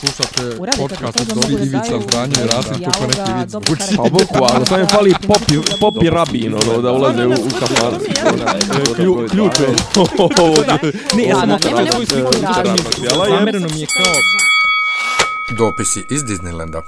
Slušate podcast od Dobri Ivica daju Zdanje i Rasim kako neki vic dobro zvuči. karakter. Pa boku, ali sam je fali popi, popi rabin, ono, da ulaze u, u. Klju- Ključ je. Ne, ja sam svoju sliku da, Zamereno mi je kao... Dopisi iz Disneylanda.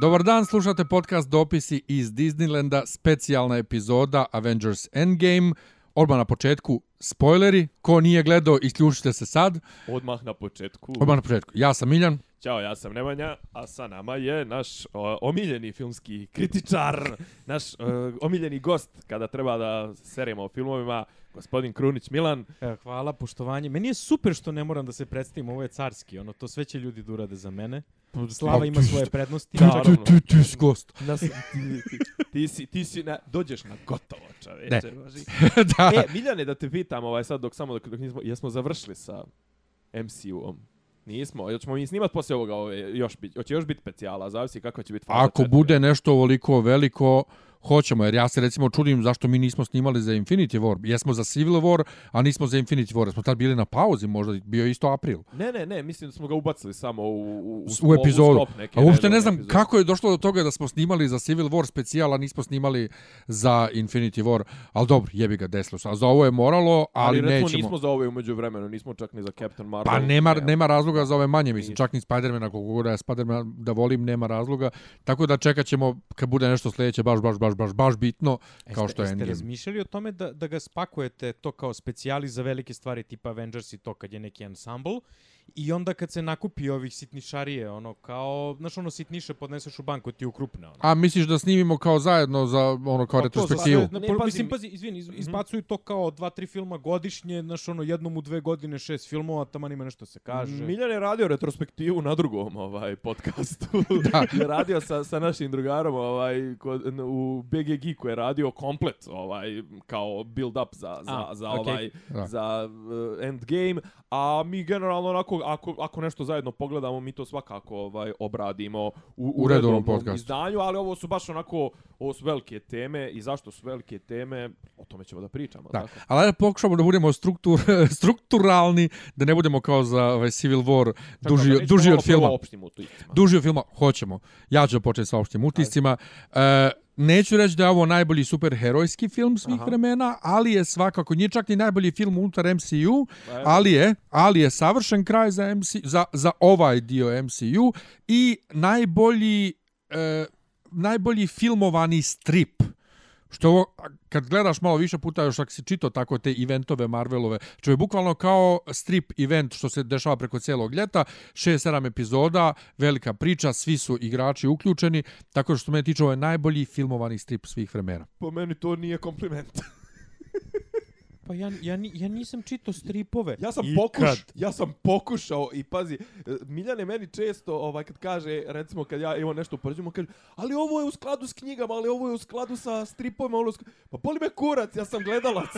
Dobar dan, slušate podcast Dopisi iz Disneylanda, specijalna epizoda Avengers Endgame. Odmah na početku, spoileri, ko nije gledao, isključite se sad. Odmah na početku. Odmah na početku, ja sam Miljan. Ćao, ja sam Nemanja, a sa nama je naš o, omiljeni filmski kritičar, naš o, omiljeni gost kada treba da seremo o filmovima, gospodin Krunić Milan. Evo, hvala, poštovanje. Meni je super što ne moram da se predstavim, ovo je carski, ono, to sve će ljudi da urade za mene. Slava ima svoje prednosti. Da, naravno. Tu, tu, tu, gost. Nas, ti, ti, ti, si, ti si na, dođeš na gotovo, čoveče. Ne. Da. E, Miljane, da te pitam, ovaj, sad dok samo dok, dok nismo, jesmo završili sa MCU-om? Nismo, hoćemo mi snimat poslije ovoga, ove, još bit, hoće još biti specijala, zavisi kako će biti faza Ako četiri. bude nešto ovoliko veliko, hoćemo, jer ja se recimo čudim zašto mi nismo snimali za Infinity War. Jesmo za Civil War, a nismo za Infinity War. Smo tad bili na pauzi, možda bio isto april. Ne, ne, ne, mislim da smo ga ubacili samo u, u, u, epizodu. neke A uopšte ne znam epizode. kako je došlo do toga da smo snimali za Civil War specijal, a nismo snimali za Infinity War. Ali dobro, jebi ga desilo se. A za ovo je moralo, ali, Ali, recimo, nećemo. nismo za ove umeđu vremenu, nismo čak ni za Captain Marvel. Pa nema, Ne, nema razloga za ove manje, mislim, čak ni Spider-Man, ako god da je Spider-Man da volim, nema razloga. Tako da čekat ćemo kad bude nešto sljedeće baš, baš, baš, baš, baš bitno, kao Jeste- što je jeste Endgame. razmišljali o tome da, da ga spakujete to kao specijali za velike stvari tipa Avengers i to kad je neki ensemble i onda kad se nakupi ovih sitnišarije, ono kao, znaš ono sitniše podneseš u banku ti u krupne. Ono. A misliš da snimimo kao zajedno za ono kao Pa retrospektivu? Ne, ne, pazi, mislim, mi- pazi, izvini, iz, izbacuju to kao dva, tri filma godišnje, znaš ono, jednom u dve godine šest filmova, tamo ima nešto se kaže. Miljan je radio retrospektivu na drugom ovaj podcastu. Da. je radio sa, sa našim drugarom ovaj, kod, u BG Geeku je radio komplet ovaj, kao build up za, za, A, za, okej. ovaj, Da. za uh, endgame. A mi generalno onako, ako, ako nešto zajedno pogledamo, mi to svakako ovaj, obradimo u, u, U redovnom podcastu. izdanju, ali ovo su baš onako, ovo su velike teme i zašto su velike teme, o tome ćemo da pričamo. Da, tako? ali ajde pokušamo da budemo struktur, strukturalni, da ne budemo kao za ovaj Civil War Tako duži, da duži od filma. Duži od filma, hoćemo. Ja ću da početi sa opštim utiscima. E, neću reći da je ovo najbolji superherojski film svih Aha. vremena, ali je svakako, nije čak ni najbolji film unutar MCU, Pa ali je, ali je savršen kraj za, MC, za, za ovaj dio MCU i najbolji, e, najbolji filmovani strip. Što ovo, kad gledaš malo više puta, još ako si čito tako te eventove Marvelove, što je bukvalno kao strip event što se dešava preko cijelog ljeta, 6-7 epizoda, velika priča, svi su igrači uključeni, tako da što me tiče ovo je najbolji filmovani strip svih vremena. Po meni to nije kompliment. Pa ja, ja, ja nisam čitao stripove. Ja sam Ikad. pokuš, ja sam pokušao i pazi, e, Miljane meni često ovaj kad kaže recimo kad ja imam nešto upoređujemo kaže ali ovo je u skladu s knjigama, ali ovo je u skladu sa stripovima, sk- pa boli me kurac, ja sam gledalac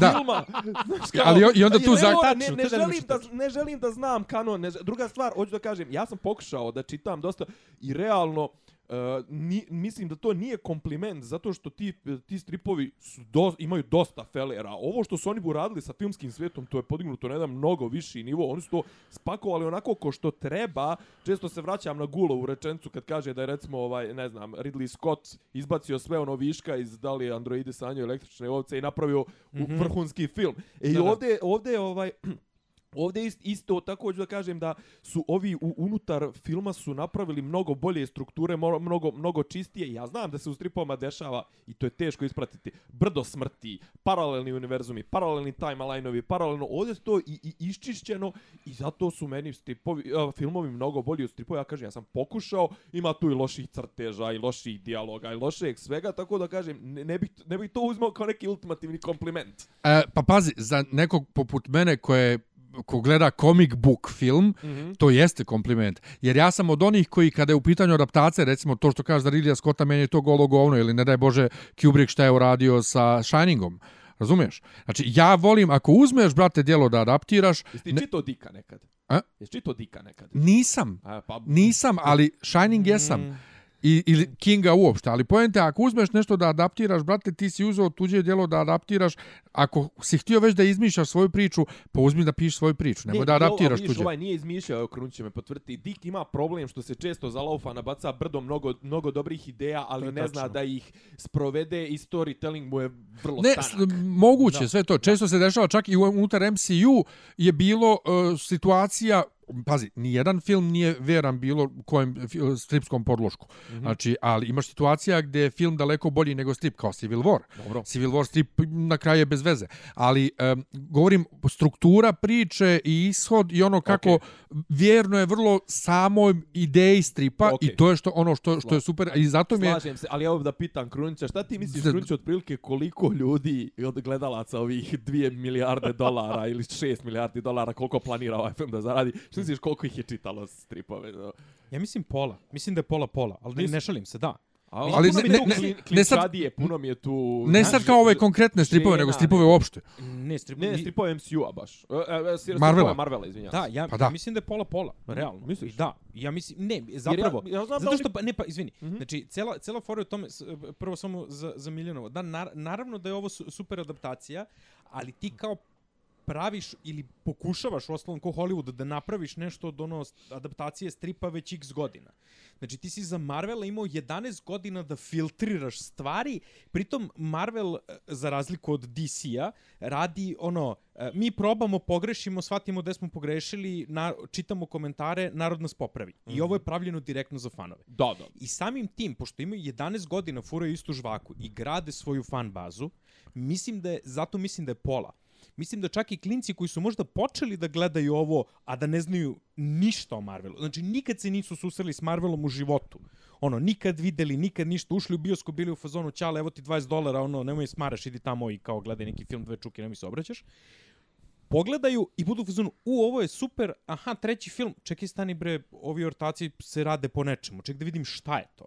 Da. filma. Znaš kao, Ali i onda a tu ne, ne, ne, želim da, ne želim da znam kanon. Ne, druga stvar, hoću da kažem, ja sam pokušao da čitam dosta i realno Uh, ni, mislim da to nije kompliment zato što ti, ti stripovi su do, imaju dosta felera. Ovo što su oni uradili sa filmskim svijetom, to je podignuto na jedan mnogo viši nivo. Oni su to spakovali onako ko što treba. Često se vraćam na Gulo u rečencu kad kaže da je recimo ovaj, ne znam, Ridley Scott izbacio sve ono viška iz da li androidi sanjaju električne ovce i napravio mm -hmm. vrhunski film. E i Da, ovdje, ovdje je ovaj Ovdje ist, isto također da kažem da su ovi u, unutar filma su napravili mnogo bolje strukture, mnogo, mnogo čistije. Ja znam da se u stripovima dešava i to je teško ispratiti. Brdo smrti, paralelni univerzumi, paralelni timeline-ovi, paralelno. Ovdje je to i, i iščišćeno i zato su meni stripovi, a, filmovi mnogo bolji od stripova. Ja kažem, ja sam pokušao, ima tu i loših crteža, i loših dijaloga, i lošeg svega, tako da kažem, ne, ne, bih, ne bih to uzmao kao neki ultimativni kompliment. E, pa pazi, za nekog poput mene koje ko gleda comic book film, mm -hmm. to jeste kompliment. Jer ja sam od onih koji kada je u pitanju adaptacije, recimo to što kaže za Ridleya Scotta, meni je to golo govno, ili ne daj Bože Kubrick šta je uradio sa Shiningom. Razumiješ? Znači, ja volim, ako uzmeš, brate, dijelo da adaptiraš, Jesi ti Ne- čitao Dika nekad? A? Jesi čitao Dika nekad? nisam. A, pa, Nisam, ali Shining jesam. I, ili Kinga uopšte, ali poente, ako uzmeš nešto da adaptiraš, brate, ti si uzeo tuđe djelo da adaptiraš, ako si htio već da izmišljaš svoju priču, pa uzmi da pišeš svoju priču, nemoj da i ovo- adaptiraš tuđe. Ovaj nije izmišljao, evo Krun će me potvrditi. Dick ima problem što se često zalaufa nabaca brdo mnogo, mnogo dobrih ideja, ali ne tačno. zna da ih sprovede i storytelling mu je vrlo Ne, tanak. moguće, Da. sve to. Često se dešava, čak i unutar MCU je bilo uh, situacija pazi, ni jedan film nije veran bilo kojem stripskom podlošku. Mm. -hmm. Znači, ali imaš situacija gdje je film daleko bolji nego strip, kao Civil War. Dobro. Civil War strip na kraju je bez veze. Ali um, govorim, struktura priče i ishod i ono kako okay. vjerno je vrlo samoj ideji stripa Okej. i to je što ono što, što je super. I zato mi je... Slažem se, ali evo da pitam Krunića, šta ti misliš Za- Krunić otprilike koliko ljudi od gledalaca ovih 2 milijarde dolara ili 6 milijardi dolara koliko planira ovaj film da zaradi? Misliš koliko ih je čitalo stripove? no? Ja mislim pola. Mislim da je pola pola, ali ne, Mislim- ne šalim se, da. Ali, Ali puno ne- je ne- tu ne- klin- ne sad- klinčadije, puno mi je tu... Ne sad kao ove konkretne stripove, žena, nego stripove uopšte. Ne, strip, Ne, stripove MCU-a baš. E, e, e, stripove Marvela. Marvela, izvinjam Da, ja, Pa da. mislim da je pola pola, realno. Misliš? Da, ja mislim, ne, zapravo. ja znam da zato što, pa, ne pa, izvini, Mhm. znači, cela, cela fora je u tome, prvo samo za, za Miljanovo, da, nar, naravno da je ovo su, super adaptacija, ali ti kao praviš ili pokušavaš, u osnovom ko Hollywood, da napraviš nešto od ono adaptacije stripa već x godina. Znači ti si za Marvela imao 11 godina da filtriraš stvari, pritom Marvel, e, za razliku od DC-a, radi ono, e, mi probamo, pogrešimo, shvatimo da smo pogrešili, na, čitamo komentare, narod nas popravi. I ovo je pravljeno direktno za fanove. Da, da. I samim tim, pošto imaju 11 godina, furaju istu žvaku i grade svoju fan bazu, mislim da je, zato mislim da je pola. Mislim da čak i klinci koji su možda počeli da gledaju ovo, a da ne znaju ništa o Marvelu. Znači, nikad se nisu susreli s Marvelom u životu. Ono, nikad videli, nikad ništa. Ušli u bioskop, bili u fazonu, ćale, evo ti 20 dolara, ono, nemoj smaraš, idi tamo i kao gledaj neki film, dve čuke, nemoj se obraćaš pogledaju i budu u fazonu, u, ovo je super, aha, treći film, čekaj, stani bre, ovi ortaci se rade po nečemu, ček da vidim šta je to.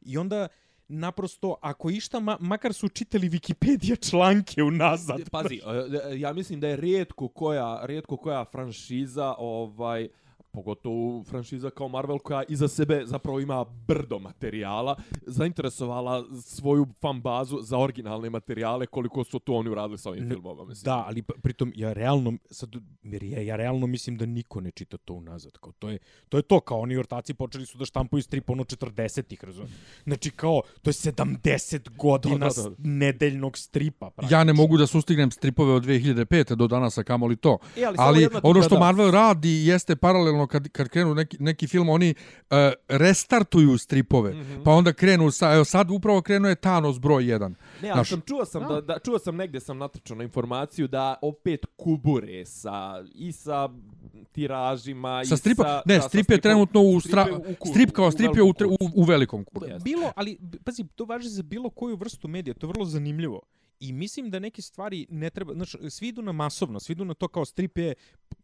I onda, naprosto, ako išta, ma, makar su čitali Wikipedia članke unazad. Pazi, e, e, ja mislim da je rijetko koja, rijetko koja franšiza, ovaj, pogotovo franšiza kao Marvel koja iza sebe zapravo ima brdo materijala, zainteresovala svoju fan bazu za originalne materijale koliko su to oni uradili sa ovim filmova. Mislim. Da, ali p- pritom ja realno sad jer ja, ja realno mislim da niko ne čita to unazad. Kao to je to je to kao oni ortaci počeli su da štampuju strip ono 40-ih, razumem. Znači kao to je 70 godina Da, da, da. s- nedeljnog stripa. Ja ne mogu da sustignem stripove od 2005. do danas, a kamoli to. E, ali ali ono da, što da. Marvel radi jeste paralelno kad, kad krenu neki, neki film, oni uh, restartuju stripove, mm. -hmm. pa onda krenu, sa, evo sad upravo krenuo je Thanos broj 1. Ne, ali Znaš- sam čuo sam da, da čuo sam negdje sam natrčao na informaciju da opet kubure sa i sa tiražima Sa i stripa, sa ne, da, strip je trenutno u, strip stra, u ku- strip kao strip je u, u, u velikom. Jeste. Bilo, ali, pazi, to važi za bilo koju vrstu medija, to je vrlo zanimljivo. I mislim da neke stvari ne treba, znači, svi idu na masovno, svi idu na to kao strip je,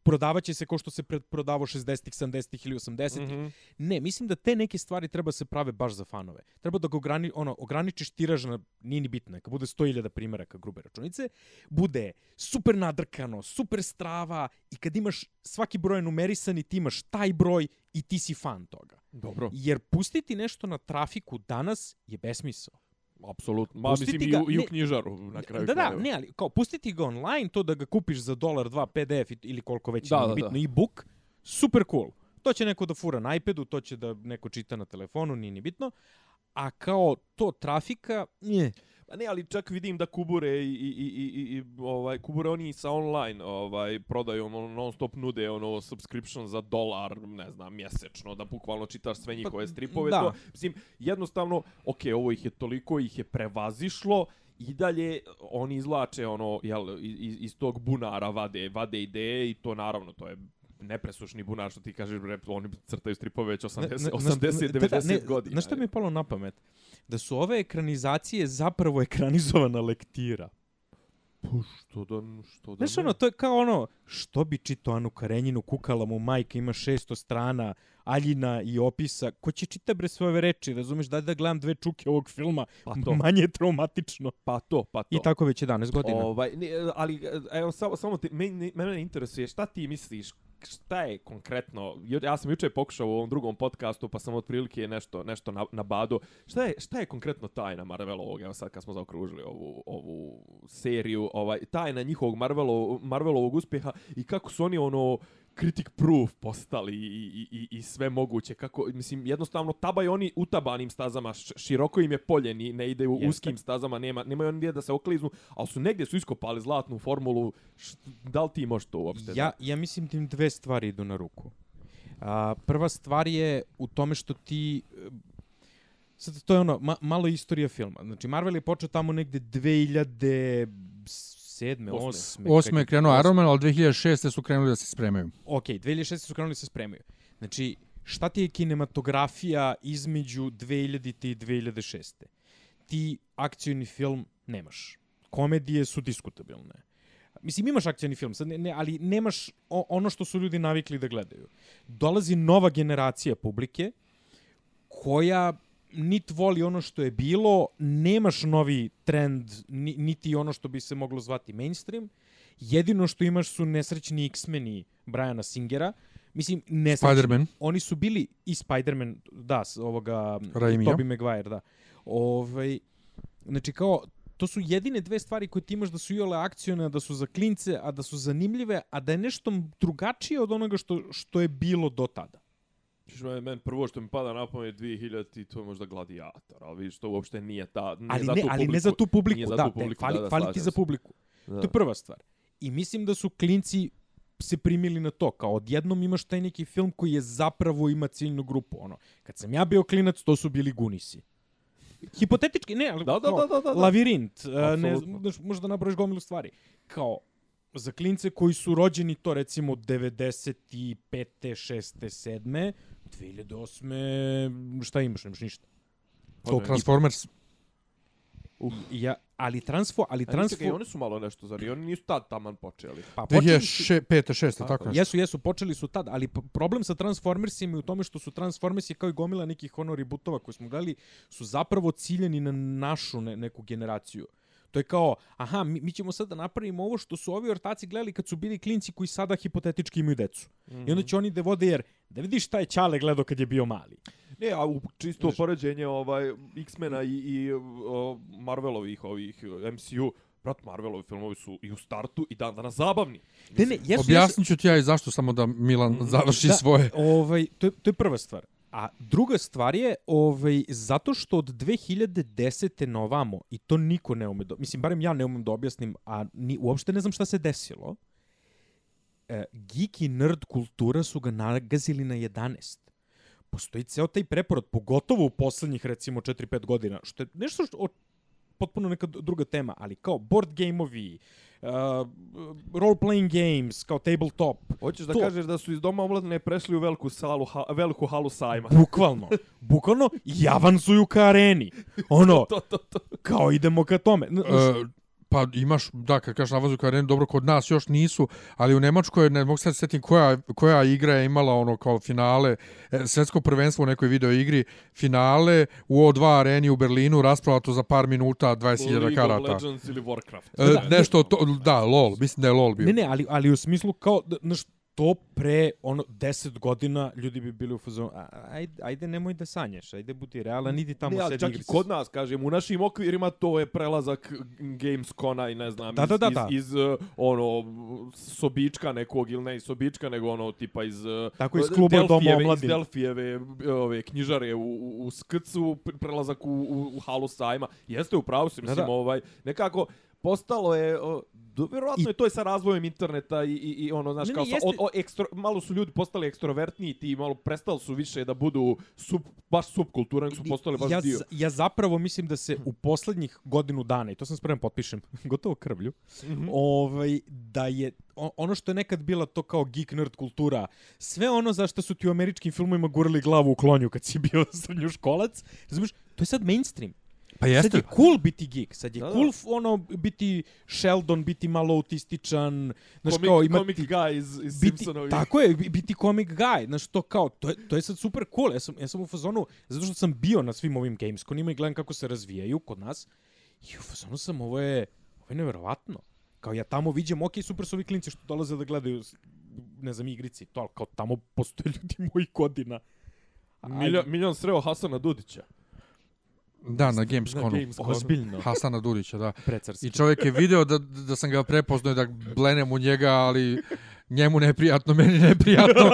prodavaće se kao što se prodavao 60-ih, 70-ih ili 80-ih. Mhm. Ne, mislim da te neke stvari treba se prave baš za fanove. Treba da ga ograni, ono, ograničiš tiraž na, nije ni bitno, neka bude 100.000 primjeraka grube računice, bude super nadrkano, super strava i kad imaš svaki broj numerisani, ti imaš taj broj i ti si fan toga. Dobro, Jer pustiti nešto na trafiku danas je besmisao. Apsolutno. Ma Pustiti mislim ga- i u, i u ne- knjižaru na kraju Da, da, krajeva. ne, ali kao pustiti ga online, to da ga kupiš za dolar, dva PDF ili koliko već Da, da, da, bitno, da. e-book, super cool. To će neko da fura na iPadu, to će da neko čita na telefonu, nije ni bitno. A kao to trafika, nje. Pa ne, ali čak vidim da kubure i, i, i, i, i ovaj kubure oni sa online ovaj prodaju ono non stop nude ono subscription za dolar, ne znam, mjesečno da bukvalno čitaš sve njihove Pa, stripove da. to. Mislim jednostavno, ok, ovo ih je toliko ih je prevazišlo i dalje oni izlače ono jel iz, iz tog bunara vade vade ideje i to naravno to je nepresušni bunar što ti kažeš bre, oni crtaju stripove već 80 80 90 godina. Znaš što mi je palo na pamet? Da su ove ekranizacije zapravo ekranizovana lektira. što da što da Znaš ne? ono, to je kao ono, što bi čito Anu Karenjinu, kukala mu majka, ima 600 strana, aljina i opisa, ko će čita bre sve ove reči, razumeš, da da gledam dve čuke ovog filma, Pa to. manje je traumatično. pa to, pa to. I tako već 11 godina. Ovaj, ne, ali evo samo samo te, mene, mene interesuje šta ti misliš šta je konkretno, ja sam juče pokušao u ovom drugom podcastu, pa sam otprilike nešto, nešto na, nabado. Šta je, šta je konkretno tajna Marvelovog, evo sad kad smo zaokružili ovu, ovu seriju, ovaj, tajna njihovog Marvelo, Marvelovog uspjeha i kako su oni ono, critic proof postali i, i, i, i sve moguće. Kako, mislim, jednostavno, tabaju oni utabanim stazama, široko im je polje, ni, ne ide u Jeste. uskim stazama, nema, nemaju oni gdje da se okliznu, ali su negdje su iskopali zlatnu formulu, š, da li ti možeš to uopšte? Ja, ja mislim tim dve stvari idu na ruku. A, prva stvar je u tome što ti e, Sad, to je ono, ma, malo istorija filma. Znači, Marvel je počeo tamo negde 2000... 2007. 8. 8. je krenuo Ironman, ali 2006. su krenuli da se spremaju. Ok, 2006. su krenuli da se spremaju. Znači, šta ti je kinematografija između 2000. i 2006. Ti akcijni film nemaš. Komedije su diskutabilne. Mislim, imaš akcijni film, sad ne, ne, ali nemaš o, ono što su ljudi navikli da gledaju. Dolazi nova generacija publike koja nit voli ono što je bilo, nemaš novi trend, ni, niti ono što bi se moglo zvati mainstream. Jedino što imaš su nesrećni X-meni Briana Singera. Mislim, nesrećni. Spider-Man. Oni su bili i Spider-Man, da, ovoga Raimija. Tobey Maguire, da. Ovaj, znači kao, to su jedine dve stvari koje ti imaš da su iole akcijone, da su za klince, a da su zanimljive, a da je nešto drugačije od onoga što, što je bilo do tada. Што мен, мен прво што ми пада на памет 2000 и тоа може да гладиатор, а видиш тоа уопште не е та, не али за не, али публику, не за ту публику, за да, ту публику, не, фали, да, да фали ти за публику. Да. Тоа прва ствар. И мислим да су клинци се примили на тоа, као одједном имаш тај неки филм кој е заправо има циљну група, оно. Кад сам ја бил клинец, тоа су били гуниси. Хипотетички, не, да да, да, да, да, да, да, лавиринт, не, може да наброиш гомилу ствари. Као, за клинце кои су родени то рецимо 95-те, 6-те, 7 2008. šta imaš, nemaš ništa. To Transformers. Uh. Ja, ali transfo, ali transfo, oni su malo nešto, zar i oni nisu tad taman počeli. pa počeli su- 2005. 6. tako nešto. Jesu, jesu, počeli su tad, ali problem sa Transformersima je u tome što su Transformersi kao i gomila nekih ono rebootova koje smo gledali, su zapravo ciljeni na našu ne, neku generaciju. To je kao, aha, mi, mi ćemo sad da napravimo ovo što su ovi ortaci gledali kad su bili klinci koji sada hipotetički imaju decu. Mm -hmm. I onda će oni da vode jer, da vidiš šta je Čale gledao kad je bio mali. Ne, a u čisto poređenje ovaj X-mena i, i o, Marvelovih ovih MCU, brat Marvelovi filmovi su i u startu i dan danas zabavni. Ne, ne, jesu, Objasnit ću ti ja i zašto samo da Milan završi Da, svoje. Ovaj, to, je, to je prva stvar. A druga stvar je, ovaj, zato što od 2010. na ovamo, i to niko ne ume do, mislim, barem ja ne umem da objasnim, a ni, uopšte ne znam šta se desilo, e, geek i nerd kultura su ga nagazili na 11. Postoji ceo taj preporod, pogotovo u poslednjih, recimo, 4-5 godina, što je nešto što, potpuno neka druga tema, ali kao board game-ovi, uh, role-playing games, kao tabletop, Hoćeš da To- kažeš da su iz doma omladine prešli u veliku salu, ha, veliku halu sajma. Bukvalno. Bukvalno i avansuju ka areni. Ono, to, to, to. kao idemo ka tome. E, pa imaš, da, kad kažeš navazu kao arenu, dobro, kod nas još nisu, ali u Nemačkoj, ne mogu sad se setim koja, koja igra je imala ono kao finale, e, svetsko prvenstvo u nekoj video igri, finale u O2 areni u Berlinu, raspravato za par minuta, 20.000 League of karata. Legends ili Warcraft. E, nešto, to, da, LOL, mislim da je LOL bio. Ne, ne, ali, ali u smislu kao, da, znaš, to pre ono 10 godina ljudi bi bili u fazonu "A, ajde, ajde nemoj da sanjaš, ajde budi realan, idi tamo Ne, ali sedi čak i kod nas, kažem, u našim okvirima to je prelazak Gamescona i ne znam, Da, iz, da, da, iz, da. iz, uh, ono, sobička nekog, ili ne iz sobička, nego ono, tipa iz... uh, Tako, iz kluba Doma omladine. Iz Delfijeve ove, knjižare u, u, u Skrcu, pre- prelazak u, u, u halu sajma. Jeste u pravu si, Da, mislim, da. ovaj, nekako postalo je... Do, vjerovatno I- je to je sa razvojem interneta i, i, i ono, znaš, Ne, kao ne, sa, jeste- o, o, ekstro, malo su ljudi postali ekstrovertniji, ti malo prestali su više da budu sub, baš subkultura, nego su postali baš ja, dio. ja zapravo mislim da se u poslednjih godinu dana, i to sam spreman potpišem, gotovo krvlju, Mhm. ovaj, da je ono što je nekad bila to kao geek nerd kultura, sve ono za što su ti u američkim filmovima gurali glavu u klonju kad si bio srednjoškolac, razumiješ, to je sad mainstream. Pa Sad jeste. je cool biti geek, sad je Da, da. cool f- ono biti Sheldon, biti malo autističan, znaš Comic, kao imati comic guy iz, iz biti, Simpsonovih. tako je, bi- biti comic guy, znaš to kao, to je, to je sad super cool, ja sam, ja sam u fazonu, zato što sam bio na svim ovim Gamesconima i gledam kako se razvijaju kod nas, i u fazonu sam, ovo je, ovo je neverovatno. Kao ja tamo viđem, ok, super su ovi klinci što dolaze da gledaju ne znam, igrici, to, ali kao tamo postoje ljudi mojih godina. Miljon, miljon sreo Hasana Dudića. Da, na Gamesconu. Na Gamesconu. Ozbiljno, Hasana Durića, da. precarski. I čovjek je video da, da sam ga prepoznao i da blenem u njega, ali njemu neprijatno, meni neprijatno.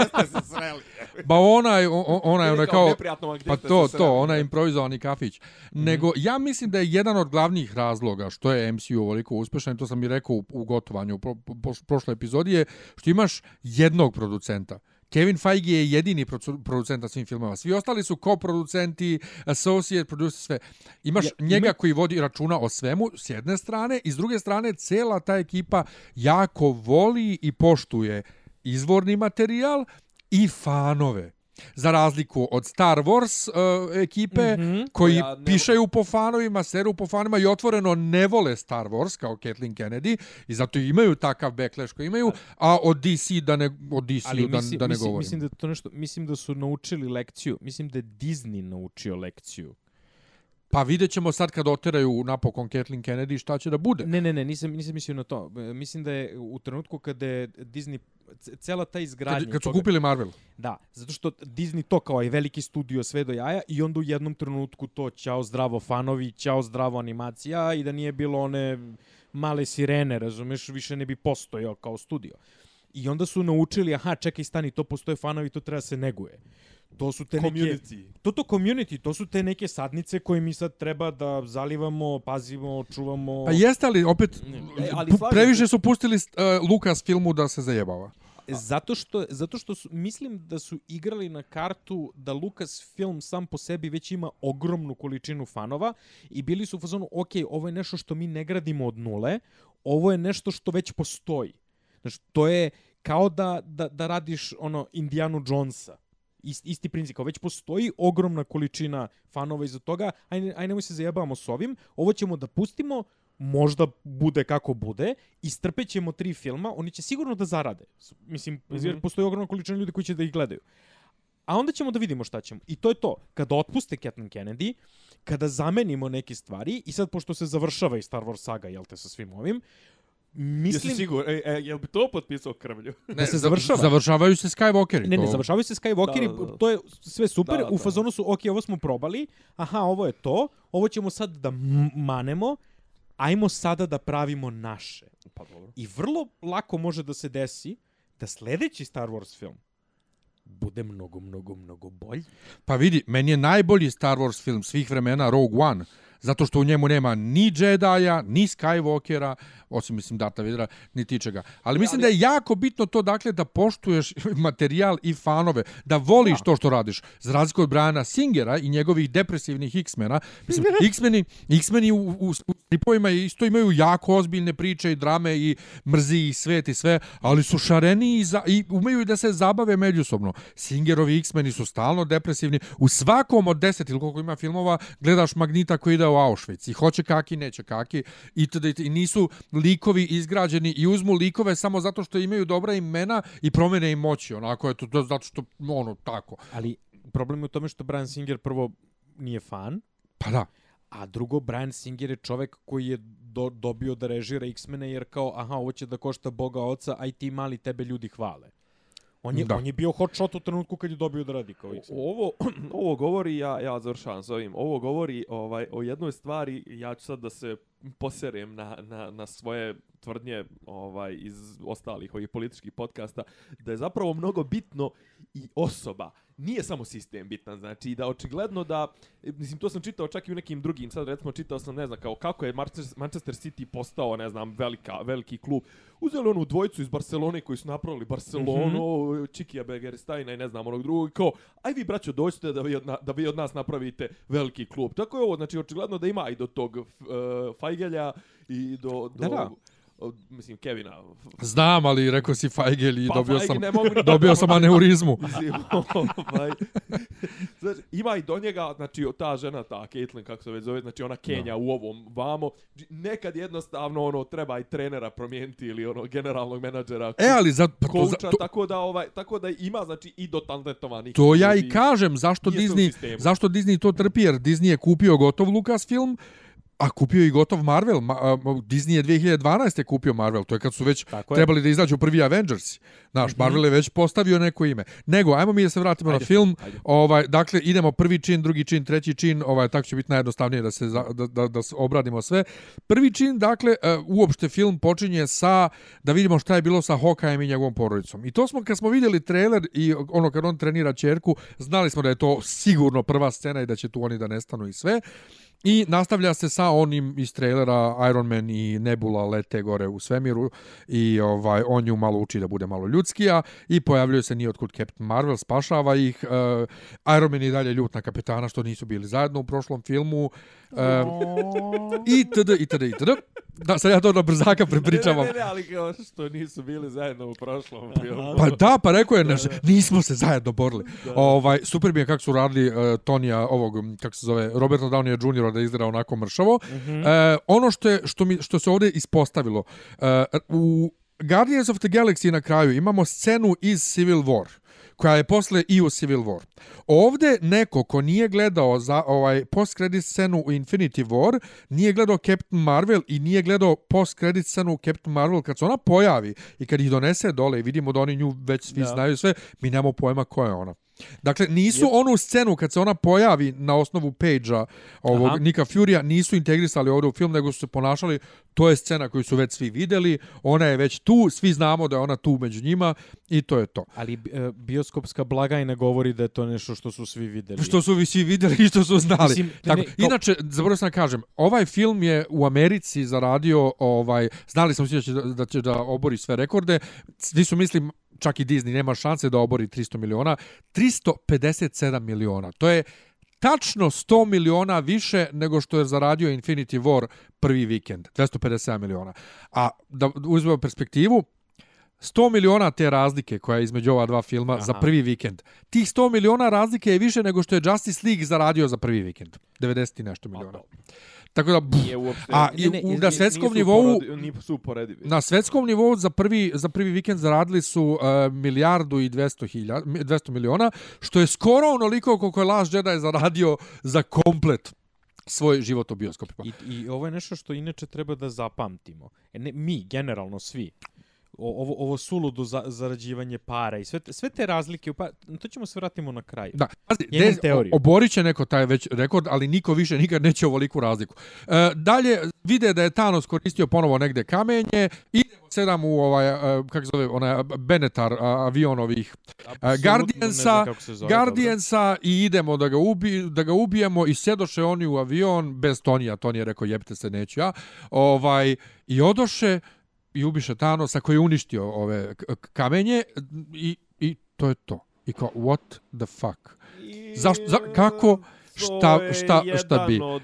Jeste se sreli. Ba onaj, onaj, onaj kao... neprijatno vam gdje Pa to, to, onaj improvizovani kafić. Nego, ja mislim da je jedan od glavnih razloga što je MCU ovoliko uspešan, i to sam i rekao u, u gotovanju u pro, po, prošloj epizodi, je što imaš jednog producenta. Kevin Feige je jedini producent na svim filmama. Svi ostali su koproducenti, associate producer, sve. Imaš Ja, njega ima- koji vodi računa o svemu s jedne strane i s druge strane cela ta ekipa jako voli i poštuje izvorni materijal i fanove. Za razliku od Star Wars uh, ekipe mm -hmm. koji Koja ne- pišaju po fanovima, seru po fanovima i otvoreno ne vole Star Wars kao Kathleen Kennedy i zato imaju takav backlash koji imaju, a od DC da ne, od DC Ali da, mislim, da ne mislim, govorim. mislim da to nešto, mislim da su naučili lekciju, mislim da je Disney naučio lekciju. Pa vidjet ćemo sad kad oteraju napokon Kathleen Kennedy šta će da bude. Ne, ne, ne, nisam, nisam mislio na to. Mislim da je u trenutku kada je Disney, cela ta izgradnja... Kad, kad su toga- kupili Marvel. Da, zato što Disney to kao je veliki studio sve do jaja i onda u jednom trenutku to ćao zdravo fanovi, ćao zdravo animacija i da nije bilo one male sirene, razumeš, više ne bi postojao kao studio. I onda su naučili, aha, čekaj, stani, to postoje fanovi, to treba se neguje. To su te neke... Community. To to community, to su te neke sadnice koje mi sad treba da zalivamo, pazimo, čuvamo. Pa jeste li opet E, ali previše su pustili uh, Lucas filmu da se zajebava. Zato što, zato što su, mislim da su igrali na kartu da Lucasfilm sam po sebi već ima ogromnu količinu fanova i bili su u fazonu, ok, ovo je nešto što mi ne gradimo od nule, ovo je nešto što već postoji. Znači, to je kao da, da, da radiš ono Indianu Jonesa. Ist, isti princip, kao već postoji ogromna količina fanova iza toga, aj, aj nemoj se zajebavamo s ovim, ovo ćemo da pustimo, možda bude kako bude, istrpećemo tri filma, oni će sigurno da zarade. Mislim, mm -hmm. jer postoji ogromna količina ljudi koji će da ih gledaju. A onda ćemo da vidimo šta ćemo. I to je to. Kada otpuste Kathleen Kennedy, kada zamenimo neke stvari, i sad pošto se završava i Star Wars saga, jel te, sa svim ovim, Mislim... mislim... Jesi sigur? E, e, jel bi to potpisao krvlju? Da se završava. Završavaju se Skywalkeri. Ne, ne, to- završavaju se Skywalkeri, Da, da, da. to je sve super, Da, da. u fazonu su, ok, ovo smo probali, aha, ovo je to, ovo ćemo sad da manemo, ajmo sada da pravimo naše. Pa dobro. I vrlo lako može da se desi da sledeći Star Wars film bude mnogo, mnogo, mnogo bolji. Pa vidi, meni je najbolji Star Wars film svih vremena Rogue One, zato što u njemu nema ni Jedi-a, ni Skywalkera, osim mislim Darta Vadera, ni tičega. Ali mislim da je jako bitno to dakle da poštuješ materijal i fanove, da voliš to što radiš. Za razliku od Briana Singera i njegovih depresivnih X-mena, mislim X-meni, X-meni u, u, u stripovima isto imaju jako ozbiljne priče i drame i mrzi i svet i sve, ali su šareni i, za, i umeju i da se zabave međusobno. Singerovi X-meni su stalno depresivni. U svakom od deset ili koliko ima filmova gledaš Magnita koji ide u Auschwitz i hoće kaki, neće kaki i, i, nisu likovi izgrađeni i uzmu likove samo zato što imaju dobra imena i promene im moći. Onako je to, to zato što ono tako. Ali problem je u tome što Brian Singer prvo nije fan, Pa da. a drugo, Brian Singer je čovek koji je do, dobio da režira X-mene jer kao, aha, ovo će da košta Boga oca, a i ti mali tebe ljudi hvale. On je, Da. on je bio hot shot u trenutku kad je dobio da radi kao X-Men. Ovo, ovo govori, ja, ja završavam s ovim, ovo govori ovaj, o jednoj stvari, ja ću sad da se poserem na, na, na svoje tvrdnje ovaj, iz ostalih ovih političkih podcasta, da je zapravo mnogo bitno i osoba. Nije samo sistem bitan, znači da očigledno da, mislim to sam čitao čak i u nekim drugim, sad recimo čitao sam, ne znam, kao kako je Manchester City postao, ne znam, velika, veliki klub. Uzeli onu dvojicu iz Barcelone koji su napravili Barcelonu, mm -hmm. Čikija Begerstajna i ne znam onog drugog, kao, aj vi braćo dođite da vi, od na, da vi od nas napravite veliki klub. Tako je ovo, znači očigledno da ima i do tog uh, Fajgelja i do, do Da, da. Mislim, Kevina. Znam, ali rekao si Feigel i Pa, dobio Feige sam ne mogu dobio sam aneurizmu. Mislim, ovaj, znači, ima i do njega, znači, ta žena, ta Caitlyn, kako se već zove, znači, ona Kenja u ovom vamo. Nekad jednostavno, ono, treba i trenera promijeniti ili, ono, generalnog menadžera. E, ali za, pa to, to, tako da ovaj tako da ima znači i do talentovanih To ja i kažem zašto Disney zašto Disney to trpi jer Disney je kupio gotov Lucasfilm A kupio je i gotov Marvel. Ma, a, Disney je 2012. kupio Marvel. To je kad su već Tako je. trebali da izađu prvi Avengers. Znaš, Marvel je već postavio neko ime. Nego, ajmo mi da se vratimo na film. Ovaj, dakle, idemo prvi čin, drugi čin, treći čin. Ovaj, tako će biti najjednostavnije da se, za- da, da, da obradimo sve. Prvi čin, dakle, e, uopšte film počinje sa, da vidimo šta je bilo sa Hawkeyeem i njegovom porodicom. I to smo, kad smo vidjeli trailer i ono kad on trenira čerku, znali smo da je to sigurno prva scena i da će tu oni da nestanu i sve. I nastavlja se sa onim iz trailera Iron Man i Nebula lete gore u svemiru i ovaj on ju malo uči da bude malo ljudskija i pojavljuje se nijotkud Captain Marvel, spašava ih. Uh, Iron Man je dalje ljut na kapetana što nisu bili zajedno u prošlom filmu. Uh, I td. i td. i td. Da, sad ja to na brzaka prepričavam. Ne, ne, ne, ali kao što nisu bili zajedno u prošlom filmu. Pa da, pa rekao je nešto. Nismo se zajedno borili. Ovaj super mi je kako su radili uh, Tonija ovog kako se zove Roberta Downey Jr. da izgleda onako mršavo. Mm -hmm. ono što je što mi što se ovdje ispostavilo uh, u Guardians of the Galaxy na kraju imamo scenu iz Civil War koja je posle i u Civil War. Ovde neko ko nije gledao za ovaj post credit scenu u Infinity War, nije gledao Captain Marvel i nije gledao post credit scenu u Captain Marvel kad se ona pojavi i kad ih donese dole i vidimo da oni nju već svi Da. znaju sve, mi nemamo pojma ko je ona. Dakle, nisu yep. onu scenu kad se ona pojavi na osnovu page-a ovog Aha. Nika Furya, nisu integrisali ovdje u film, nego su se ponašali, to je scena koju su već svi videli, ona je već tu, svi znamo da je ona tu među njima i to je to. Ali e, bioskopska blagajna govori da je to nešto što su svi videli. Što su vi svi videli i što su znali. Mislim, ne, Tako, ne, kao- inače, zaboravio sam da kažem, ovaj film je u Americi zaradio, ovaj, znali smo svi da će da, će da obori sve rekorde, svi su mislim, čak i Disney nema šanse da obori 300 miliona, 357 miliona. To je tačno 100 miliona više nego što je zaradio Infinity War prvi vikend, 257 miliona. A da uzmemo perspektivu, 100 miliona te razlike koja je između ova dva filma Aha. za prvi vikend. Tih 100 miliona razlike je više nego što je Justice League zaradio za prvi vikend. 90 i nešto miliona. Tako da, buf, uopšte... a Ne, ne, i- na svetskom nivou Nisu uporedivi. na svetskom nivou za prvi za prvi vikend zaradili su uh, milijardu i 200 hiljada 200 miliona, što je skoro onoliko koliko je Last Jedi zaradio za komplet svoj život u bioskopima. I, I ovo je nešto što inače treba da zapamtimo. E, ne, mi, generalno svi. Ovo, ovo suludo za, zarađivanje para i sve te, sve te razlike, pa, to ćemo se vratimo na kraju. Da, pazi, Ja imam de- teoriju. oborit će neko taj već rekord, ali niko više nikad neće ovoliku razliku. E, dalje, vide da je Thanos koristio ponovo negde kamenje, idemo sedam u ovaj, e, kako zove, onaj Benetar a, avion ovih Apsolutno ne znam Guardiansa, zove, Guardiansa i idemo da ga, ubi, da ga ubijemo i sjedoše oni u avion bez Tonija. Toni je rekao jebite se neću ja. Ovaj, I odoše i ubiše Thanosa koji je uništio ove kamenje i, i to je to. I kao, what the fuck? Zašto, za, kako, šta, je šta, šta bi? Od,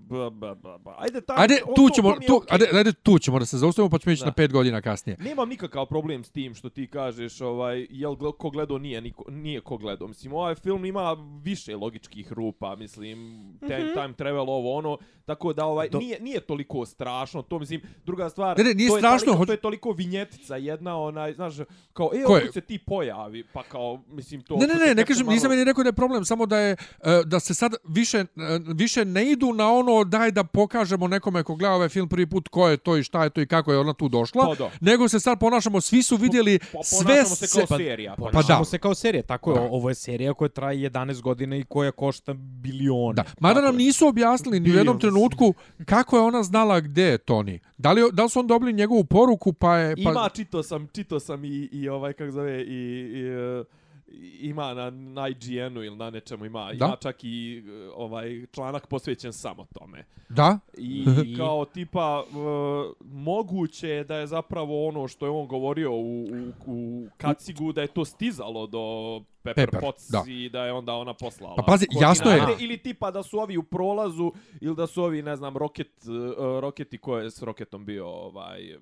ba, ba, ba, ba. Ajde, tam, Ajde, tu to- ćemo, to je tu, okej. ajde, ajde, tu ćemo da se zaustavimo, pa ćemo ići na pet godina kasnije. Nemam nikakav problem s tim što ti kažeš, ovaj, jel ko gledao nije, niko, nije ko gledao. Mislim, ovaj film ima više logičkih rupa, mislim, time, time travel, ovo, ono, tako da ovaj, Do- nije, nije toliko strašno, to mislim, druga stvar, Ne, ne, nije to, je strašno, toliko, hoću- to je toliko vinjetica jedna, onaj, znaš, kao, e, je? ovdje se ti pojavi, pa kao, mislim, to... Ne, ne, ne, ne kako kažem, malo- nisam meni rekao da je problem, samo da je e, da se sad više e, više ne idu na ono daj da pokažemo nekome ko gleda ovaj film prvi put ko je to i šta je to i kako je ona tu došla, Pa da. nego se sad ponašamo, svi su vidjeli Po, sve ponašamo se kao se- serija. Pa Ponašamo da. se kao serija, tako je. Da. Ovo je serija koja traje 11 godina i koja košta bilione. Da, mada Tako nam nisu objasnili ni u jednom trenutku kako je ona znala gde je Tony. Da li, da li su on dobili njegovu poruku pa je... Pa, Ima, čito sam, čito sam i, i ovaj, kako zove, i, i e, ima na, na IGN-u ili na nečemu, ima, Da. ima čak i e, ovaj članak posvećen samo tome. Da? I kao tipa, e, moguće je da je zapravo ono što je on govorio u, u, u kacigu, da je to stizalo do Pepper, Pepper, Potts da. i da je onda ona poslala. Pa pazi, jasno je- Ili tipa da su ovi u prolazu, ili da su ovi, ne znam, roket, uh, roketi, ko je s roketom bio, ovaj... Uh,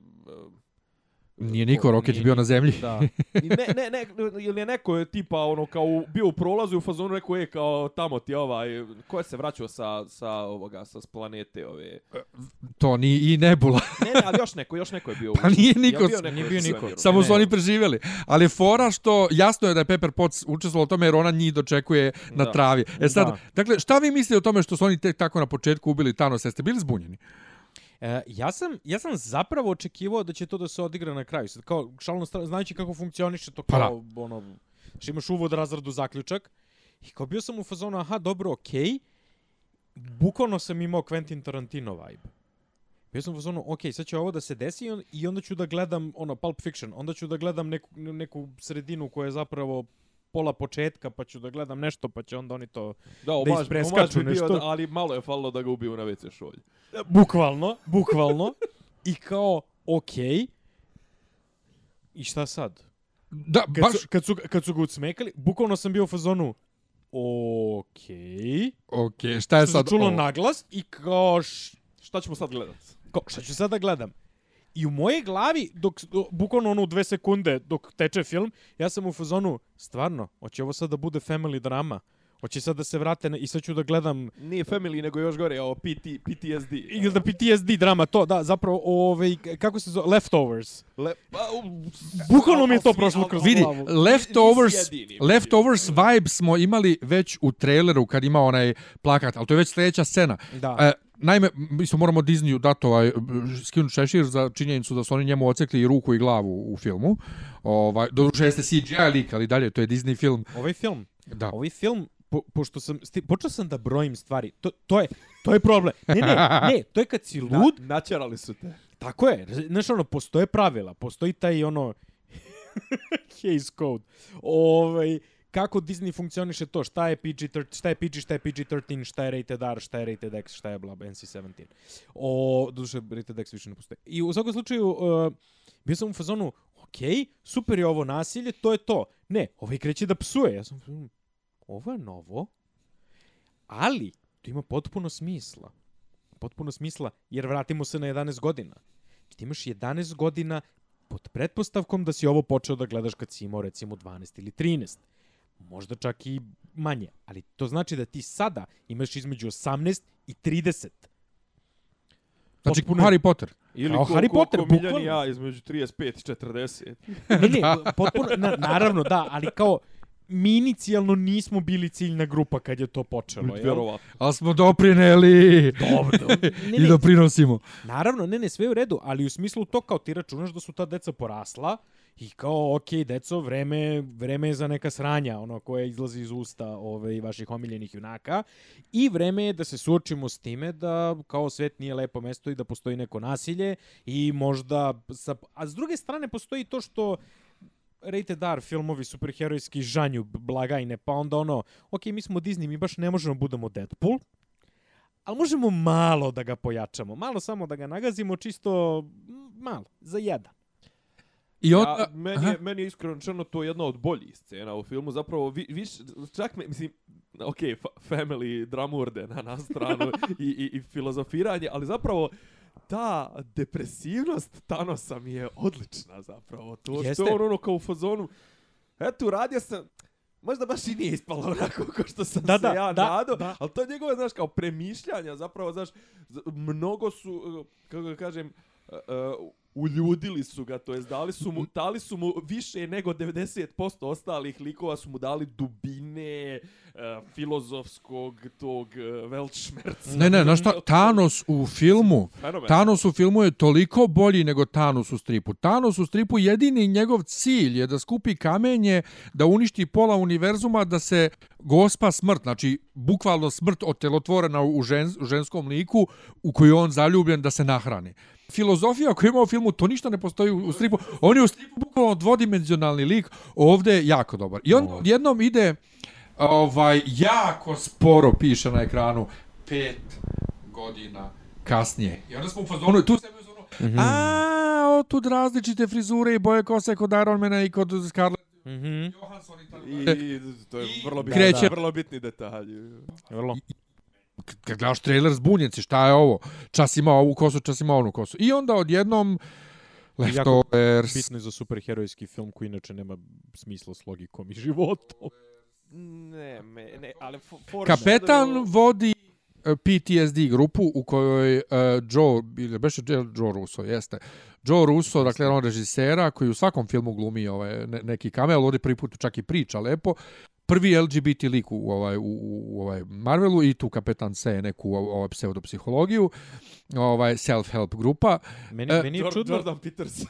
Nije niko, Rocket je bio na zemlji. Da. I ne, ne, ne, ili je neko je tipa ono kao bio u prolazu i u fazonu rekao je kao tamo ti ovaj, ko je se vraćao sa, sa ovoga, sa planete ove. To ni i Nebula. Ne, ne, ali još neko, još neko je bio. Pa nije niko- Ja bio neko nije bio niko. svemiru. Samo su oni preživjeli. Ali je fora što jasno je da je Pepper Potts učestvovao u tome jer ona njih dočekuje na Da. travi. E sad, Da. dakle, šta vi mislite o tome što su oni tek tako na početku ubili Thanos? Jeste bili zbunjeni? E, ja, sam, ja sam zapravo očekivao da će to da se odigra na kraju. Sad, kao, šalno, znajući kako funkcioniše to Pa kao, ono, što imaš uvod, razradu, zaključak. I kao bio sam u fazonu, aha, dobro, okej. Okay. Bukvalno sam imao Quentin Tarantino vibe. Bio sam u fazonu, ok, sad će ovo da se desi i on- i onda ću da gledam, ono, Pulp Fiction, onda ću da gledam neku, neku sredinu koja je zapravo pola početka, pa ću da gledam nešto, pa će onda oni to... Da, omaž, ispreskaču omaž bi bio, nešto. da, ali malo je falilo da ga ubiju na WC šolji. Bukvalno, bukvalno. I kao, okej. I šta sad? Da, Kad, baš... su, kad, su, kad su ga ucmekali, bukvalno sam bio u fazonu, okej. Ok, šta je Što se sad čulo ovo? naglas i kao, š, Šta ćemo sad gledat? kao, šta ću sad da gledam? I u mojej glavi, dok, do, bukvalno ono u dve sekunde dok teče film, ja sam u fazonu, stvarno, hoće ovo sad da bude family drama? Hoće sad da se vrate na, i sad ću da gledam Nije family, nego još gore, ovo PT, PTSD. ili da PTSD drama, to, da, zapravo, ovaj, kako se zove, Leftovers. Le, pa, Bukvalno mi je to prošlo kroz Vidi, glavu. Leftovers, Nisi jedini. Leftovers vibe smo imali već u traileru kad ima onaj plakat, ali to je već sljedeća scena. Da. E, naime, mi smo moramo Disneyu dati ovaj, skinuti šešir za činjenicu da su oni njemu ocekli i ruku i glavu u filmu. Ovaj, doduše jeste CGI lik, ali dalje, to je Disney film. Ovaj film, Da. ovaj film, po, pošto sam, sti, počeo sam da brojim stvari, to, to je, to je problem. Ne, ne, ne, to je kad si lud, načarali su te. tako je, znaš ono, postoje pravila, postoji taj ono, Hays Code, ovaj, kako Disney funkcioniše to, šta je PG-13, šta je PG, šta je PG-13, šta je rated R, šta je rated X, šta je blab, NC-17. O, doduše, rated X više ne postoje. I u svakom slučaju, uh, bio sam u fazonu, ok, super je ovo nasilje, to je to. Ne, ovaj kreće da psuje. Ja sam, ovo je novo, ali to ima potpuno smisla. Potpuno smisla, jer vratimo se na 11 godina. Ti imaš 11 godina pod pretpostavkom da si ovo počeo da gledaš kad si imao recimo 12 ili 13. Možda čak i manje. Ali to znači da ti sada imaš između 18 i 30. Znači, potpuno- Harry Potter. Ili Kao ko, Harry ko, Potter, ko bukvalno. i ja između 35 i 40. Ne, ne, potpuno, na, naravno, da, ali kao mi inicijalno nismo bili ciljna grupa kad je to počelo. jel? Vjerovatno. Ali smo doprineli Dobro, dobro. Ne, i ne, doprinosimo. Naravno, ne, ne, sve je u redu, ali u smislu to kao ti računaš da su ta deca porasla i kao, ok, deco, vreme, vreme je za neka sranja, ono koje izlazi iz usta ove, vaših omiljenih junaka i vreme je da se suočimo s time da kao svet nije lepo mesto i da postoji neko nasilje i možda, sa, a s druge strane postoji to što rated R filmovi superherojski žanju blagajne, pa onda ono, ok, mi smo Disney, mi baš ne možemo budemo Deadpool, ali možemo malo da ga pojačamo, malo samo da ga nagazimo, čisto malo, za jedan. I on, Ja, meni, aha. je, meni je iskreno to jedna od boljih scena u filmu. Zapravo, vi, viš, čak me, mislim, ok, fa, family dramurde na, na stranu i, i, i filozofiranje, ali zapravo ta depresivnost Thanosa mi je odlična zapravo. To što Jeste. je on ono kao u fazonu, eto, uradio sam, možda baš i nije ispalo onako kao što sam Da, se da, ja da, nadao, da. ali to je njegove, znaš, kao premišljanja, zapravo, znaš, mnogo su, uh, kako kažem, uh, uljudili su ga, to jest dali su mu, dali su mu više nego 90% ostalih likova su mu dali dubine, uh, filozofskog tog uh, velčmerca. Ne, ne, znaš šta, Thanos u filmu, Fenomen. Thanos u filmu je toliko bolji nego Thanos u stripu. Thanos u stripu jedini njegov cilj je da skupi kamenje, da uništi pola univerzuma, da se gospa smrt, znači bukvalno smrt otelotvorena u, žen, u ženskom liku u koju on zaljubljen da se nahrani. Filozofija koju ima u filmu, to ništa ne postoji u, stripu. On je u stripu bukvalno dvodimenzionalni lik, ovdje je jako dobar. I on jednom ide ovaj jako sporo piše na ekranu pet godina kasnije. I onda smo u fazonu, tu se mi u fazonu, a, otud različite frizure i boje kose kod Ironmana i kod Scarlett Mhm. Johansson i tako I, to je I vrlo bitni, kreće- da, vrlo bitni detalji. Vrlo. Kad gledaš trailer zbunjen si, šta je ovo? Čas ima ovu kosu, čas ima onu kosu. I onda odjednom Leftovers. Bitno je za superherojski film koji inače nema smisla s logikom i životom. Ne, me, ne, ali for, for Kapetan shadow- vodi e, PTSD grupu u kojoj uh, Joe, ili beše Joe, Joe Russo, jeste. Joe Russo, dakle, on režisera koji u svakom filmu glumi ovaj, ne, neki kamel, ovdje prvi put čak i priča lepo. Prvi LGBT lik u, ovaj, u, u ovaj Marvelu i tu kapetan se neku ovaj, pseudopsihologiju, ovaj self-help grupa. Meni, E, meni je čudno... Jordan Peters.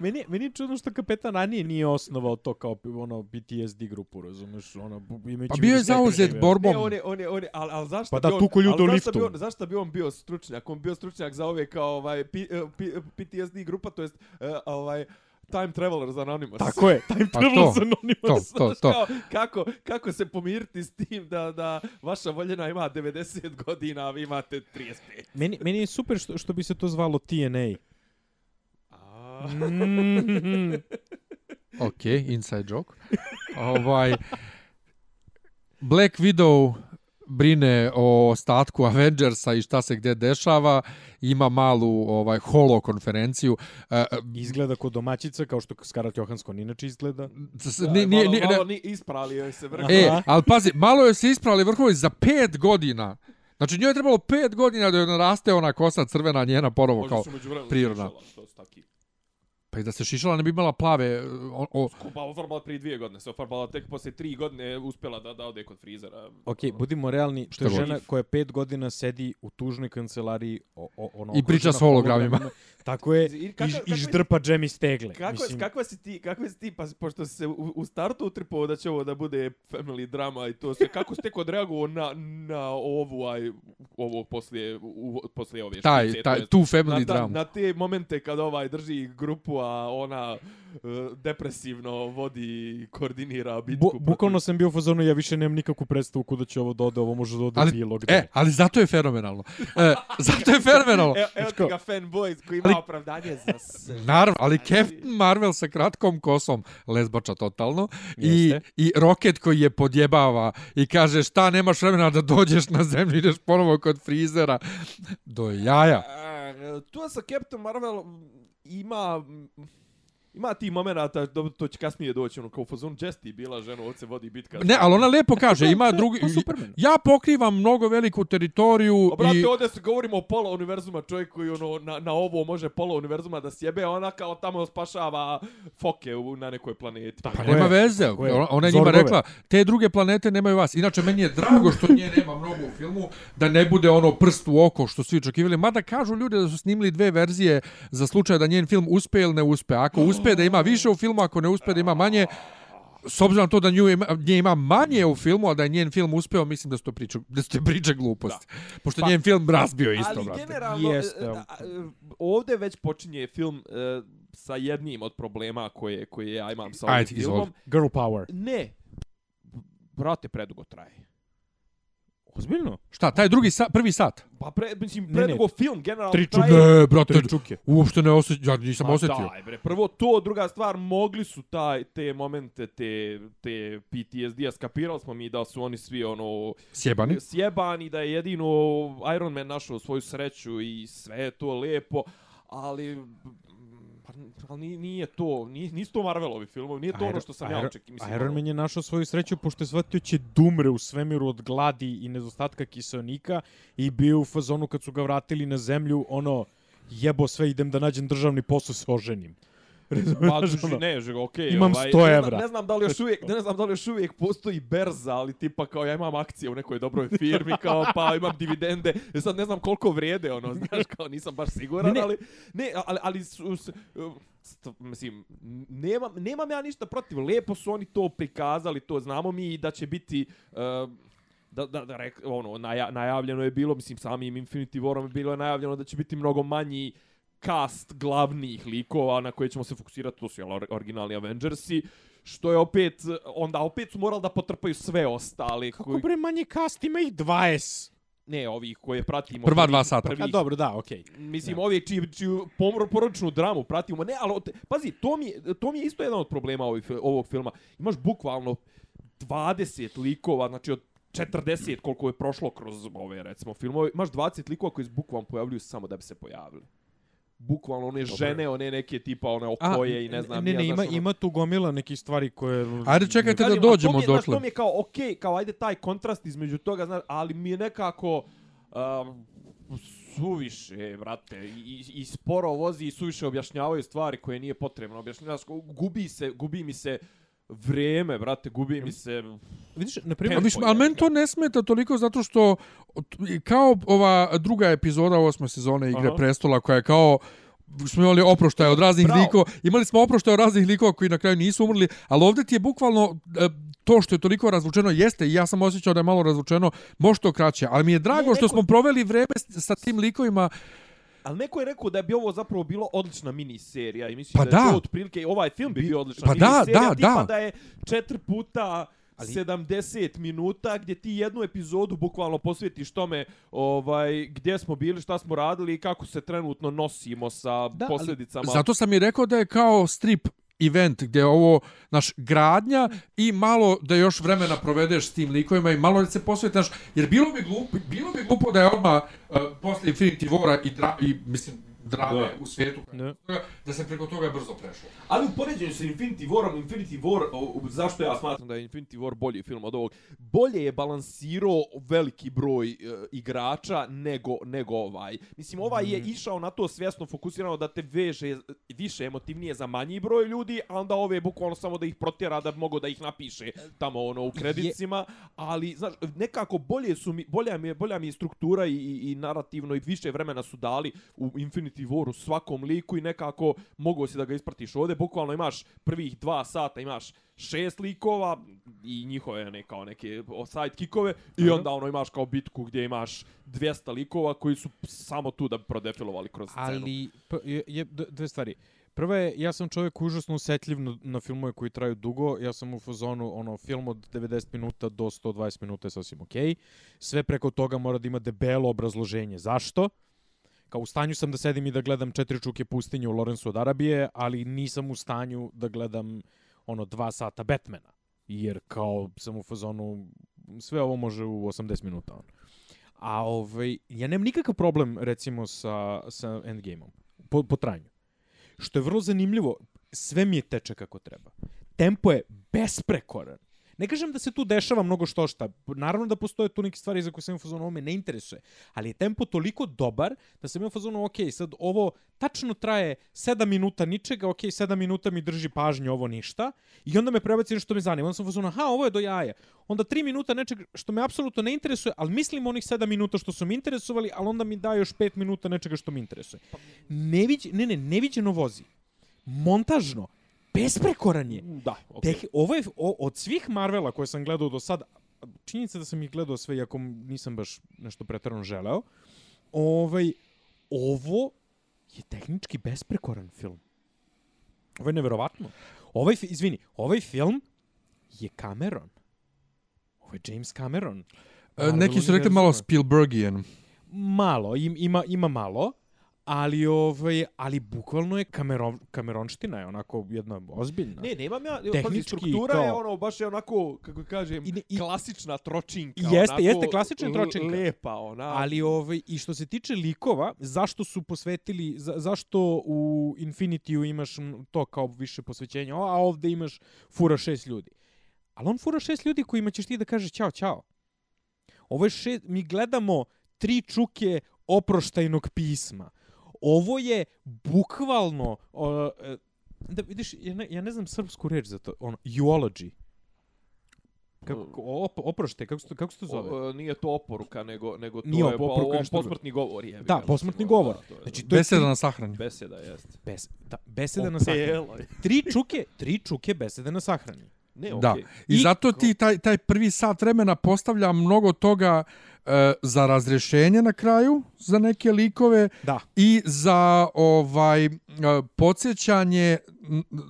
Meni, meni je čudno što kapetan ranije nije osnovao to kao ono PTSD grupu, razumeš, ono, imajući Pa u bio je zauzet borbom. Ne, on je, on je, on je, ali, ali zašto Pa da bi on, tuku ljude ali u zašto bi liftu. on, zašto bi on bio stručnjak? On bio stručnjak za ove kao ovaj P, P, PTSD grupa, to jest uh, ovaj Time Travelers Anonymous. Tako je, Time Pa Travelers to, Anonymous. to, to, to. Kao, kako, kako se pomiriti s tim da, da vaša voljena ima 90 godina, a vi imate 35? Meni, meni je super što, što bi se to zvalo TNA. A, Mm. Ok, inside joke. ovaj, Black Widow brine o ostatku Avengersa i šta se gde dešava, ima malu ovaj holo konferenciju. E, Izgleda kod domaćica, kao što Scarlett Johansson inače izgleda. da, ni, ni, malo, ni, malo ni ispralio je se vrh. e, ali pazi, malo je se ispravili vrhovi za pet godina. Znači njoj je trebalo pet godina da joj naraste ona kosa crvena njena porovo Možda kao prirodna. taki. Pa i da se šišala ne bi imala plave o, o, Pa ofarbala prije dvije godine, se ofarbala tek poslije tri godine uspjela da, da ode kod frizera. Ok, budimo realni, Šta to je žena koja pet godina sedi u tužnoj kancelariji o, o, ono, I priča s hologramima. Tako je, I i, kakav- i kakav- ždrpa džemi stegle. Kako, Mislim, kakva si ti, kakva si ti, pa pošto si se u, u startu utripovao da će ovo da bude family drama i to sve, kako si tek odreagovao na, na ovu, aj, ovo poslije, u, poslije ove taj, špice, to taj, tu family na, ta, drama. na te momente kad ovaj drži grupu, a ona uh, depresivno vodi i koordinira bitku. Bu, bukvalno sam bio u fazonu, ja više nemam nikakvu predstavu kuda će ovo da ode, ovo može da ode Ali- bilo gde. E, ali zato je fenomenalno. E, zato je fenomenalno. Evo, evo ti ga fanboys koji ima Ali- opravdanje za sve. Naravno, ali Captain Marvel sa kratkom kosom, lesbača totalno, i, Jeste. i Rocket koji je podjebava i kaže šta, nemaš vremena da dođeš na zemlju, ideš ponovo kod frizera. Do jaja. A, tu sa Captain Marvel ima ima ti momenata, to, to će kasnije doći, ono, kao u fazonu Jesti bila žena, ovdje se vodi bitka. Ne, ali ona lepo kaže, ima drugi... Superman. Ja pokrivam mnogo veliku teritoriju Obrate, i... ovdje se govorimo o pola univerzuma, čovjek koji ono, na, na ovo može pola univerzuma da sjebe, a ona kao tamo spašava foke u, na nekoj planeti. Pa Tako nema je, veze, je. ona, ona je njima Zorgove. rekla, te druge planete nemaju vas. Inače, meni je drago što nje nema mnogo u filmu, da ne bude ono prst u oko što svi očekivali. Mada kažu ljudi da su snimili dve verzije za slučaj da njen film uspe ili ne uspe. Ako uspe da ima više u filmu, ako ne uspe da ima manje, s obzirom na to da nju ima, nje ima manje u filmu, a da je njen film uspeo, mislim da su to priče, da su to priče gluposti. Pošto Pa- njen film razbio isto, Ali brate. generalno, Jeste. e, e, ovdje već počinje film e, sa jednim od problema koje, koje ja imam sa ovim Ajde, filmom. Girl power. Ne, brate, predugo traje. Ozbiljno? Šta, taj drugi sat, prvi sat? Pa pre, mislim, Ne, predugo film generalno Tri traje. Ne, brate, Tri čuke. uopšte ne osjećam, ja nisam Ma osjetio. Daj, bre, prvo to, druga stvar, mogli su taj, te momente, te, te PTSD-a, skapirali smo mi da su oni svi ono Sjebani. sjebani, da je jedino Iron Man našao svoju sreću i sve je to lepo, ali pa, ali ni- nije to, nije, nisu to Marvelovi filmovi, nije to ono što sam ja Iron- očekivao. Mislim, Iron ono- Man je našao svoju sreću pošto je shvatio će dumre u svemiru od gladi i nedostatka kiselnika i bio u fazonu kad su ga vratili na zemlju, ono, jebo sve, idem da nađem državni posao se oženim. Pa, Razumeš, duži, ono? ne, okej. Imam ovaj, 100 ne znam- evra. Ne znam da li još uvijek, ne znam da li još uvijek postoji berza, ali tipa kao ja imam akcije u nekoj dobroj firmi, kao pa imam dividende. E sad ne znam koliko vrijede, ono, znaš, kao nisam baš siguran, Ne, ne. ali ne, ali ali su, s- st- mislim nemam nemam ja ništa protiv. Lepo su oni to prikazali, to znamo mi i da će biti uh, da, da, da rek, ono, naja, najavljeno je bilo, mislim, samim Infinity Warom je bilo najavljeno da će biti mnogo manji cast glavnih likova na koje ćemo se fokusirati, to su jel, or- originalni Avengersi, što je opet, onda opet su morali da potrpaju sve ostali. Kako bre manje cast, ima ih 20. Ne, ovih koje pratimo. Prva dva sata. prvih- A dobro, da, okej. Mislim, ovi čiju, čiju pomor, porodičnu dramu pratimo. Ne, ali, od- pazi, to mi, je- to mi je isto jedan od problema ovih, ovog filma. Imaš bukvalno 20 likova, znači od 40 koliko je prošlo kroz ove, recimo, filmove. Imaš 20 likova koji se bukvalno pojavljuju samo da bi se pojavili. Bukvalno one žene, one neke tipa one A, okoje i ne znam. Ne, ja, ne, znaš, ima, ono- ima tu gomila nekih stvari koje... Ajde, čekajte da a dođemo znaš, dokle. to mi je kao, okej, kao ajde taj kontrast između toga, znaš, ali mi je nekako... Um, suviše, brate, i, i, sporo vozi i suviše objašnjavaju stvari koje nije potrebno objašnjavati. Gubi se, gubi mi se vrijeme, brate, gubi mi se... Vidiš, na primjer, mislim, ali meni to ne smeta toliko zato što kao ova druga epizoda osme sezone Igre Aha. prestola koja je kao smo imali oproštaje od raznih Bravo. likova, imali smo oproštaje od raznih likova koji na kraju nisu umrli, ali ovdje ti je bukvalno e, to što je toliko razvučeno jeste i ja sam osjećao da je malo razvučeno, može to kraće, ali mi je drago Ne, što smo proveli vreme sa tim likovima Ali neko je rekao da bi ovo zapravo bilo odlična miniserija i mislim Pa da je da. to otprilike ovaj film bi bio odlična Pa da, miniserija, da, tipa da. da je četiri puta 70 minuta gdje ti jednu epizodu bukvalno posvetiš tome ovaj gdje smo bili, šta smo radili i kako se trenutno nosimo sa Da, ali posljedicama. Zato sam i rekao da je kao strip event gdje je ovo naš gradnja i malo da još vremena provedeš s tim likovima i malo da se posvetiš jer bilo bi glupo bilo bi glupo da je odma uh, e, posle Infinity Wara i, dra, i mislim drame Da. u svijetu Da. da se preko toga brzo prešlo. Ali u poređenju sa Infinity Warom, Infinity War, o, o, zašto ja smatram da je Infinity War bolji film od ovog? Bolje je balansirao veliki broj e, igrača nego, nego ovaj. Mislim, ovaj je išao na to svjesno fokusirano da te veže više emotivnije za manji broj ljudi, a onda ove bukvalno samo da ih protjera da bi mogo da ih napiše tamo ono u kredicima, ali znaš, nekako bolje su mi, bolja mi je, bolja mi je struktura i, i, i narativno i više vremena su dali u Infinity Waru svakom liku i nekako mogo si da ga ispratiš ovdje. Bukvalno imaš prvih dva sata, imaš šest likova i njihove ne, kao neke sidekickove i onda ono imaš kao bitku gdje imaš 200 likova koji su samo tu da bi prodefilovali kroz scenu. Ali, je, je, dve stvari. Prva je, ja sam čovjek užasno usetljiv na, na filmove koji traju dugo. Ja sam u fazonu, ono, film od 90 minuta do 120 minuta je sasvim okej. Okay. Sve preko toga mora da ima debelo obrazloženje. Zašto? Kao u stanju sam da sedim i da gledam četiri čuke pustinje u Lorenzu od Arabije, ali nisam u stanju da gledam ono dva sata Batmana. Jer kao sam u fazonu, sve ovo može u 80 minuta. Ono. A ovaj, ja nemam nikakav problem recimo sa, sa Endgameom. Po, po trajanju. Što je vrlo zanimljivo, sve mi je teče kako treba. Tempo je besprekoran. Ne kažem da se tu dešava mnogo što šta. Naravno da postoje tu neke stvari za koje sam u fazonu me ne interesuje. Ali je tempo toliko dobar da sam imao u fazonu ok, sad ovo tačno traje 7 minuta ničega, ok, 7 minuta mi drži pažnju, ovo ništa. I onda me prebaci nešto što me zanima. Onda sam u fazonu, aha, ovo je do jaja. Onda 3 minuta nečeg što me apsolutno ne interesuje, ali mislim onih 7 minuta što su mi interesovali, ali onda mi da još 5 minuta nečega što me interesuje. Neviđ, ne, ne, neviđeno vozi. Montažno. Besprekoran je. Da, ok. Teh, ovo je, o, od svih Marvela koje sam gledao do sad, činjenica da sam ih gledao sve, iako nisam baš nešto pretarano želeo, ovaj, ovo je tehnički besprekoran film. Ovo je neverovatno. Ovaj, izvini, ovaj film je Cameron. Ovo je James Cameron. E, neki su rekli malo Spielbergian. Malo, im, ima, ima malo, ali ovaj, ali bukvalno je Cameron, Cameronština je onako jedna ozbiljna. Ne, nemam ja, Tehnički struktura kao- je ono, baš je onako, kako kažem, I ne- i- klasična tročinka. Jeste, onako, jeste klasična tročinka. Lepa, ona. Ali ovaj i što se tiče likova, zašto su posvetili za, zašto u Infinityu imaš to kao više posvećenja, a ovde imaš fura šest ljudi. Ali on fura šest ljudi kojima ćeš ti da kažeš ćao, ćao. Ovo je šest, mi gledamo tri čuke oproštajnog pisma. Ovo je bukvalno o, e, da vidiš ja ne, ja ne znam srpsku reč za to ono eulogy kako op, oprošte kako se to, kako se to zove O, e, nije to oporuka, nego, nego to Nije je oporuka, po, nešto drugo. posmrtni govor. Je, Da, posmrtni govor. Znači, to je Beseda tri- na sahrani. Beseda, jest. Bes, da, besede na sahrani. Je. Tri čuke, tri čuke besede na sahrani. Ne, Da. okej. I, I zato ti taj, taj prvi sat vremena postavlja mnogo toga e, za razrešenje na kraju, za neke likove Da. i za ovaj e, podsjećanje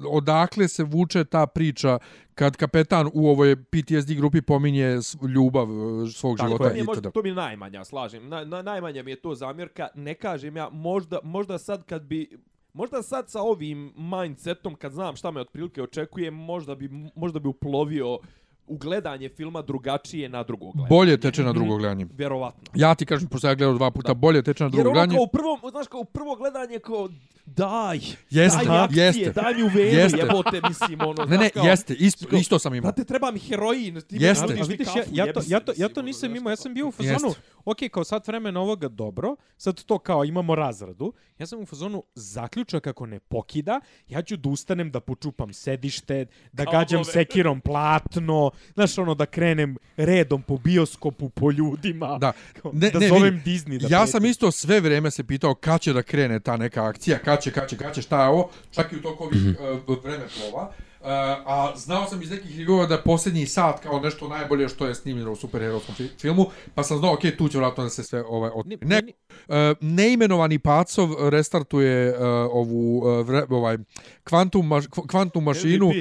odakle se vuče ta priča kad kapetan u ovoj PTSD grupi pominje ljubav e, svog Tako života je, možda, to mi najmanja, slažem. Na, na, najmanja mi je to zamjerka. Ne kažem ja, možda, možda sad kad bi... Možda sad sa ovim mindsetom, kad znam šta me otprilike očekuje, možda bi, možda bi uplovio ugledanje filma drugačije na drugo gledanje. Bolje teče na drugo gledanje. Vjerovatno. Ja ti kažem, pošto ja gledao dva puta, bolje teče na Jer drugo ono gledanje. kao u prvom, znaš, kao u prvo gledanje kao daj, Jeste, daj mi akcije, jeste. daj mi u venu, Jeste. jebote, mislim, ono, Ne, znaš, ne, kao, jeste, isto, kao- isto sam imao. Brate, treba mi heroin, ti Jeste. mi A nudiš mi vidiš, ja, kafu, ja, to, ja, to, ja to ono, nisam znaš imao, ja sam bio u Jeste. Ok, kao sat vremena ovoga dobro, sad to kao imamo razradu, ja sam u fazonu zaključak ako ne pokida, ja ću da ustanem da počupam sedište, da Kablove. gađam sekirom platno, znaš ono da krenem redom po bioskopu, po ljudima, Da. kao, Ne, da ne, zovem vidi, Disney da ja preti. sam isto sve vrijeme se pitao kad će da krene ta neka akcija, kad će, kad će, kad će, šta je ovo, čak i u toku ovih uh, vreme plova. Uh, a znao sam iz nekih reviewa da je posljednji sat kao nešto najbolje što je snimljeno u superherojskom fi filmu, pa sam znao, ok, tu će vratno da se sve ovaj, od... Ne, ne, uh, neimenovani Pacov restartuje uh, ovu uh, vre, ovaj kvantum, maš, kv- kvantnu mašinu,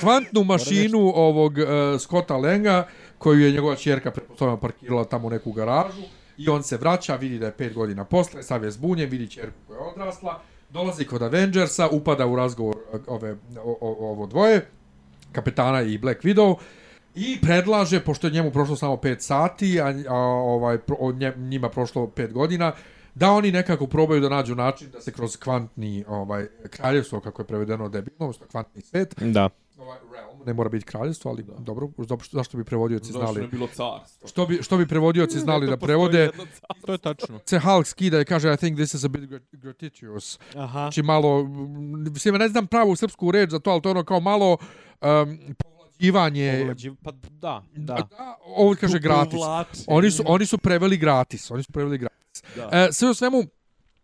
kvantnu mašinu ovog uh, Scotta Lenga, koju je njegova čerka pretpostavljamo parkirala tamo u neku garažu i on se vraća, vidi da je pet godina posle, sav je zbunjen, vidi čerku koja je odrasla, dolazi kod Avengersa, upada u razgovor uh, ove, o, o, ovo dvoje, kapetana i Black Widow, I predlaže, pošto je njemu prošlo samo 5 sati, a, a ovaj, pro, nje, njima prošlo 5 godina, da oni nekako probaju da nađu način da se kroz kvantni ovaj kraljevstvo, kako je prevedeno debilno, odnosno kvantni svet, Da. ovaj realm, ne mora biti kraljevstvo, ali da. dobro, zašto, zašto bi prevodioci Zašto znali? je bilo carstvo? Što bi, što bi prevodioci znali da prevode? to je tačno. Se Hulk skida i kaže I think this is a bit grat- gratuitous. Aha. Znači malo, mislim, ne znam pravu srpsku reč za to, ali to je ono kao malo um, povlađivanje. Povlađiv- Pa da, da. Da, ovo kaže gratis. Oni su, oni su preveli gratis. Oni su preveli gratis. Da. E, sve u svemu,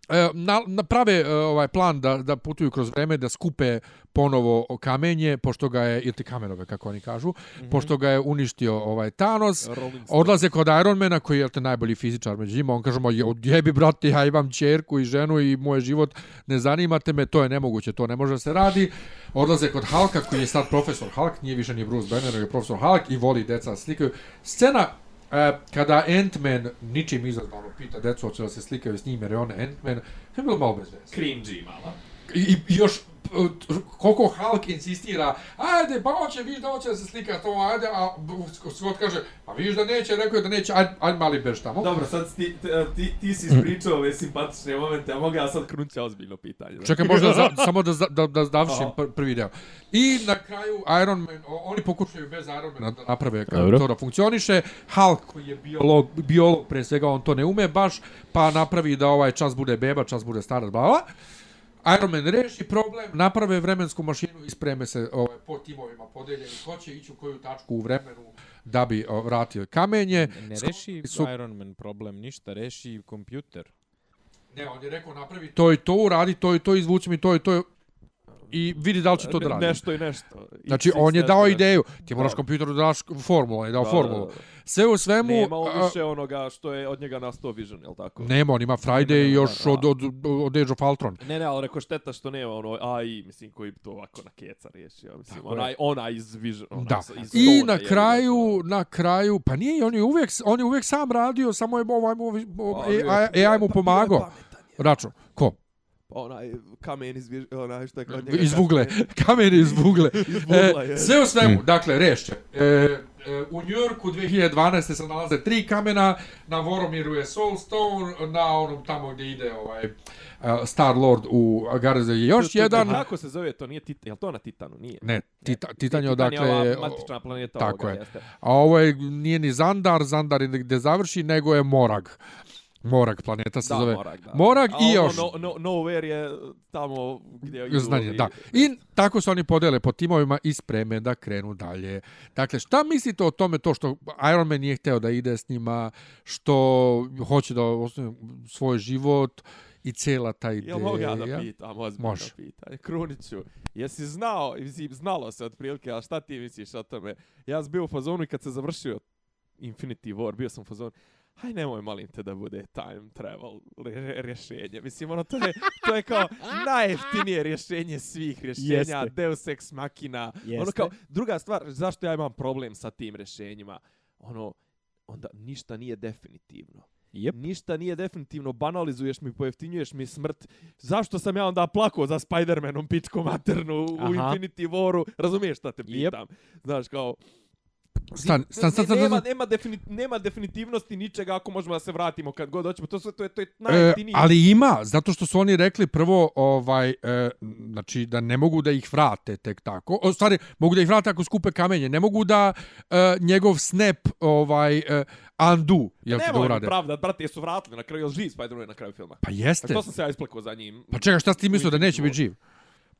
e, na, naprave e, ovaj plan da, da putuju kroz vreme, da skupe ponovo kamenje, pošto ga je, ili kamenove, kako oni kažu, mm -hmm. pošto ga je uništio ovaj Thanos. Odlaze kod Ironmana, koji je te najbolji fizičar među njima. On kaže, ma jebi, brate, ja imam čerku i ženu i moj život, ne zanimate me, to je nemoguće, to ne može da se radi. Odlaze kod Halka, koji je sad profesor Hulk, nije više ni Bruce Banner, nego je profesor Hulk i voli deca slikaju. Scena E, kada Ant-Man ničim izazvano pita decu hoće da se slikaju s njim jer je on Ant-Man, je bilo malo bez veze. Cringy malo. I, i još koliko Hulk insistira, ajde, pa hoće, viš da hoće da se slika to, ajde, a Scott kaže, a viš da neće, rekao je da neće, ajde, ajde mali bež tamo. Dobro, sad ti, ti, ti si ispričao ove simpatične momente, a mogu ja sad krunuti ozbiljno pitanje. Čekaj, možda za, samo da, da, da završim pr prvi deo. I na kraju Iron Man, oni pokušaju bez Iron Mana da naprave kako Dobro. to da funkcioniše. Hulk koji je biolog, biolog pre svega, on to ne ume baš, pa napravi da ovaj čas bude beba, čas bude starac, bla, bla. Iron Man reši problem, naprave vremensku mašinu i spreme se ovaj, po timovima podeljeni ko će ići u koju tačku u vremenu da bi o, vratio kamenje. Ne Sko- reši su- Iron Man problem, ništa, reši kompjuter. Ne, on je rekao napravi to i to, uradi to i to, izvuci mi to i to i vidi da li će to da Ne- radi. Nešto i nešto. Znači, X, on je dao nešto. ideju. Ti moraš Da. kompjuteru da daš formulu, on je dao Da, formulu. Sve u svemu... Nema on a, više onoga što je od njega nastao Vision, jel tako? Nema, on ima Friday Nema, još da. od, od, od Age of Ultron. Ne, ne, ali rekao šteta što nema ono AI, mislim, koji bi to ovako na keca riješio. Mislim, Tako onaj, onaj iz Vision. Onaj Da. iz I Stona, na je li, kraju, na kraju, pa nije, on je uvijek, on je uvijek sam radio, samo je ovaj, ovaj, je- AI, mu pomagao. je pametan, je. Račun, ko? Onaj kamen iz onaj što je kod njega. Iz Vugle. Kamen iz. Vugla, E, je. sve u svemu, dakle, rešće. E, e, u Njujorku 2012. se nalaze tri kamena, na Voromiru je Soulstone, na onom tamo gdje ide ovaj uh, Star Lord u Garze je još To- to- jedan. Kako se zove to? Nije Titan, jel to na Titanu? Nije. Ne, tita, Titan je Titan je odakle... ova matična planeta tako ovoga, je. jeste. A ovo je, nije ni Zandar, Zandar je gdje završi, nego je Morag. Morag planeta se Da, zove. Morag, da. Morag A i ono još. No, no, nowhere je tamo gdje idu Znanje, ovi- da. I tako se oni podele po timovima i spreme da krenu dalje. Dakle, šta mislite o tome to što Iron Man nije hteo da ide s njima, što hoće da osnovi svoj život i cela ta ideja? Jel mogu ja da pitam, ozbiljno Može. pitanje. Kruniću, jesi znao, znalo se otprilike, a šta ti misliš o tome? Ja sam bio u fazonu i kad se završio Infinity War, bio sam u fazonu, haj nemoj malim te da bude time travel rješenje. Mislim, ono, to je, to je kao najjeftinije rješenje svih rješenja, Jeste. Deus Ex Machina. Ono Jeste. kao, druga stvar, zašto ja imam problem sa tim rješenjima? Ono, onda ništa nije definitivno. Jep. Ništa nije definitivno, banalizuješ mi, pojeftinjuješ mi smrt. Zašto sam ja onda plakao za Spider-Manom pitko maternu u. Infinity Waru? Razumiješ šta te pitam? Znaš, kao, Stan, stan, stan, stan, nema, stan, nema, defini, nema definitivnosti ničega ako možemo da se vratimo kad god hoćemo. To, sve, to je, to je E, ali ima, zato što su oni rekli prvo, ovaj, e, znači da ne mogu da ih vrate tek tako. O, stvari, mogu da ih vrate ako skupe kamenje. Ne mogu da e, njegov snap ovaj, e, undo, jel ti da Nemoj mi urade? pravda, brate, jesu vratili na kraju, jel živ Spider-Man na kraju filma? Pa jeste. To sam se ja isplakao za njim. Pa čekaj, šta si ti mislio da neće biti živ?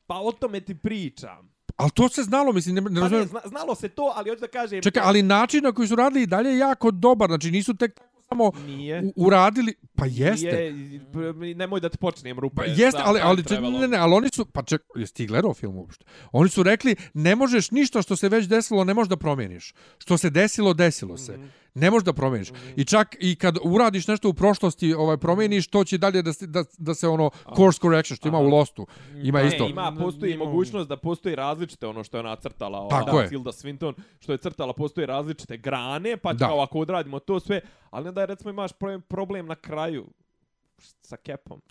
Pa o tome ti pričam. Ali to se znalo, mislim, ne, ne Pa razumijem. zna, znalo se to, ali hoću da kažem... Čekaj, ali način na koji su radili i dalje je jako dobar. Znači, nisu tek samo Nije. u, uradili... Pa jeste. Nije, nemoj da ti počnem rupe. Pa jeste, ali, ali, travelom. ne, ne, ali oni su, pa ček, jesi ti gledao film uopšte? Oni su rekli, ne možeš ništa što se već desilo, ne možeš da promijeniš. Što se desilo, desilo se. Mhm. Ne možeš da promijeniš. I čak i kad uradiš nešto u prošlosti, ovaj promijeniš, to će dalje da se, da, da se ono course correction, što ima u Lostu. Ima Ne, isto. ima, postoji mogućnost da postoji različite ono što je ona crtala, ova, Tako je. Tilda Swinton, što je crtala, postoje različite grane, pa Da. kao ako odradimo to sve, ali ne da recimo imaš problem, problem na kraju sa kepom.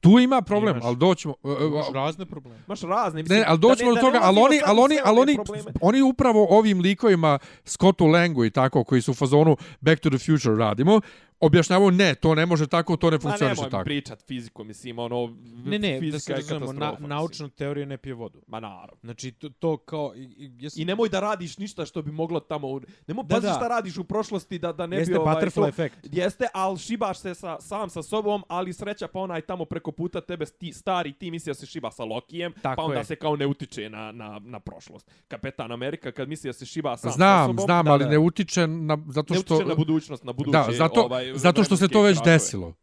Tu ima problem, Imaš. ali doćemo... uh, uh, Imaš razne probleme. Imaš razne, mislim, Ne, ali da doćemo ne- do toga, ali oni, ali u oni, ali ove oni, oni upravo ovim likovima, Scottu Langu i tako, koji su u fazonu Back to the Future radimo, objašnjavaju ne, to ne može tako, to ne Ma funkcioniše nemoj tako. pričat fiziku, mislim, ono, Ne, ne, da fizika se je razumemo, na, naučna teorija ne pije vodu. Ma naravno. Znači, to, to kao... I, i, jes, I nemoj da radiš ništa što bi moglo tamo... u- Nemoj Da, pazi da. šta radiš u prošlosti da, da ne jeste bi... Ovaj, butterfly to- efekt. Jeste, ali šibaš se sa, sam sa sobom, ali sreća pa onaj tamo preko puta tebe ti, stari, ti misli da se šiba sa Lokijem, Tako pa onda je. se kao ne utiče na, na, na prošlost. Kapetan Amerika kad misli da se šiba sam sa Znam, sobom, znam, da, ali da, ne utiče na, zato ne što... utiče na budućnost, na buduće. da, zato, ovaj, zato što se to već krakove. desilo.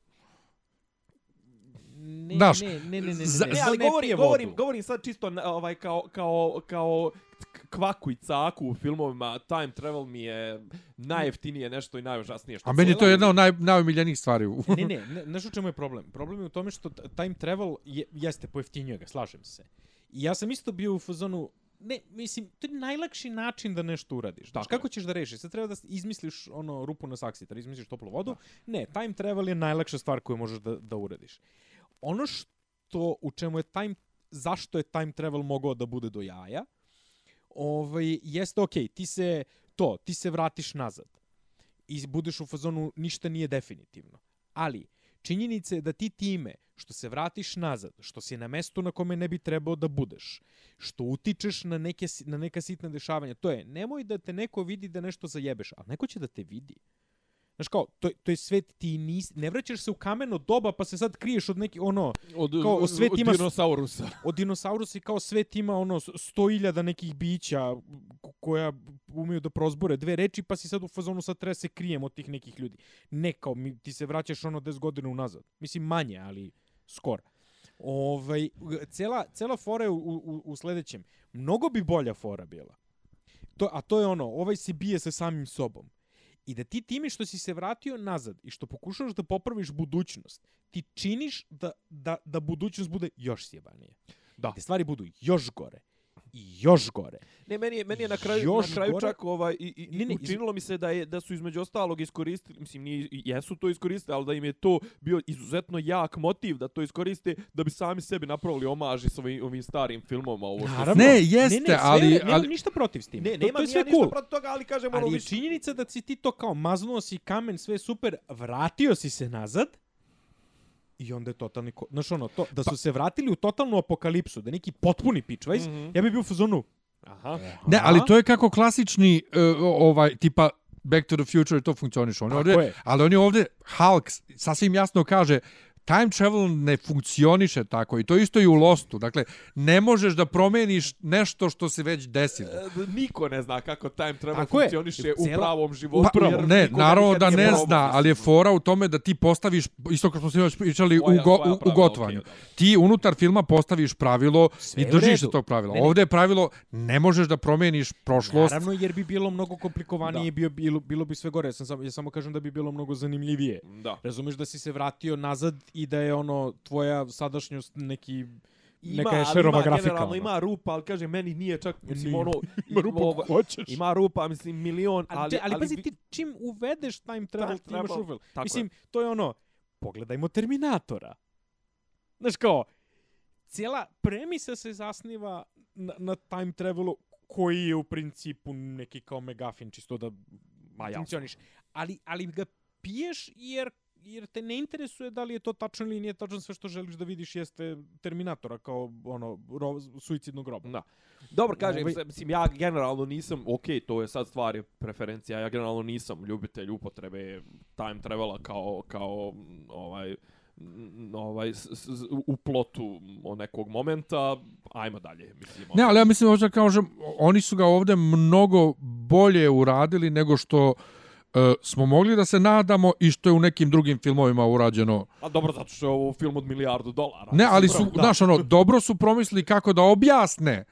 Ne, Znaš, ne, ne, ne, ne, ne, za- ne, Ne, ali ne govorim, govorim, govorim sad čisto ovaj kao kao kao kvaku i caku u filmovima. Time travel mi je najjeftinije nešto i najužasnije što A meni je to jedna od naj, najomiljenijih stvari. u- Ne, ne, ne, znaš u čemu je problem? Problem je u tome što time travel je, jeste, pojeftinjuje ga, slažem se. I ja sam isto bio u fazonu, ne, mislim, to je najlakši način da nešto uradiš. Tako kako ćeš da rešiš? Sad treba da izmisliš ono rupu na saksi, da izmisliš toplu vodu. Ne, time travel je najlakša stvar koju možeš da, da uradiš. Ono što, u čemu je time, zašto je time travel mogao da bude do jaja, ovaj, jeste, okej, ti se, to, ti se vratiš nazad i budeš u fazonu ništa nije definitivno. Ali, činjenica je da ti time što se vratiš nazad, što si na mestu na kome ne bi trebao da budeš, što utičeš na, neke, na neka sitna dešavanja, to je, nemoj da te neko vidi da nešto zajebeš, ali neko će da te vidi. Znaš kao, to, to je svet, ti nis, ne vraćaš se u kameno doba pa se sad kriješ od neki, ono, od, kao svet ima- dinosaurusa. od dinosaurusa i kao svet ima ono sto iljada nekih bića ko- koja umeju da prozbore dve reči pa si sad u fazonu sad treba se krijem od tih nekih ljudi. Ne kao mi, ti se vraćaš ono 10 godina unazad. Mislim manje, ali skoro. Ovaj, cela, cela fora je u, u, u sledećem. Mnogo bi bolja fora bila. To, a to je ono, ovaj se bije sa samim sobom. I da ti time što si se vratio nazad i što pokušavaš da popraviš budućnost, ti činiš da, da, da budućnost bude još sjebanije. Da. Da stvari budu još gore. I još gore. Ne, meni je, meni je na kraju, Još na kraju gore- čak ovaj, i, i, Ne, ne, ne, ne, učinilo mi se da, je, da su između ostalog iskoristili, mislim, nije, jesu to iskoristili, ali da im je to bio izuzetno jak motiv da to iskoriste, da bi sami sebi napravili omaži s ovim, ovim starim filmovima. Ovo što Naravno. Ne, ne, jeste, ne, sve, ali- nemam ali- ništa protiv s tim. Ne, to, nema to je ni sve ja ništa cool. protiv toga, ali kažem ono Ali je više. činjenica da si ti to kao maznuo si kamen, sve super, vratio si se nazad i onda je totalni... Ko... Znaš ono, to, da su se vratili u totalnu apokalipsu, da neki potpuni pitchvajz, Mhm. ja bih bio u fazonu... Aha. Ne, ali to je kako klasični uh, ovaj tipa Back to the Future to funkcioniše. On je Tako ovdje, je. ali on je ovdje Hulk sasvim jasno kaže time travel ne funkcioniše tako i to isto i u Lostu. Dakle, ne možeš da promeniš nešto što se već desilo. E, Niko ne zna kako time travel Tako je. funkcioniše u Cijela- pravom životu. Pa, jer ne, naravno da ne zna, ali je fora u tome da ti postaviš, isto kao što smo već pričali u, go, tvoja u, u gotovanju. dobro. ti unutar filma postaviš pravilo Sve i držiš se tog pravila. Ne, ne. Ovdje je pravilo, ne možeš da promeniš prošlost. Naravno, jer bi bilo mnogo komplikovanije, Da. bio, bilo, bilo bi sve gore. Ja, sam, samo- ja samo kažem da bi bilo mnogo zanimljivije. Da. Razumeš da si se vratio nazad i da je ono tvoja sadašnjost neki Ima, neka je ima, grafika. generalno ono. ima rupa, ali kaže meni nije čak, mislim, Nije. ono... Ima rupa ovo- hoćeš. Ima rupa, mislim, milion, Ali, ali... ali, ali pazi, ti čim uvedeš time travel, Time ti imaš uvel. Mislim, to je ono, pogledajmo Terminatora. Znaš kao, cijela premisa se zasniva na, na time travelu koji je u principu neki kao megafin, čisto da Ma funkcioniš. Ali, ali ga piješ jer jer te ne interesuje da li je to tačno ili nije tačno sve što želiš da vidiš jeste Terminatora kao ono ro, suicidnog roba. Da. Dobro, kažem, Ovaj- ovaj... mislim, ja generalno nisam, ok, to je sad stvar je preferencija, ja generalno nisam ljubitelj upotrebe time travela kao, kao ovaj, ovaj, s, s, s- u plotu nekog momenta, ajmo dalje, mislim. Ne, ono. ali ja mislim možda kao že oni su ga ovde mnogo bolje uradili nego što e, smo mogli da se nadamo i što je u nekim drugim filmovima urađeno. A dobro, zato što je ovo film od milijardu dolara. Ne, ali su, da. znaš, ono, dobro su promislili kako da objasne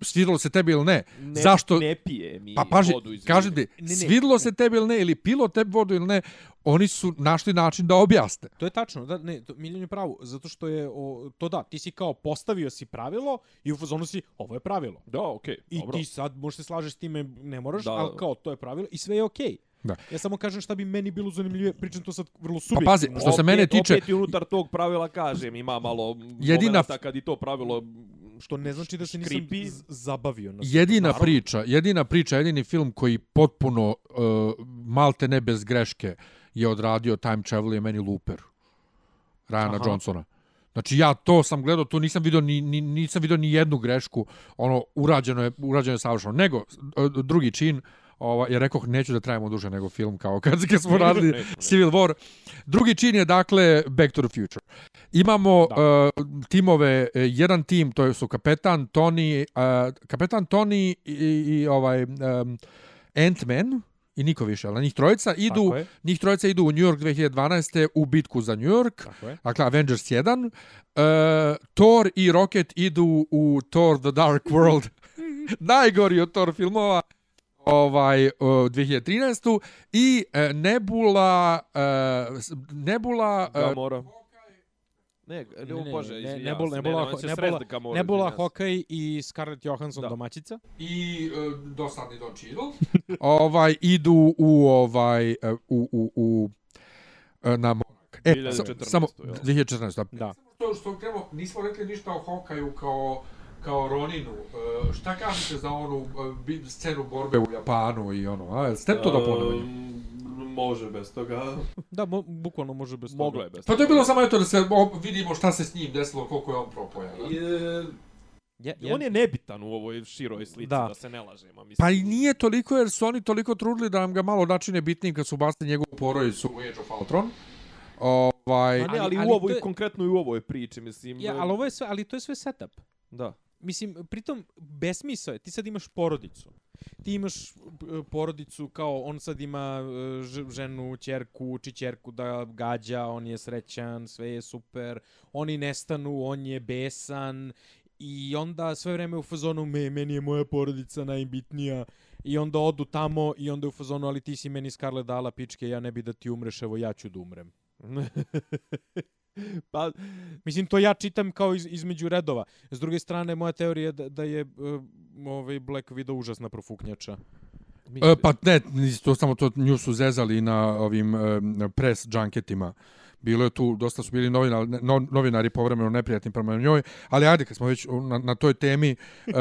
svidilo se tebi ili ne. ne, Zašto? Ne pije mi Pa paži, vodu iz kaži ti, Ne, ne. svidilo se tebi ili ne, ili pilo tebi vodu ili ne, oni su našli način da objasne. To je tačno, da, ne, to, Miljan je pravo, zato što je, o, to da, ti si kao postavio si pravilo i u fazonu si, ovo je pravilo. Da, okej, I dobro. ti sad možeš se slažeš s time, ne moraš, Da. ali kao to je pravilo i sve je okej. Da. Ja samo kažem šta bi meni bilo zanimljivije, pričam to sad vrlo Pa subjektivno. pazi, što se mene tiče, Opet i unutar tog pravila kažem, ima malo Jedina momenata kad i to pravilo Što ne znači da se nisam Škripi. zabavio. Na jedina Naravno. priča, jedina priča, jedini film koji potpuno uh, malte ne bez greške je odradio Time Travel je meni Looper. Ryana Aha. Johnsona. Znači ja to sam gledao, tu nisam video ni, ni nisam video ni jednu grešku. Ono urađeno je urađeno je savršeno. Nego e, drugi čin Ova, ja rekoh, neću da trajamo duže nego film, kao kad, kad smo radili. Civil War. Drugi čin je, dakle, Back to the Future. Imamo Da. uh, timove, e, jedan tim, to su kapetan Tony, uh, kapetan Tony i, i ovaj um, Ant-Man, i niko više, ali njih trojica idu, je. njih trojica idu u New York 2012. u bitku za New York, je. dakle Avengers 1. Uh, Thor i Rocket idu u Thor The Dark World, najgori od Thor filmova, ovaj uh, 2013. I uh, Nebula uh, s- Nebula Gamora. Ne, ne, Ne, ne, bože, ne, izvinjavam Nebula, Nebula, ne, Nebula, Gamora, Nebula, se. Hawkeye i Scarlett Johansson Da. domaćica. i uh, dosadni Don Cheadle ovaj idu u ovaj u u u na morak. E, sa- 2014, samo jel? 2014. Da. To što krenemo, nismo rekli ništa o Hokaju kao kao Roninu. Uh, šta kažete za onu bi- scenu borbe u Japanu i ono, a ste to da ponovimo? Ehm, Može bez toga. Da, mo, bukvalno može bez toga. Moglo je bez Pa to je bilo samo eto da se vidimo šta se s njim desilo, koliko je on propojan. Je, Ja, on je nebitan u ovoj široj slici, da, Da. se ne lažemo. Mislim. Pa i nije toliko jer su oni toliko trudili da nam ga malo načine bitnim kad su bacili njegovu porodicu u Age of Ultron. Ovaj, Ma ne, ali, Ali- ali, u ovoj, je- konkretno i u ovoj priči, mislim. Ja, ali ovo je sve, ali to je sve setup. Da. Mislim, pritom, besmisao je. Ti sad imaš porodicu. Ti imaš e, porodicu kao, on sad ima e, ženu, ćerku, uči ćerku da gađa, on je srećan, sve je super. Oni nestanu, on je besan. I onda sve vreme u fazonu, me, meni je moja porodica najbitnija. I onda odu tamo i onda je u fazonu, ali ti si meni Scarlett dala pičke, ja ne bi da ti umreš, evo ja ću da umrem. pa, Mislim, to ja čitam kao iz, između redova. S druge strane, moja teorija je da, da je uh, ovaj Black Widow užasna profuknjača. E, pa ne, to samo to nju su zezali na ovim e, press junketima. Bilo je tu, dosta su bili novinari, no, novinari povremeno neprijatni prema njoj, ali ajde, kad smo već na, na toj temi, uh,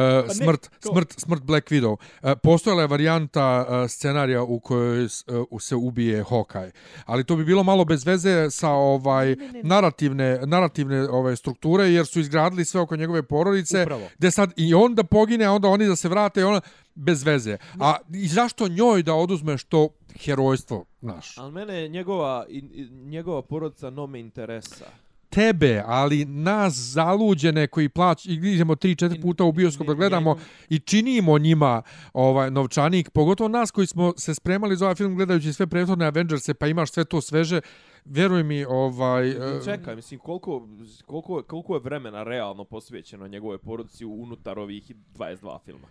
smrt, kao- smrt, smrt Black Widow. Uh, postojala je varijanta uh, scenarija u kojoj uh, se ubije Hawkeye, ali to bi bilo malo bez veze sa ovaj narativne, narativne ove strukture, jer su izgradili sve oko njegove porodice, Upravo. gde sad i on da pogine, a onda oni da se vrate i ona bez veze. A i zašto njoj da oduzmeš to herojstvo, znaš? ali mene njegova, njegova porodica no me interesa. Tebe, ali nas zaluđene koji plać i idemo 3-4 puta u bioskop da gledamo i činimo njima ovaj novčanik, pogotovo nas koji smo se spremali za ovaj film gledajući sve prethodne Avengerse, pa imaš sve to sveže, veruj mi, ovaj... e, Čekaj, mislim, koliko, koliko, koliko je vremena realno posvećeno njegove porodici unutar ovih 22 filma?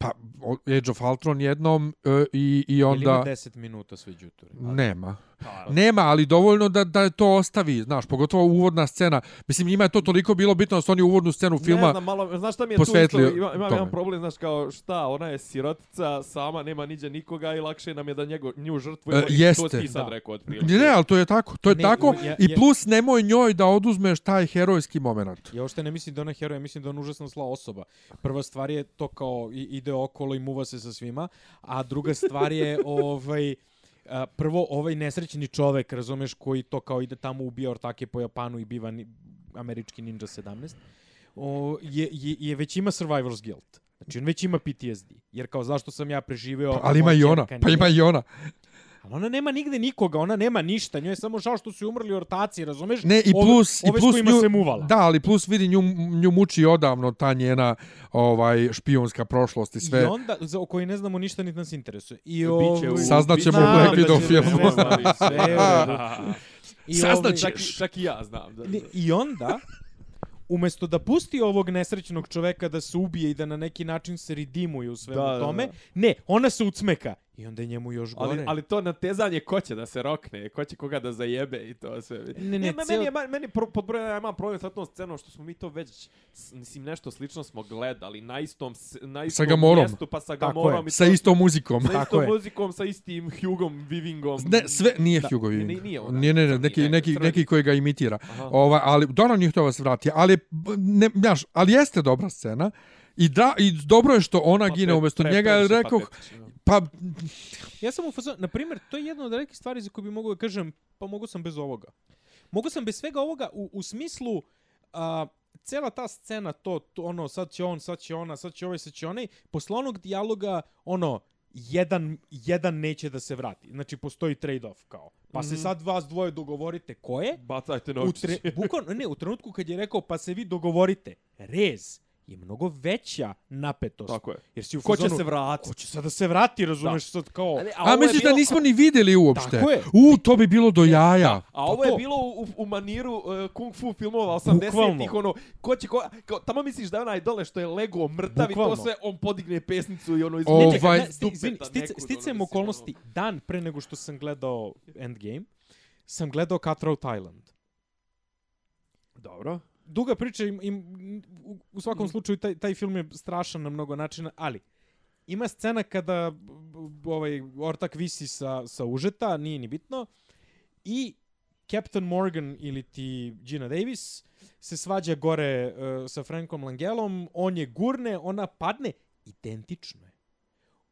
Pa Age of Ultron jednom e, i, i Ili ima onda... 10 minuta sve đuture. Nema. Nema, ali dovoljno da da to ostavi, znaš, pogotovo uvodna scena. Mislim, njima je to toliko bilo bitno da su oni uvodnu scenu filma... Ne znam, malo, znaš šta mi je posvetili tu isto, ima, imam jedan problem, znaš, kao šta, ona je sirotica, sama, nema niđe nikoga i lakše nam je da njego, nju žrtvuje, E, to jeste. ti sad Da. rekao otprilike. Ne, ne, ali to je tako. To je Ne, tako. ja- I ja- plus nemoj njoj da oduzmeš taj herojski moment. Ja uopšte ne mislim da ona heroj, ja mislim da ona užasno zla osoba. Prva stvar je to kao i- ide okolo i muva se sa svima, a druga stvar je ovaj a, prvo ovaj nesrećni čovek, razumeš, koji to kao ide tamo ubija ortake po Japanu i biva ni, američki Ninja 17, o, je, je, je već ima survivor's guilt. Znači, on već ima PTSD. Jer kao, zašto sam ja preživeo... Pa, ali ima i ona. Pa ima i ona. Ali ona nema nigde nikoga, ona nema ništa. Njoj je samo žao što su umrli ortaci, razumeš? Ne, i Ove- plus, ove i s plus nju, se muvala. Da, ali plus vidi nju, nju muči odavno ta njena ovaj špijunska prošlost i sve. I onda, za, o kojoj ne znamo ništa, niti nas interesuje. I u- Saznaćemo u Black da Widow filmu. I Saznaće. ovaj- Čak, i- čak i ja znam. Da, I onda, umesto da pusti ovog nesrećnog čoveka da se ubije i da na neki način se ridimuje u svemu Da, da, tome, da. ne, ona se ucmeka. I onda je njemu još gore. Ali, ali to natezanje ko će da se rokne, ko će koga da zajebe i to sve. Ne, ne, me- ceo- meni je ma- meni pro, pod brojem ja imam problem sa tom scenom što smo mi to već mislim nešto slično smo gledali na istom na istom Gamorom. mjestu pa sa Tako Gamorom i Sa to- istom muzikom. sa Tako istom je. muzikom, sa istim Hugom Vivingom. Ne, sve nije Da, Hugo nije- Weaving. nije ona, Nije, ne, ne, neki, ne, neki, neki koji ga imitira. Aha. Ovaj, ali dobro nije htio da se vrati, ali b- ne, znaš, ali jeste dobra scena. I da i dobro je što ona Pa gine umjesto njega, jer rekao pa Ja sam u fazonu, na primjer, to je jedna od rekih stvari za koju bi mogu da kažem, pa mogu sam bez ovoga. Mogu sam bez svega ovoga u, u smislu a, cela ta scena, to, to, ono, sad će on, sad će ona, sad će ovaj, sad će onaj, posle onog dijaloga, ono, jedan, jedan neće da se vrati. Znači, postoji trade-off, kao. Pa se sad vas dvoje dogovorite ko je, Bacajte u novčiće. tre, bukvalno, ne, u trenutku kad je rekao pa se vi dogovorite, rez je mnogo veća napetost. Tako je. Jer si u Ko će fazonu, se vratiti? Ko će sad da se vrati, razumeš, sad kao... A, A, misliš da bilo- nismo ni videli uopšte? Tako je. U, to bi bilo do jaja. A Pa ovo je bilo u, u maniru uh, kung fu filmova 80-ih, Bukvalno. ono, ko će, ko, kao, tamo misliš da je onaj dole što je Lego mrtav i Bukvalno. to sve, on podigne pesnicu i ono iz Ovaj- nečega, iz sti, izvini, dupeta stice, nekud, ono, sticajem mislim, okolnosti, dan pre nego što sam gledao Endgame, sam gledao Cutthroat Island. Dobro. Duga priča, im, im, u, svakom Mhm. slučaju taj, taj film je strašan na mnogo načina, ali ima scena kada ovaj ortak visi sa, sa užeta, nije ni bitno, i Captain Morgan ili ti Gina Davis se svađa gore uh, sa Frankom Langelom, on je gurne, ona padne, identično je.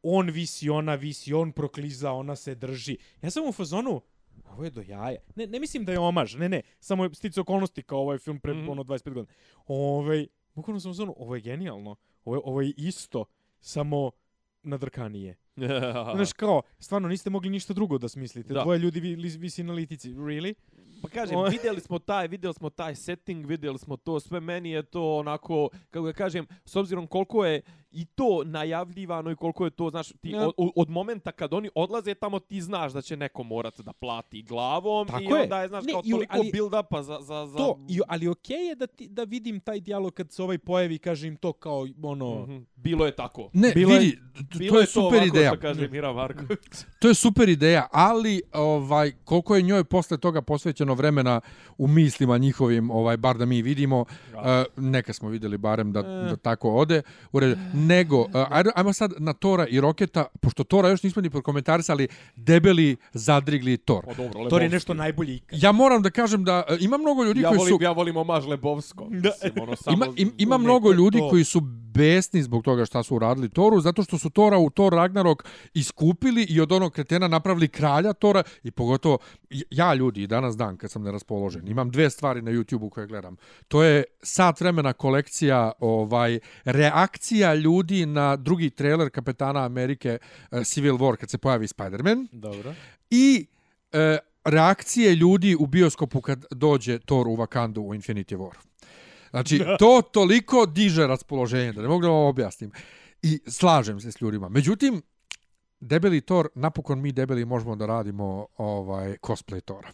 On visi, ona visi, on prokliza, ona se drži. Ja sam u fazonu, ovo je do jaja. Ne, ne mislim da je omaž, ne, ne, samo je stice okolnosti kao ovaj film pre Mhm. ono 25 godina. Ovaj, bukvalno sam u fazonu, ovo je genijalno. Ovo je, ovo je isto, samo nadrkanije. Znaš kao, stvarno niste mogli ništa drugo da smislite. Da. Dvoje ljudi vi, li- visi na litici. Really? Pa kažem, O- vidjeli smo taj, vidjeli smo taj setting, vidjeli smo to, sve meni je to onako, kako ga kažem, s obzirom koliko je i to najavljivano i koliko je to, znaš, ti Ja. od, od momenta kad oni odlaze tamo ti znaš da će neko morat da plati glavom Tako i je. onda je, znaš, Ne, kao i- toliko ali- build-upa za, za, za... To, i, ali okej je da, ti, da vidim taj dijalog kad se ovaj pojavi i kaže im to kao ono... Mhm. Bilo je tako. Ne, Bilo je- vidi, Bilo to je super ovako ideja. Što kaže Mira Marković. To je super ideja, ali ovaj koliko je njoj posle toga posvećeno vremena u mislima njihovim, ovaj bar da mi vidimo, uh, neka smo videli barem da, E. da tako ode. U redu. Nego, uh, ajde, ajmo sad na Tora i Roketa, pošto Tora još nismo ni prokomentarisali, debeli zadrigli Tor. Pa dobro, To je nešto najbolje ikad. Ja moram da kažem da uh, ima mnogo ljudi Ja koji volim, su... ja volim omaž Lebovsko. Da. Mislim, ono, samo... Ima, im, ima mnogo ljudi to- koji su besni zbog toga šta su uradili Toru, zato što su Tora u Thor Ragnarok iskupili i od onog kretena napravili kralja Tora i pogotovo ja ljudi danas dan kad sam neraspoložen imam dve stvari na YouTubeu koje gledam. To je sat vremena kolekcija ovaj reakcija ljudi na drugi trailer Kapetana Amerike uh, Civil War kad se pojavi Spider-Man Dobro. i e, reakcije ljudi u bioskopu kad dođe Thor u Wakandu u Infinity War. Znači, to toliko diže raspoloženje, da ne mogu da vam objasnim. I slažem se s ljudima. Međutim, debeli Thor, napokon mi debeli možemo da radimo ovaj cosplay Tora.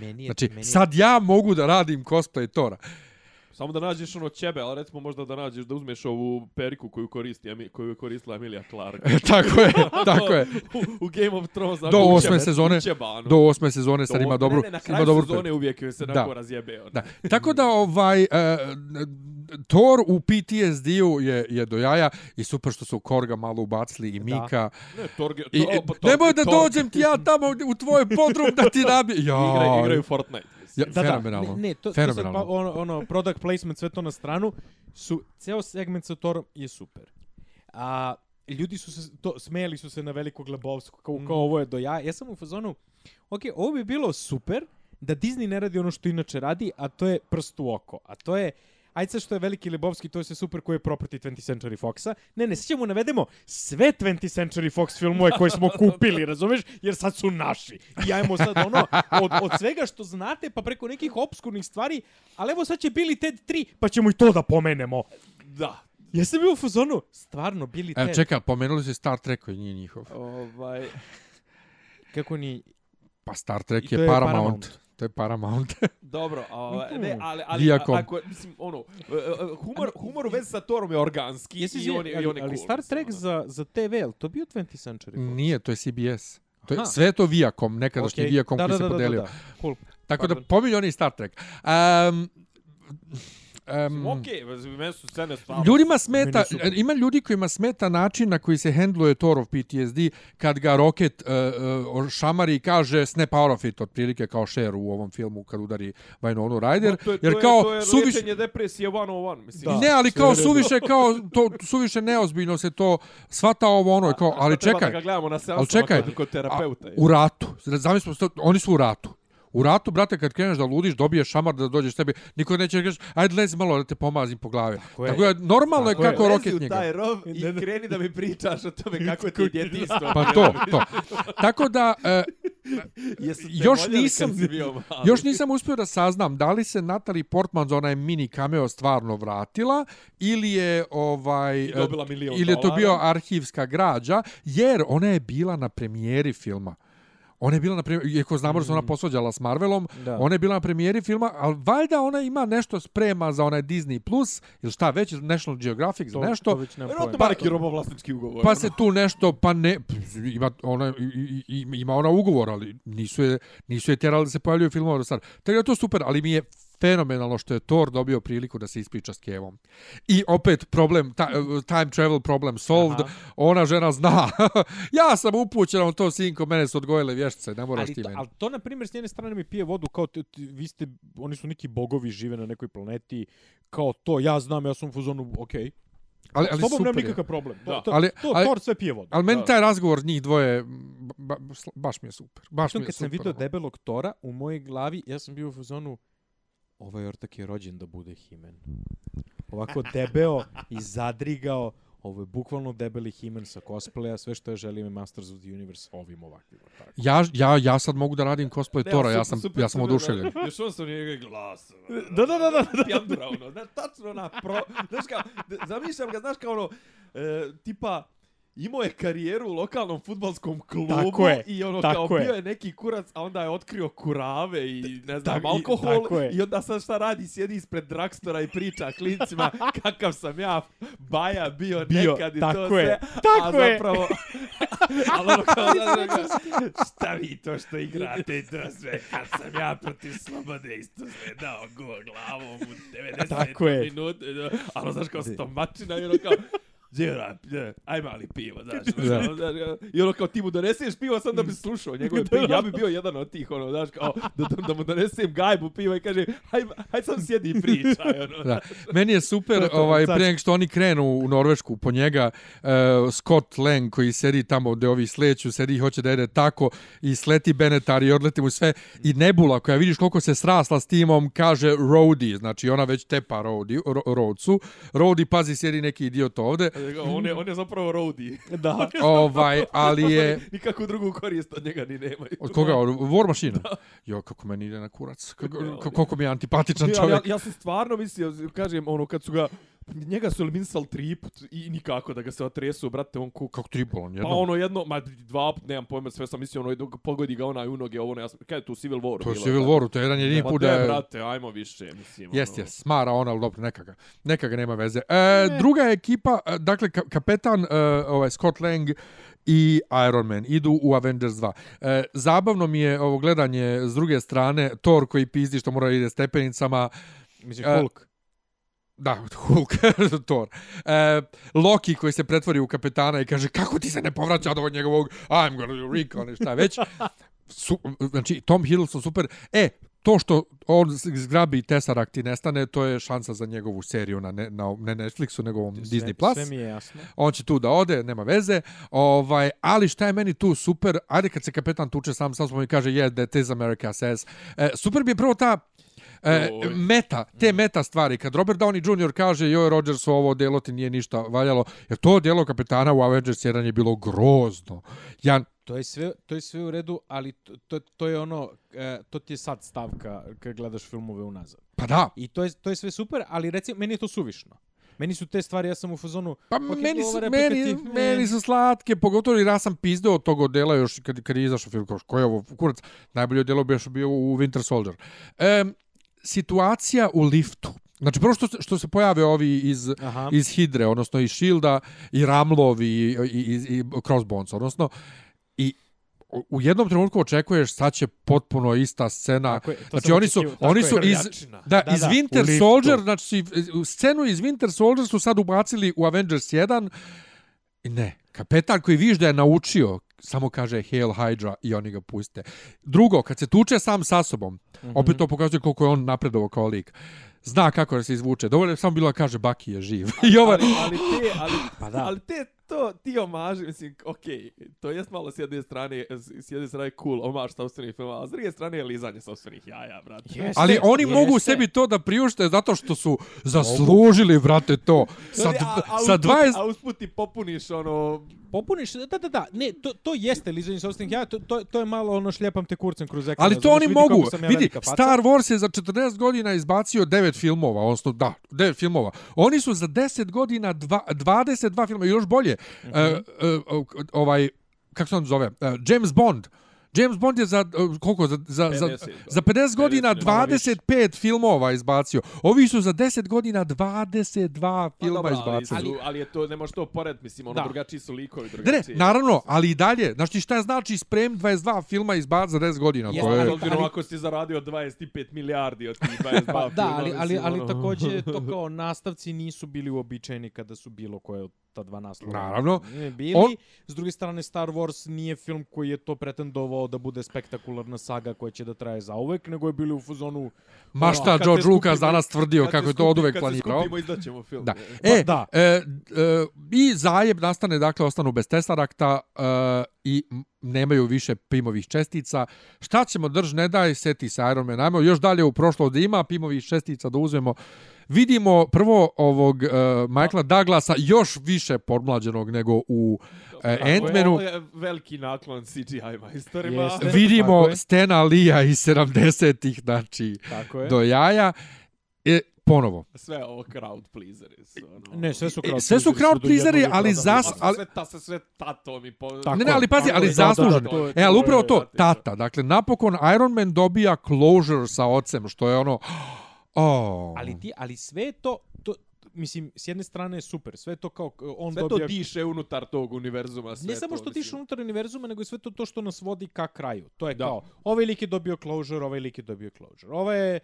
Meni je, Znači, meni je, sad ja mogu da radim cosplay Tora. Samo da nađeš ono ćebe, ali recimo možda da nađeš da uzmeš ovu periku koju koristi Emi- koju je koristila Emilia Clarke. tako je, tako je. u, u Game of Thrones. Do onako, osme učebe- sezone, učeba, ono. do osme sezone sad ima dobru, ne, ne, na ima kraju dobru sezone uvijek joj se Da. onako razjebe. Ono. Da. Tako da ovaj uh, Thor u PTSD-u je je do jaja i super što su Korga malo ubacili i Mika. Ne, Torge, I, to, pa Torge- nemoj da Torge- dođem ti ja tamo u tvoj podrum da ti nabi. Ja, Igraju, igraju Fortnite. Ja. Da, fenomenalno. Da, ne, ne, to, to fenomenalno. sad, pa, ono, ono, product placement, sve to na stranu, su, ceo segment sa Thorom je super. A, ljudi su se, to, smijeli su se na veliko Glebovsku, kao, kao ovo je do ja. Ja sam u fazonu, ok, ovo bi bilo super da Disney ne radi ono što inače radi, a to je prst u oko. A to je, ajde sad što je veliki Lebovski, to je sve super koji je property 20th Century Foxa. Ne, ne, sad ćemo navedemo sve 20th Century Fox filmove koje smo kupili, razumeš? Jer sad su naši. I ajmo sad ono, od, od svega što znate, pa preko nekih obskurnih stvari, ali evo sad će Billy Ted 3, pa ćemo i to da pomenemo. Da. Jesam bio u fazonu, stvarno, Billy Evo, Ted. čekaj, pomenuli su Star Trek koji nije njihov. Ovaj, Kako ni... Pa Star Trek I je je Paramount. Paramount. To je Paramount. dobro, a, ne, ali, ali a- ako, mislim, ono, e, e, humor, humor u vezi sa Torom je organski Jesi i on je, i on je ali cool, Star mislim, Trek ono. za, za TV, je li to bio 20th Century Fox? Nije, to je CBS. To je, Aha. sve je to Viacom, nekadašnji Okej. Viacom da, koji da, se da, da, podelio. Da, da. Cool. Tako da Pardon. pominju oni Star Trek. Um, um, Okej, okay, meni su scene. Ljudima smeta, je super. ima ljudi kojima smeta način na koji se hendluje Thorov PTSD kad ga Rocket uh, uh, šamari i kaže snap out of it, otprilike kao Cher u ovom filmu kad udari Winona Ryder, to je, jer to je, kao to je suviše... lečenje depresije 101, mislim. Da. Ne, ali kao suviše, kao, to, suviše neozbiljno se to svata ovo ono, kao, ali čekaj, Da ga gledamo na ali čekaj, kod, kod terapeuta. a, u ratu, zamislimo, oni su u ratu. U ratu, brate, kad kreneš da ludiš, dobiješ šamar da dođeš tebi, niko neće reći, ajde lezi malo da te pomazim po glavi. Tako je. Tako je, normalno je Tako je. kako Lezi roket u njega. taj rov i Ne, ne. kreni da mi pričaš o tome kako ti je djetinstvo. Pa to, to. Tako da, e, još nisam- još nisam uspio da saznam da li se Natalie Portman za onaj mini cameo stvarno vratila ili je ovaj ili je to dolara. bio arhivska građa jer ona je bila na premijeri filma. Ona je bila na premijeri, iako znamo da se ona posvađala s Marvelom, Da. ona je bila na premijeri filma, ali valjda ona ima nešto sprema za onaj Disney Plus, ili šta već, National Geographic, za To, nešto. to već nemam Vjerojatno pojma. ima neki robovlasnički ugovor. Pa se tu nešto, pa ne, ima ona, ima ona ugovor, ali nisu je, nisu je tjerali da se pojavljaju filmova do sada. Tako da je to super, ali mi je fenomenalno što je Thor dobio priliku da se ispriča s Kevom. I opet problem, ta, time travel problem solved, Aha. ona žena zna. ja sam upućena u to, sinko, mene su odgojile vještice, ne moraš Ali ti to, meni. ali to, na primjer, s njene strane mi pije vodu kao, t, t, vi ste, oni su neki bogovi, žive na nekoj planeti, kao to, ja znam, ja sam u fazonu, okej. ali, S ali tobom nemam super je. nikakav problem. To, Da. to, Ali- to, ali- Thor sve pije vodu. Ali meni Da. taj razgovor njih dvoje, ba, baš mi je super. Baš mi je kad sam super. vidio ono. debelog Tora, u mojoj glavi, ja sam bio u fazonu, ovaj ortak je rođen da bude Himen. Ovako debeo i zadrigao, ovo je bukvalno debeli Himen sa cosplaya, sve što ja želim je Masters of the Universe ovim ovakvim. ortakom. Ja, ja, ja sad mogu da radim cosplay Ne, Tora, ja sam, super, ja sam oduševljen. da. Još on sam njega glas. Da, da, da, da. Pjandura, ono. Da, tačno na pro... Znaš kao, da- zamišljam ga, znaš kao ono, e, tipa, imao je karijeru u lokalnom futbalskom klubu Tako je, i ono tako kao je. bio je neki kurac, a onda je otkrio kurave i ne znam, Tak- i- alkohol tako je. i onda sad šta radi, sjedi ispred dragstora i priča klincima kakav sam ja baja bio, Bio, nekad i tako to je, sve, tako a je. zapravo, ali ono kao, znaš, ono kao, šta vi to što igrate i to sve, kad sam ja protiv Slobode isto sve dao go glavom u 90 Tako je. minute, da, ali znaš kao stomačina i ono kao, Đera, aj mali pivo, znaš, Da. ono, znaš, i ono kao ti mu doneseš pivo sam da bi slušao njegove pivo, ja bi bio jedan od tih, ono, znaš, kao, da, da, da mu donesem gajbu piva i kaže, aj, aj sam sjedi i pričaj, ono, Da. Meni je super, ovaj, pre nego što oni krenu u Norvešku po njega, uh, Scott Lang koji sedi tamo gde ovi sleću, sedi i hoće da jede tako i sleti Benetar i odleti mu sve. I Nebula koja vidiš koliko se srasla s timom, kaže Rhodey, znači ona već tepa Rhodey, ro, Rhodsu. Rhodey, pazi, sjedi neki idiot ovde. On je, on je zapravo roadie. Da. ovaj, ali je... Nikakvu drugu korist od njega ni nemaju. Od koga? Od War Machine? Jo, kako meni ide na kurac. Kako, kako, koliko mi je antipatičan čovjek. Ja, ja sam stvarno mislio, kažem, ono, kad su ga Njega su eliminisali tri put i nikako da ga se otresu, brate, on ku... Kako triple, on Pa jedno. ono jedno, ma dva put, nemam pojma, sve sam mislio, ono, dok pogodi ga onaj u noge, ovo, ono, ja sam, kada je tu Civil War? to je Civil da? Waru, to je jedan jedini Ma put da je... brate, ajmo više, mislim. Jest, ono. jest, smara on, ali dobro, neka ga, neka ga nema veze. E, druga ekipa, e, dakle, ka- kapetan e, ovaj, Scott Lang i Iron Man idu u Avengers 2. E, zabavno mi je ovo gledanje s druge strane, Thor koji pizdi što mora ide stepenicama, Mislim, E, Hulk. Da, Hulk, Thor. E, Loki koji se pretvori u kapetana i kaže kako ti se ne povraća od ovog njegovog I'm gonna recon i šta već. Su, znači, Tom Hiddleston super. E, to što on zgrabi Tesseract i nestane, to je šansa za njegovu seriju na, ne, na ne Netflixu, nego ovom Disney+. Plus. Sve mi je jasno. On će tu da ode, nema veze. Ovaj, ali šta je meni tu super, ajde kad se kapetan tuče sam sa sobom i kaže yeah, that is America says. E, super bi je prvo ta E, meta, te meta stvari, kad Robert Downey Jr. kaže joj Rodgers ovo delo ti nije ništa valjalo, jer to delo kapetana u Avengers 1 je bilo grozno. Ja, To je sve, to je sve u redu, ali to, to, to je ono, e, to ti je sad stavka kad gledaš filmove unazad. pa da, I to je, to je sve super, ali recimo, meni je to suvišno. Meni su te stvari, ja sam u fazonu... Pa ok, meni, su, ova replika meni, ti- meni su slatke, pogotovo jer ja sam pizdeo od tog odela još kad, kad je izašao film, kao ko je ovo, kurac, najbolje odelo bi još bio u Winter Soldier. E, situacija u liftu. Znači, prvo što, što se pojave ovi iz, Aha. iz Hidre, odnosno iz Shielda, i Ramlovi, i, i, i, i Crossbones, odnosno, i u- jednom trenutku očekuješ sad će potpuno ista scena. Tako je, znači oni su tako oni su iz da, Da, iz da, Winter. Soldier, znači scenu iz Winter Soldier su sad ubacili u Avengers 1. I ne, kapetan koji viš da je naučio samo kaže Hail Hydra i oni ga puste. Drugo, kad se tuče sam sa sobom, Mhm. opet to pokazuje koliko je on napredovao kao lik. Zna kako da se izvuče. Dovoljno je samo bilo da kaže Baki je živ. I ovo, ali, ali te, ali, Pa da. ali te, to, ti omaži, mislim, okej, to jest malo s jedne strane, s jedne strane cool, omaž sopstvenih filmova, a s druge strane je lizanje sopstvenih jaja, brate. Jeste, ali oni mogu jeste. sebi to da priušte zato što su zaslužili, brate, to. Sa, Ali, a, a, sa usput, 20... a usput ti popuniš ono... Popuniš, da, da, da, ne, to, to jeste lizanje sobstvenih jaja, to, to, to je malo ono šljepam te kurcem kroz ekran. Ali to oni vidi mogu. ja Vidi. Star Wars je za 40 godina izbacio 9 filmova, odnosno da, 9 filmova. Oni su za 10 godina dva, 22 filma, još bolje. Mm -hmm. ovaj, kako se on zove? Uh, James Bond. James Bond je za, uh, koliko, za, za, za, 50 za 50 godina 50, malo više. 25 filmova izbacio. Ovi su za 10 godina 22 Pa filma dobro, ali, izbacili. su, ali je to, ne možeš to pored, mislim, ono, Da. drugačiji su likovi, Ne, ne, drugačiji. naravno, ali i dalje. Znaš ti šta znači sprem 22 filma izbac za 10 godina? Jeste, to je... Ali- obzirom ako si zaradio 25 milijardi od tih 22 Pa, da, ali, filma, ali, mislim, ali ono. takođe to kao nastavci nisu bili uobičajeni kada su bilo koje od ta dva naslova. Naravno. Bili. On- S druge strane, Star Wars nije film koji je to pretendovao da bude spektakularna saga koja će da traje zauvek, nego je bili u fazonu... Ma šta Kad se George skupimo- Lucas danas tvrdio kako je to od uvek planirao. Kad se skupimo, izdaćemo film. Da. Pa, E, da. E, e, I zajeb nastane, dakle, ostanu bez Tesseracta e, i nemaju više pimovih čestica. Šta ćemo drž, ne daj, seti se Iron Man. Ajmo još dalje u prošlo da ima pimovih čestica da uzmemo. Vidimo prvo ovog uh, Michaela Douglasa još više podmlađenog nego u uh, Ant-Manu. Je veliki naklon CGI majstorima. Jeste. Vidimo. Stena Lija iz 70-ih, znači, Tako je. do jaja. E, ponovo, Sve ovo crowd pleaseri su. Ono. Ne, sve su E, crowd sve su pleaseri, crowd pleaseri, ali zas- A prodano. su ali- sve, ta se sve tatom i po... Tako ne, ne, ali pazi, ali zasluženo. E, ali upravo to, tata. Dakle, napokon Iron Man dobija closure sa ocem, što je ono... Oh. Ali ti, ali sve to, to mislim, s jedne strane je super, sve to kao on Sve to dobija... diše unutar tog univerzuma. Sve ne samo to, što mislim. tiše unutar univerzuma, nego i sve to to što nas vodi ka kraju. To je Da. kao, ovaj lik je dobio closure, ovaj lik je dobio closure. Ovo je,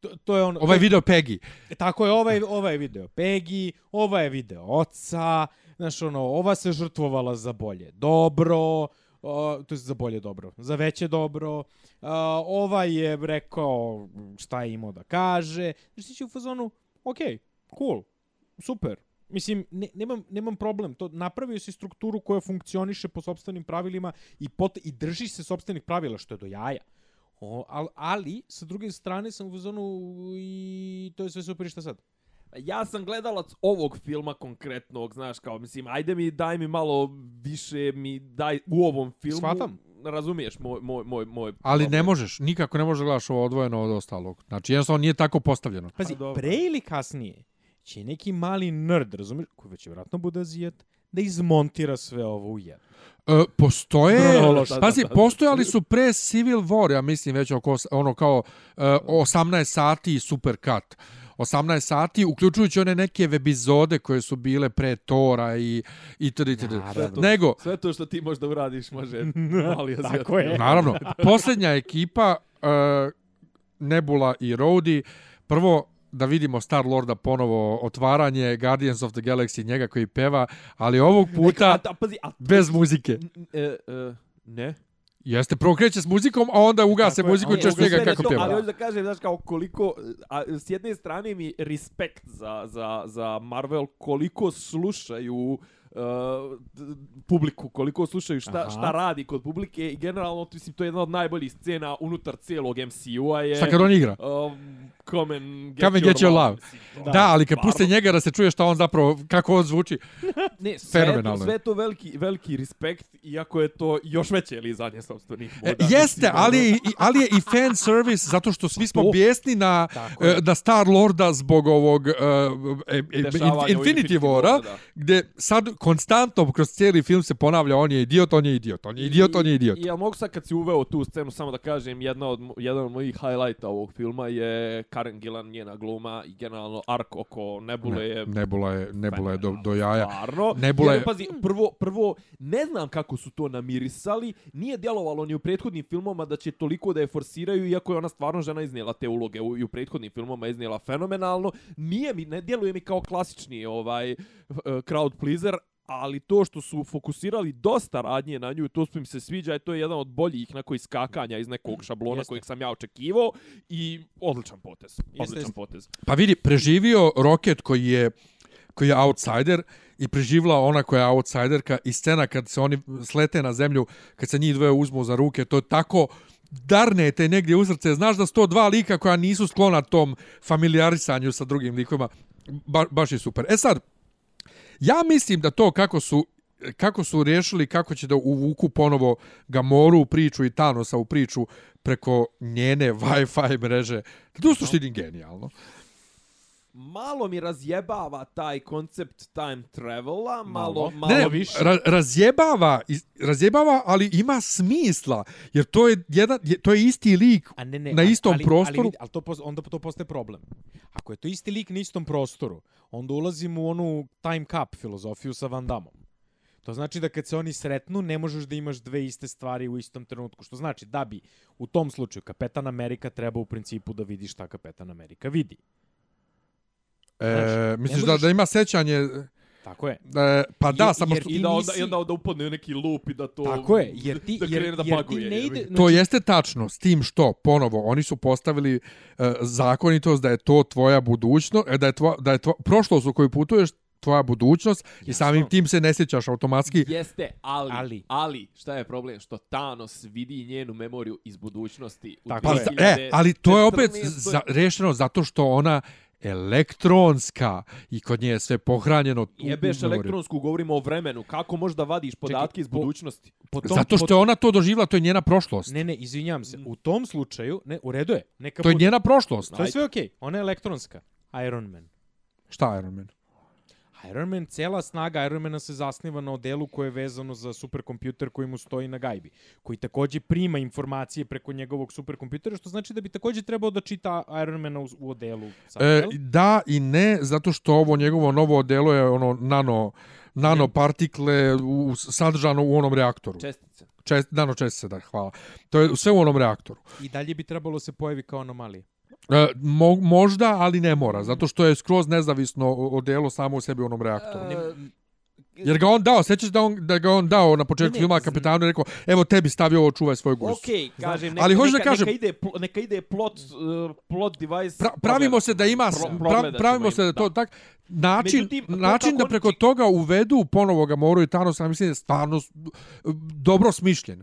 to, to je on... Ovaj video Peggy. Tako je, ovaj, ovaj video Peggy, ovaj je video oca, znaš, ono, ova se žrtvovala za bolje dobro, o, to je za bolje dobro, za veće dobro, a, ovaj je rekao šta je imao da kaže, Znači ti će u fazonu, ok, okay, cool, super, Mislim, ne, nemam, nemam problem. To napravio si strukturu koja funkcioniše po sopstvenim pravilima i, pot, i drži se sopstvenih pravila, što je do jaja. O, ali, ali, sa druge strane sam u fazonu i to je sve super i šta sad? Ja sam gledalac ovog filma konkretnog, znaš, kao, mislim, ajde mi, daj mi malo više, mi daj u ovom filmu. Shvatam. Razumiješ moj, moj, moj, moj Ali problem. ne možeš, nikako ne možeš da gledaš ovo odvojeno od ostalog. Znači, jednostavno nije tako postavljeno. Pazi, dobro. pre ili kasnije će neki mali nerd, razumiješ, koji već vjerojatno bude azijat, da izmontira sve ovo u jedno. E, postoje, pazi, Da, da, da. postojali su pre Civil War, ja mislim već oko, ono kao e, 18 sati i super cut. 18 sati, uključujući one neke epizode koje su bile pre Tora i i td. itd. Naravno. Nego, Sve to što ti možda uradiš može mali azijat. Tako je. naravno, posljednja ekipa e, Nebula i Rhodey, prvo da vidimo Star Lorda ponovo otvaranje Guardians of the Galaxy njega koji peva, ali ovog A, puta a, pazi, a, bez muzike. E, e, ne. Jeste, prvo kreće s muzikom, a onda ugase Tako muziku i Sve njega kako pjeva. Ali hoću da kažem, znaš, kao koliko, a, s jedne strane mi respekt za, za, za Marvel, koliko slušaju uh, publiku, koliko slušaju šta, Aha. šta radi kod publike i generalno, mislim, to je jedna od najboljih scena unutar cijelog MCU-a je... Šta kad on igra? Um, come and get, Come and get your love. Mislim, Da, ali kad stvarno. puste njega da se čuje šta on zapravo, kako on zvuči. Ne, sve, Fenomenalno sve je to veliki, veliki respekt, iako je to još veće lizanje sobstvenih E, moda. jeste, Mislim, ali, ono- je i- ali je i fan service zato što svi smo To. bijesni na, e, da Star Lorda zbog ovog uh, Dešavanja u Infinity Wara, da. gde sad konstantno kroz cijeli film se ponavlja on je idiot, on je idiot, on je idiot, on je idiot. I, i ja mogu sad kad si uveo tu scenu samo da kažem jedna od, jedan od mojih highlighta ovog filma je Karen Gillan, njena gluma i generalno ark oko Nebule je Nebula je, Nebula je do, do jaja. Stvarno. Nebula je- Jer, pazi, prvo, prvo, ne znam kako su to namirisali, nije djelovalo ni u prethodnim filmoma da će toliko da je forsiraju, iako je ona stvarno žena iznijela te uloge u, i u prethodnim filmoma je iznijela fenomenalno. Nije mi, ne djeluje mi kao klasični ovaj eh, crowd pleaser, ali to što su fokusirali dosta radnje na nju, to mi se sviđa, i to je jedan od boljih na koji skakanja iz nekog šablona Jeste. kojeg sam ja očekivao i odličan potez. Odličan jeste. potez. Pa vidi, preživio Rocket koji je koji je outsider i preživla ona koja je outsiderka i scena kad se oni slete na zemlju, kad se njih dvoje uzmu za ruke, to je tako darne te negdje u srce. Znaš da su to dva lika koja nisu sklona tom familiarisanju sa drugim likovima. Ba, baš je super. E sad, ja mislim da to kako su kako su riješili kako će da uvuku ponovo Gamoru u priču i Thanosa u priču preko njene Wi-Fi mreže. To je u suštini genijalno. Malo mi razjebava taj koncept time travela, malo, malo, Malo. Ne, više. ra, razjebava, razjebava, ali ima smisla, jer to je jedan, je, to je isti lik A ne, ne, na ali- istom ali, prostoru. Ali, ali to, onda to postaje problem. Ako je to isti lik na istom prostoru, onda ulazimo u onu time cap filozofiju sa Van Damme. To znači da kad se oni sretnu, ne možeš da imaš dve iste stvari u istom trenutku. Što znači da bi u tom slučaju Kapetan Amerika treba u principu da vidi šta Kapetan Amerika vidi. E, znaš, misliš da, da ima sećanje, Tako je. e, pa da, Jer- samo jer što... I ti da onda, nisi- i onda, da upadne u neki lup i da to... Tako je, jer ti, da jer, da jer baguje, ti ne ide... ga. To znači, jeste tačno, s tim što, ponovo, oni su postavili e, zakonitost da je to tvoja budućnost, e, da je, tvoja, da je tvoja, prošlost u koju putuješ tvoja budućnost i samim tim se ne sjećaš automatski. Jeste, ali, ali, Ali. šta je problem? Što Thanos vidi njenu memoriju iz budućnosti. Tako Pa, je. za, e, ali to je opet 2014. za, rešeno zato što ona elektronska i kod nje je sve pohranjeno. Jebeš u memoriju. elektronsku, govorimo o vremenu. Kako možeš da vadiš podatke iz po- budućnosti? po tom- Zato što je ona to doživjela, to je njena prošlost. Ne, ne, izvinjam se. U tom slučaju, ne, u redu je. Neka To je njena prošlost. To je sve okej. Ona je elektronska. Iron Man. Šta Iron Man? Iron Man, cela snaga Iron Mana se zasniva na odelu koje je vezano za superkompjuter koji mu stoji na gajbi, koji takođe prima informacije preko njegovog superkompjutera, što znači da bi takođe trebao da čita Iron Mana u, u odelu. Sad, E, da i ne, zato što ovo njegovo novo odelo je ono nano, nanopartikle u, sadržano u onom reaktoru. Čestice. Čest, nano čestice, da, hvala. To je sve u onom reaktoru. I dalje bi trebalo se pojavi kao anomalija. E, mo, možda, ali ne mora, zato što je skroz nezavisno odelo samo u sebi u onom reaktoru. E, Jer ga on dao, sećaš da, on, da ga on dao na početku Ne, filma kapetanu i rekao, evo tebi stavio ovo, čuvaj svoj gurs. Okej, kažem, neka, Ali hoću da kažem- neka ide, pl- neka ide plot, uh, plot device. Pra, pravimo se da ima, Pro- pra, pravimo im, se da to da. tak, način, Međutim, to način da preko toga uvedu ponovo Gamoru i Thanosa, mislim da je stvarno dobro smišljen.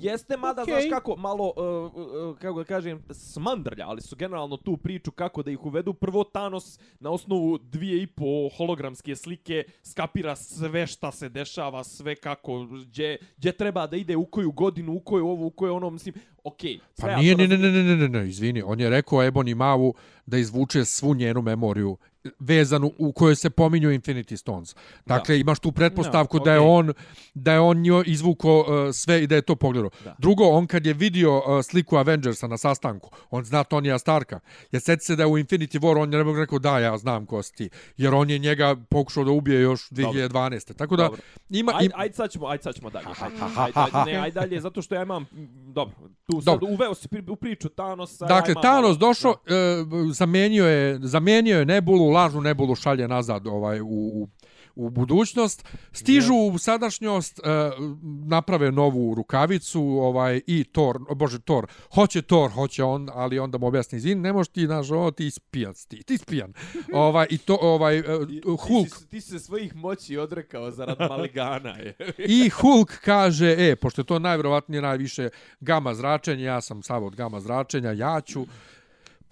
Jeste, mada, Okej. znaš kako, malo, uh, uh, kako da kažem, smandrlja, ali su generalno tu priču kako da ih uvedu. Prvo Thanos na osnovu dvije i po hologramske slike skapira sve šta se dešava, sve kako, gdje, gdje treba da ide, u koju godinu, u koju ovo, u koju ono, mislim, okej. sve Pa nije, ne, ne, razumijem. ne, ne, ne, ne, izvini. On je rekao Ebony Mavu da izvuče svu njenu memoriju vezanu u kojoj se pominju Infinity Stones. Dakle, imaš tu pretpostavku Da, da je on da je on njoj izvuko uh, sve i da je to pogledao. Da. Drugo, on kad je vidio uh, sliku Avengersa na sastanku, on zna Tonija Starka. Jer sjeti se da je u Infinity War on je ne mogu rekao da ja znam ko si ti. Jer on je njega pokušao da ubije još 2012. Tako da Dobro. ima im, ajde sad ćemo, ajde sad ćemo dalje. Ajde, ajde, ajde, ne, ajde dalje, zato što ja imam, dobro, tu sad Dobro. uveo si pri- u priču Thanosa. ja Dakle, imam Thanos došao, e, zamenio je, zamenio je Nebulu, lažnu Nebulu šalje nazad ovaj u, u, u budućnost. Stižu u sadašnjost, e, naprave novu rukavicu, ovaj i Thor, o bože Thor, hoće Thor, hoće on, ali onda mu objasni, izvin, ne možeš ti, znaš, ovo ti spijan, si ti, ti spijan. ovaj, I to, ovaj, e, Hulk, Ti, si- ti se svojih moći odrekao zarad Maligana. Je. I Hulk kaže, e, pošto je to najvjerovatnije najviše gama zračenja, ja sam sav od gama zračenja, ja ću.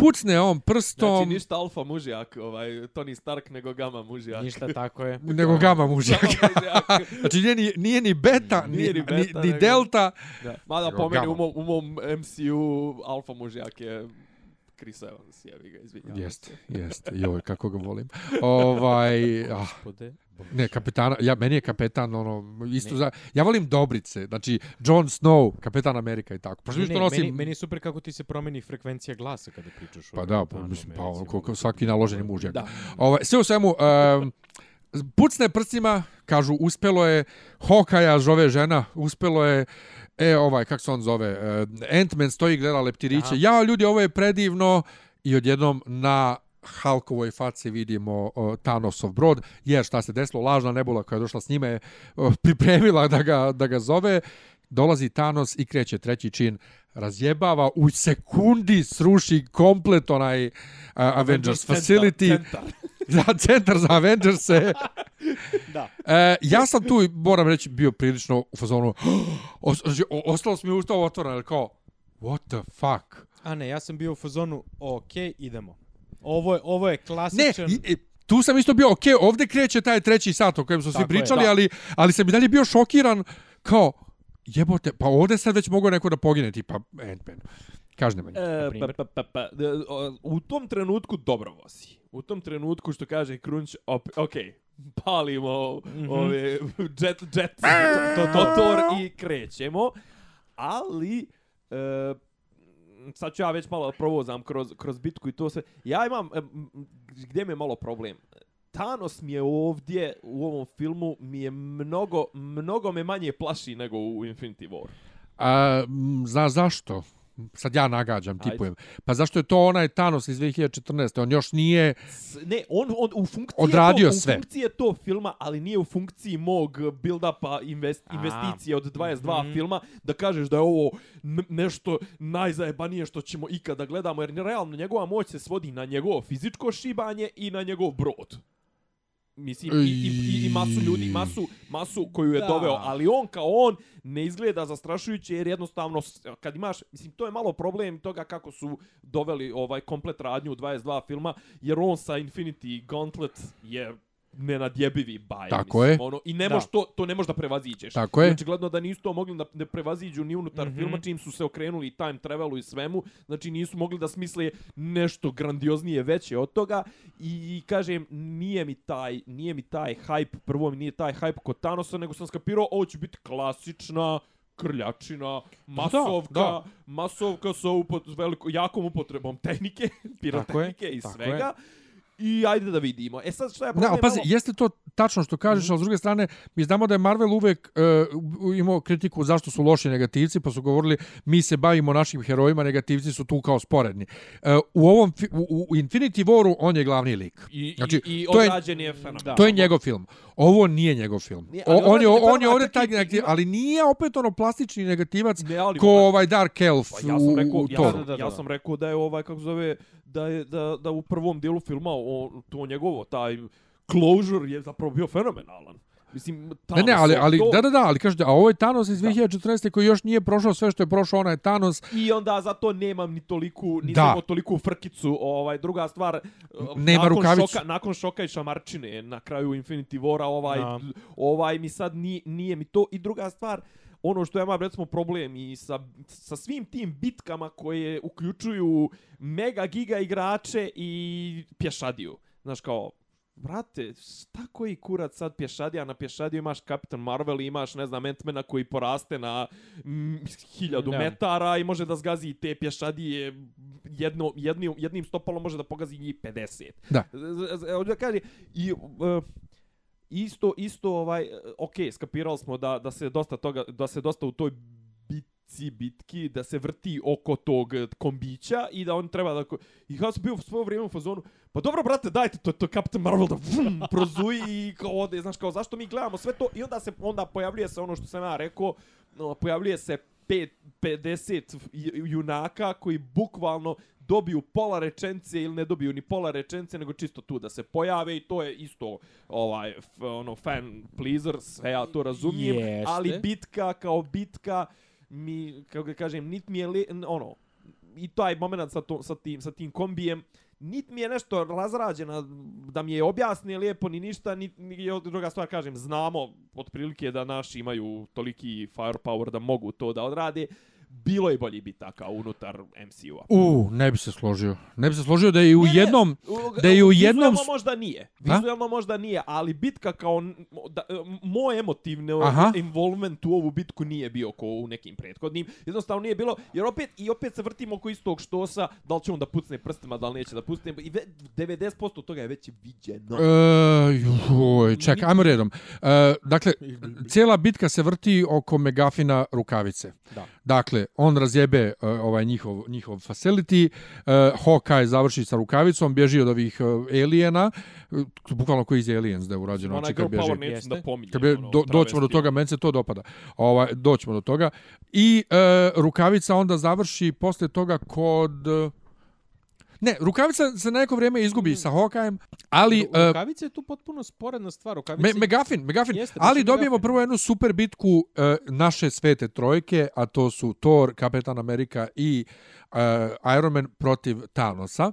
Pucne on prstom, Znači ništa alfa mužjak, ovaj, Tony Stark, nego gama mužjak. Ništa tako je. nego gama mužjak. Znači nije ni, nije ni beta, ni, Nije ni ni, beta, ni nego- delta. Da. Mada po meni gama. u mom, u mom MCU alfa mužjak je Chris Evans, jebi ga, izvinjavam Jeste, jeste. Joj, kako ga volim. Ovaj, ah, ne, kapetana, ja, meni je kapetan, ono, isto za, ja volim Dobrice, znači, Jon Snow, kapetan Amerika i tako. Pošto Ne, što ne, nosim, meni, meni je super kako ti se promeni frekvencija glasa kada pričaš. o Pa da, pa, Kapetanu mislim, pa ono, svaki naloženi mužjak. Da. Ovaj, sve u svemu, um, pucne prstima, kažu, uspelo je, Hokaja zove žena, uspelo je, e, ovaj, kako se on zove, uh, Ant-Man stoji, gleda leptiriće, Aha. ja, ljudi, ovo je predivno, i odjednom na Halkovoj faci vidimo uh, Thanosov brod, jer šta se desilo, lažna nebula koja je došla s njime je uh, pripremila da ga, da ga zove, dolazi Thanos i kreće treći čin, razjebava u sekundi sruši komplet onaj uh, Avengers Centar, Facility, Centar. za centar za Avengers-e. Da. E, ja sam tu, moram reći, bio prilično u fazonu, o, znači, o, ostalo mi ustao otvoreno, ali kao, what the fuck? A ne, ja sam bio u fazonu, ok, idemo. Ovo je, ovo je Ne, klasičan... i, i, tu sam isto bio, ok, ovdje kreće taj treći sat o kojem smo svi je, pričali, da. ali, ali sam i dalje bio šokiran, kao, jebote, pa ovdje sad već mogu neko da pogine, tipa Ant-Man. Kažne manje. E, pa, primjer. pa, pa, pa, o, u tom trenutku dobro vosi. U tom trenutku što kaže Crunch, op, ok, palimo Mhm. ove jet, jet, to, to. motor i krećemo, ali e, sad ću ja već malo provozam kroz, kroz bitku i to sve. Ja imam, e, gdje mi je malo problem? Thanos mi je ovdje u ovom filmu mi je mnogo, mnogo me manje plaši nego u Infinity War. A, m, zna zašto? Sad ja nagađam, Ajde. tipujem. Pa zašto je to onaj Thanos iz 2014. On još nije... S- Ne, on, on u funkciji Odradio to, sve. U funkciji je to filma, ali nije u funkciji mog build-upa invest, A. investicije od 22 Mhm. filma da kažeš da je ovo nešto najzajebanije što ćemo ikada gledamo, jer realno njegova moć se svodi na njegovo fizičko šibanje i na njegov brod. Mislim, i, i, i, i masu ljudi, masu, masu koju je Da. doveo, ali on kao on ne izgleda zastrašujuće jer jednostavno kad imaš, mislim to je malo problem toga kako su doveli ovaj komplet radnju u 22 filma, jer on sa Infinity Gauntlet je nenadjebivi baj. Tako mislim, je. Ono, I ne Da. moš to, to ne možeš da prevaziđeš. Tako je. I očigledno da nisu to mogli da ne prevaziđu ni unutar mm. -hmm. filma, čim su se okrenuli i time travelu i svemu. Znači nisu mogli da smisle nešto grandioznije veće od toga. I, i kažem, nije mi taj, nije mi taj hype, prvo mi nije taj hype kod Thanosa, nego sam skapirao, ovo će biti klasična krljačina, masovka, da. masovka sa upot, veliko, jakom upotrebom tehnike, pirotehnike i svega. I ajde da vidimo. E sad šta je Ne, problem? ali pazi, malo- jeste to tačno što kažeš, ali s druge strane, mi znamo da je Marvel uvek uh, imao kritiku zašto su loši negativci, pa su govorili mi se bavimo našim herojima, negativci su tu kao sporedni. Uh, u ovom, u, u Infinity Waru on je glavni lik. I, Znači, i, i to je- je fenomenalno. To je njegov film. Ovo nije njegov film. Nije, O, on je odrađen je on je ovdje taj negativ, ima- ali nije opet ono plastični negativac Ne, ali ko ovaj Dark Elf Pa ja sam rekao, u, u ja, Da, da, da, ja da. sam rekao da je ovaj kako zove da je da, da u prvom dijelu filma o, to njegovo taj closure je zapravo bio fenomenalan. Mislim, Ne, Thanos ne, ali, je ali, to, da, da, da, ali kažete, a ovo je Thanos iz 2014. koji još nije prošao sve što je prošao onaj Thanos. I onda zato nemam ni toliku, ni Da. da. toliku frkicu. Ovaj, druga stvar, Nema nakon rukavicu. Šoka, nakon šoka i šamarčine na kraju Infinity Vora, ovaj, Da. ovaj mi sad nije, nije mi to. I druga stvar, ono što ja imam recimo problem i sa, sa svim tim bitkama koje uključuju mega giga igrače i pješadiju. znaš kao, Brate, šta koji kurac sad pješadija? Na pješadiju imaš Kapitan Marvel i imaš, ne znam, Ant-Mana koji poraste na mm, hiljadu Da. metara i može da zgazi te pješadije jedno, jednim, jednim stopalom može da pogazi njih 50. Da. Z- z- Hoću da kaže, i, uh, isto, isto, ovaj, e, ok, skapirali smo da, da se dosta toga, da se dosta u toj bitci, bitki, da se vrti oko tog e, kombića i da on treba da... I ja sam bio svoje vrijeme u fazonu, pa dobro, brate, dajte to, to Captain Marvel da vum, prozuji i kao ode, znaš, kao zašto mi gledamo sve to? I onda se onda pojavljuje se ono što sam ja rekao, no, pojavljuje se pet, 50 ju- junaka koji bukvalno dobiju pola rečence ili ne dobiju ni pola rečence, nego čisto tu da se pojave i to je isto ovaj ono fan pleaser, sve ja to razumijem, Jeste. ali bitka kao bitka mi kako ga kažem, nit mi je li, ono i taj moment sa, to, sa, tim, sa tim kombijem, nit mi je nešto razrađena da mi je objasni lijepo ni ništa, ni, ni druga stvar kažem, znamo otprilike da naši imaju toliki firepower da mogu to da odrade, bilo je bolji bitaka unutar MCU-a. U, ne bi se složio. Ne bi se složio da je u Ne, ne, jednom... u- da je u jednom Vizualno možda nije. A? Vizualno možda nije, ali bitka kao... Da, moj emotivni Aha. involvement u ovu bitku nije bio ko u nekim prethodnim. Jednostavno nije bilo, jer opet, i opet se vrtimo oko istog štosa, da li će on da pucne prstima, da li neće da pucne. I ve- 90% toga je već viđeno. E, joj, čekaj, ajmo redom. E, dakle, cijela bitka se vrti oko Megafina rukavice. Da. Dakle, on razjebe e, ovaj njihov, njihov facility, e, Hawkeye završi sa rukavicom, bježi od ovih e, aliena, e, bukvalno koji iz Aliens da je urađeno, Onaj znači girl kad bježi. power neću Jeste. da pominjem. Kad bi, ono, do, doćemo do toga, meni se to dopada. Ovaj, doćemo do toga. I e, rukavica onda završi posle toga kod... e, Ne, rukavica se na neko vrijeme izgubi sa Hawkeyeem, ali... Ru- e, Rukavica je tu potpuno sporedna stvar. Rukavica Me, Megafin, Megafin. Jeste, ali je dobijemo Megafin. prvo jednu super bitku uh, naše svete trojke, a to su Thor, Kapetan Amerika i uh, Iron Man protiv Thanosa.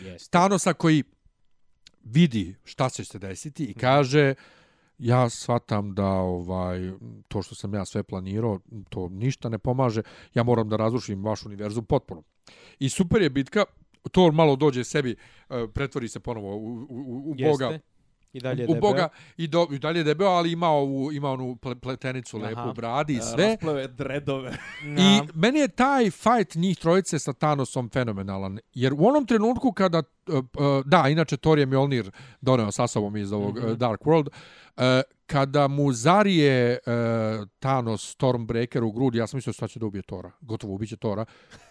Jeste. Thanosa koji vidi šta će se desiti i kaže ja shvatam da ovaj to što sam ja sve planirao, to ništa ne pomaže, ja moram da razrušim vaš univerzum potpuno. I super je bitka, Thor malo dođe sebi, uh, pretvori se ponovo u, u, u, u boga Jeste. I dalje je u debeo. Boga i, do, i dalje je debeo, ali ima ovu ima onu ple, pletenicu Aha. lepu u bradi i E, sve. Rasplave dredove. I meni je taj fight njih trojice sa Thanosom fenomenalan. Jer u onom trenutku kada, uh, da, inače Thor je Mjolnir doneo sa sobom iz ovog mm -hmm. Dark World, kada mu zarije Thanos Stormbreaker u grudi, ja sam mislio šta će da ubije Tora. Gotovo ubiće Tora.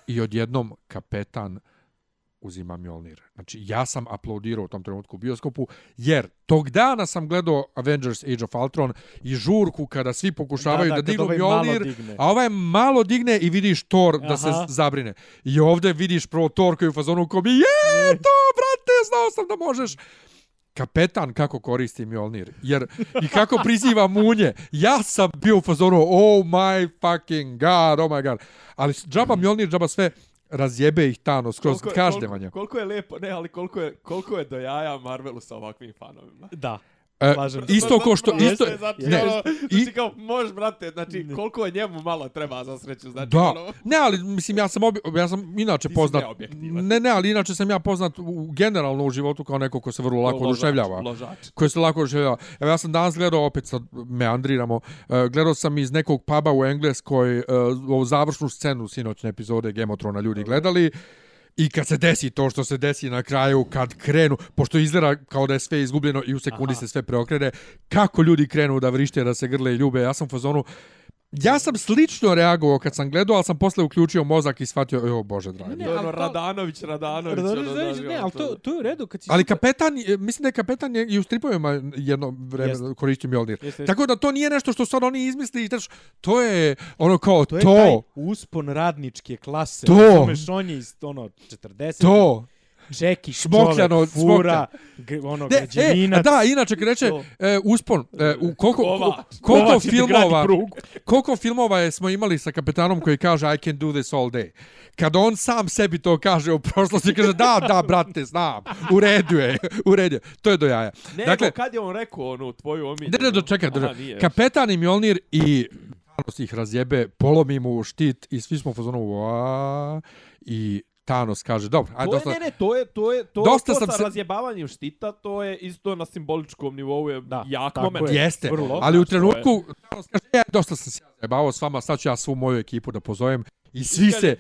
I odjednom kapetan uzima Mjolnir. Znači, ja sam aplaudirao u tom trenutku u bioskopu, jer tog dana sam gledao Avengers Age of Ultron i žurku kada svi pokušavaju da, Da, da, dignu ovaj Mjolnir, a ovaj malo digne i vidiš Thor da se Aha. zabrine. I ovdje vidiš prvo Thor koji je u fazonu ko mi, je, to, brate, znao sam da možeš kapetan kako koristi Mjolnir. Jer, i kako priziva munje. Ja sam bio u fazonu, oh my fucking god, oh my god. Ali džaba Mjolnir, džaba sve, razjebe ih Thanos kroz Koliko je- kažnjevanje. Koliko, koliko je lepo, ne, ali koliko je, koliko je do jaja Marvelu sa ovakvim fanovima. Da. E, Slažem isto ko što... Isto, znači, ne, ono, i- znači kao, možeš, brate, znači, koliko je njemu malo treba za sreću, znači, Da, ono, ne, ali mislim ja sam obi, ja sam inače Ti poznat. Ne, ne, ali inače sam ja poznat u, generalno u životu kao neko ko se vrlo lako oduševljava. Koji se lako oduševljava. Evo ja sam danas gledao, opet sad meandriramo, uh, gledao sam iz nekog puba u Engleskoj uh, ovu završnu scenu sinoćne epizode Game of Thrones ljudi gledali I kad se desi to što se desi na kraju, kad krenu, pošto izgleda kao da je sve izgubljeno i u sekundi Aha. se sve preokrene, kako ljudi krenu da vrište, da se grle i ljube, ja sam u fazonu, Ja sam slično reagovao kad sam gledao, ali sam posle uključio mozak i shvatio, o bože dragi. Ne, To je ono ali to- Radanović, Radanović, ono, Radanović, znaš, ne, ono, ali to, to je u redu. Kad si Ali kapetan, mislim da je kapetan je i u stripovima jedno vreme Jeste. koristio Mjolnir. Jeste. Tako da to nije nešto što sad oni izmisli, znaš, to je ono kao To to, je taj uspon radničke klase. To. Razumeš, on je iz ono 40. to. Čeki, Šmokljano čovek, fura, ono, e, građevinac. da, inače To. e, uspon, e, u koliko, Kovač. koliko filmova, koliko filmova je smo imali sa kapetanom koji kaže I can do this all day. Kad on sam sebi to kaže u prošlosti, kaže da, da, brate, znam, u redu je, u redu je. To je do jaja. Ne, dakle, kad je on rekao onu tvoju omiljenu? Ne, ne, čekaj, drža. Kapetan i Mjolnir i Thanos ih razjebe, polomi mu štit i svi smo u fazonu i Thanos kaže, dobro, ajde, dosta, ne, ne, to je, to je, to, Dosta to sam sa se- razjebavanjem štita, to je isto na simboličkom nivou je Da, jak moment. je. Jeste, Vrlo. ali u to je- trenutku Thanos kaže, ja, dosta sam se zajebavao s vama, sad ću ja svu moju ekipu da pozovem i svi se,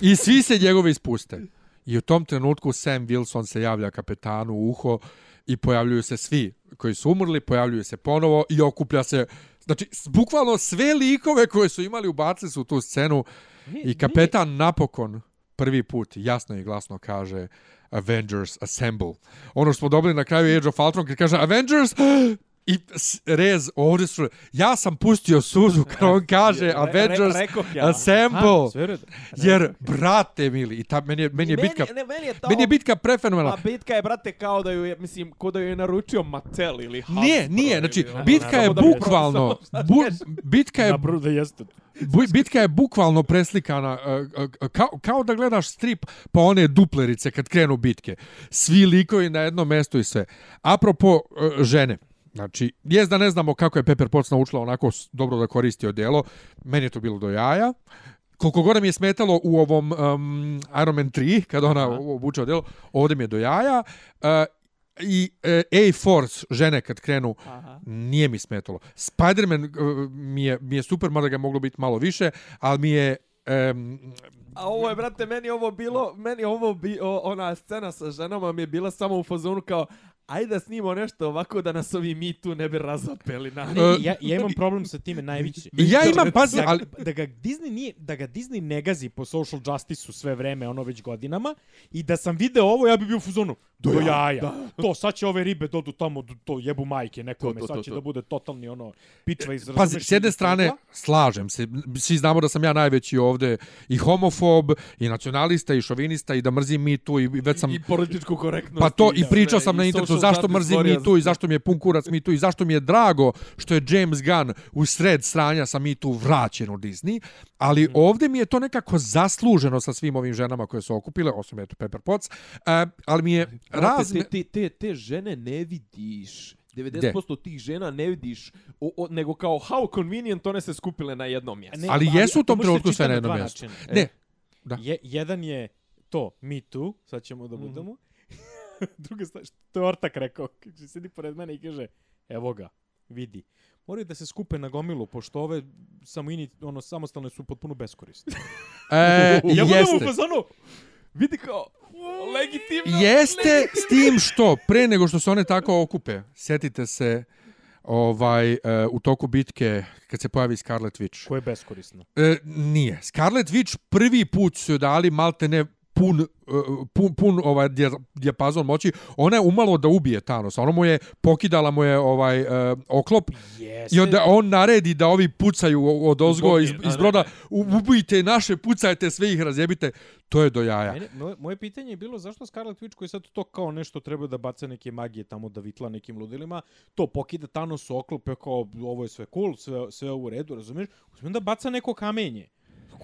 i svi se njegove ispuste. I u tom trenutku Sam Wilson se javlja kapetanu u uho i pojavljuju se svi koji su umrli, pojavljuju se ponovo i okuplja se Znači, bukvalno sve likove koje su imali ubacili su u tu scenu i kapetan napokon prvi put jasno i glasno kaže Avengers Assemble. Ono što smo dobili na kraju Age of Ultron kad kaže Avengers i rez ovdje su... Ja sam pustio suzu kad on kaže Avengers rekoh ja. Assemble. Ha. Jer, brate mili, i ta, meni, je, meni je Meni- bitka... ne, meni je ta Meni je bitka prefenomenalna. Pa bitka je, brate, kao da ju je, mislim, ko da ju je naručio Mattel ili Hasbro. Nije, nije, znači, ili ono, bitka je bukvalno, bu, bitka je da jeste. Bitka je bukvalno preslikana uh, uh, kao, kao da gledaš strip pa one duplerice kad krenu bitke. Svi likovi na jednom mjestu i sve. Apropo žene, Znači, jest da ne znamo kako je Pepper Potts naučila onako dobro da koristi odjelo. Meni je to bilo do jaja. Koliko god mi je smetalo u ovom um, Iron Man 3, kada ona obuče odjelo, ovdje mi je do jaja. Uh, I uh, A-Force, žene kad krenu, Aha. nije mi smetalo. Spider-Man uh, mi, je, mi je super, mada ga je moglo biti malo više, ali mi je... Um, A ovo je, brate, meni ovo bilo, meni ovo bi, o, ona scena sa ženama mi je bila samo u fazonu kao, ajde da snimo nešto ovako da nas ovi mi tu ne bi razapeli na... Ne, ja, ja imam problem sa time najveći. I ja imam, pazi, da, ali- da ga Disney nije da ga Disney ne gazi po social justice-u sve vreme, ono već godinama i da sam video ovo, ja bi bio u fazonu do, jaja. To sad će ove ribe dodu tamo do, to jebu majke nekome, To, to, to, sad će to. da bude totalni ono pičva iz Pazi, s jedne strane, pegla. slažem se, svi znamo da sam ja najveći ovde i homofob, i nacionalista, i šovinista, i da mrzim mi tu, i već sam... I političku korektnost. Pa to i pričao sam na internetu zašto mrzim. Me Too i zašto mi je pun kurac Me Too i zašto mi je drago što je James Gunn u sred stranja sa Me Too vraćen u Disney, ali Mhm. mm. ovdje mi je to nekako zasluženo sa svim ovim ženama koje su okupile, osim eto Pepper Potts, uh, ali mi je razme... te, te, te, te žene ne vidiš. 90% tih žena ne vidiš, o, o, nego kao how convenient one se skupile na jednom mjestu. Ne, Ali jesu u tom trenutku sve na jednom mjestu. načina. Ne, da. Je, jedan je to, me too, sad ćemo Mhm. da budemo. Druga stvar, što to je Ortak rekao, kaže, sedi pored mene i kaže, evo ga, vidi. Moraju da se skupe na gomilu, pošto ove samo ini, ono, samostalne su potpuno beskorisne. E, Ja budem u jeste. fazonu, Vidi kao, legitimno. Jeste s tim što pre nego što se one tako okupe, sjetite se ovaj uh, u toku bitke kad se pojavi Scarlet Witch. ko je beskorisno. E, nije. Scarlet Witch prvi put su joj dali malte ne pun, uh, pun, pun ovaj dija- dijapazon moći. Ona je umalo da ubije Thanosa. Ona mu je pokidala mu je ovaj uh, oklop Jeste. i onda on naredi da ovi pucaju od ozgo iz, iz broda. Ubijte naše, pucajte sve ih, razjebite. To je do jaja. Mene, moje, moje pitanje je bilo zašto Scarlet Witch koji sad to kao nešto treba da baca neke magije tamo da vitla nekim ludilima, to pokida Thanos oklop, je kao ovo je sve cool, sve, sve u redu, razumiješ? Uzmem da baca neko kamenje.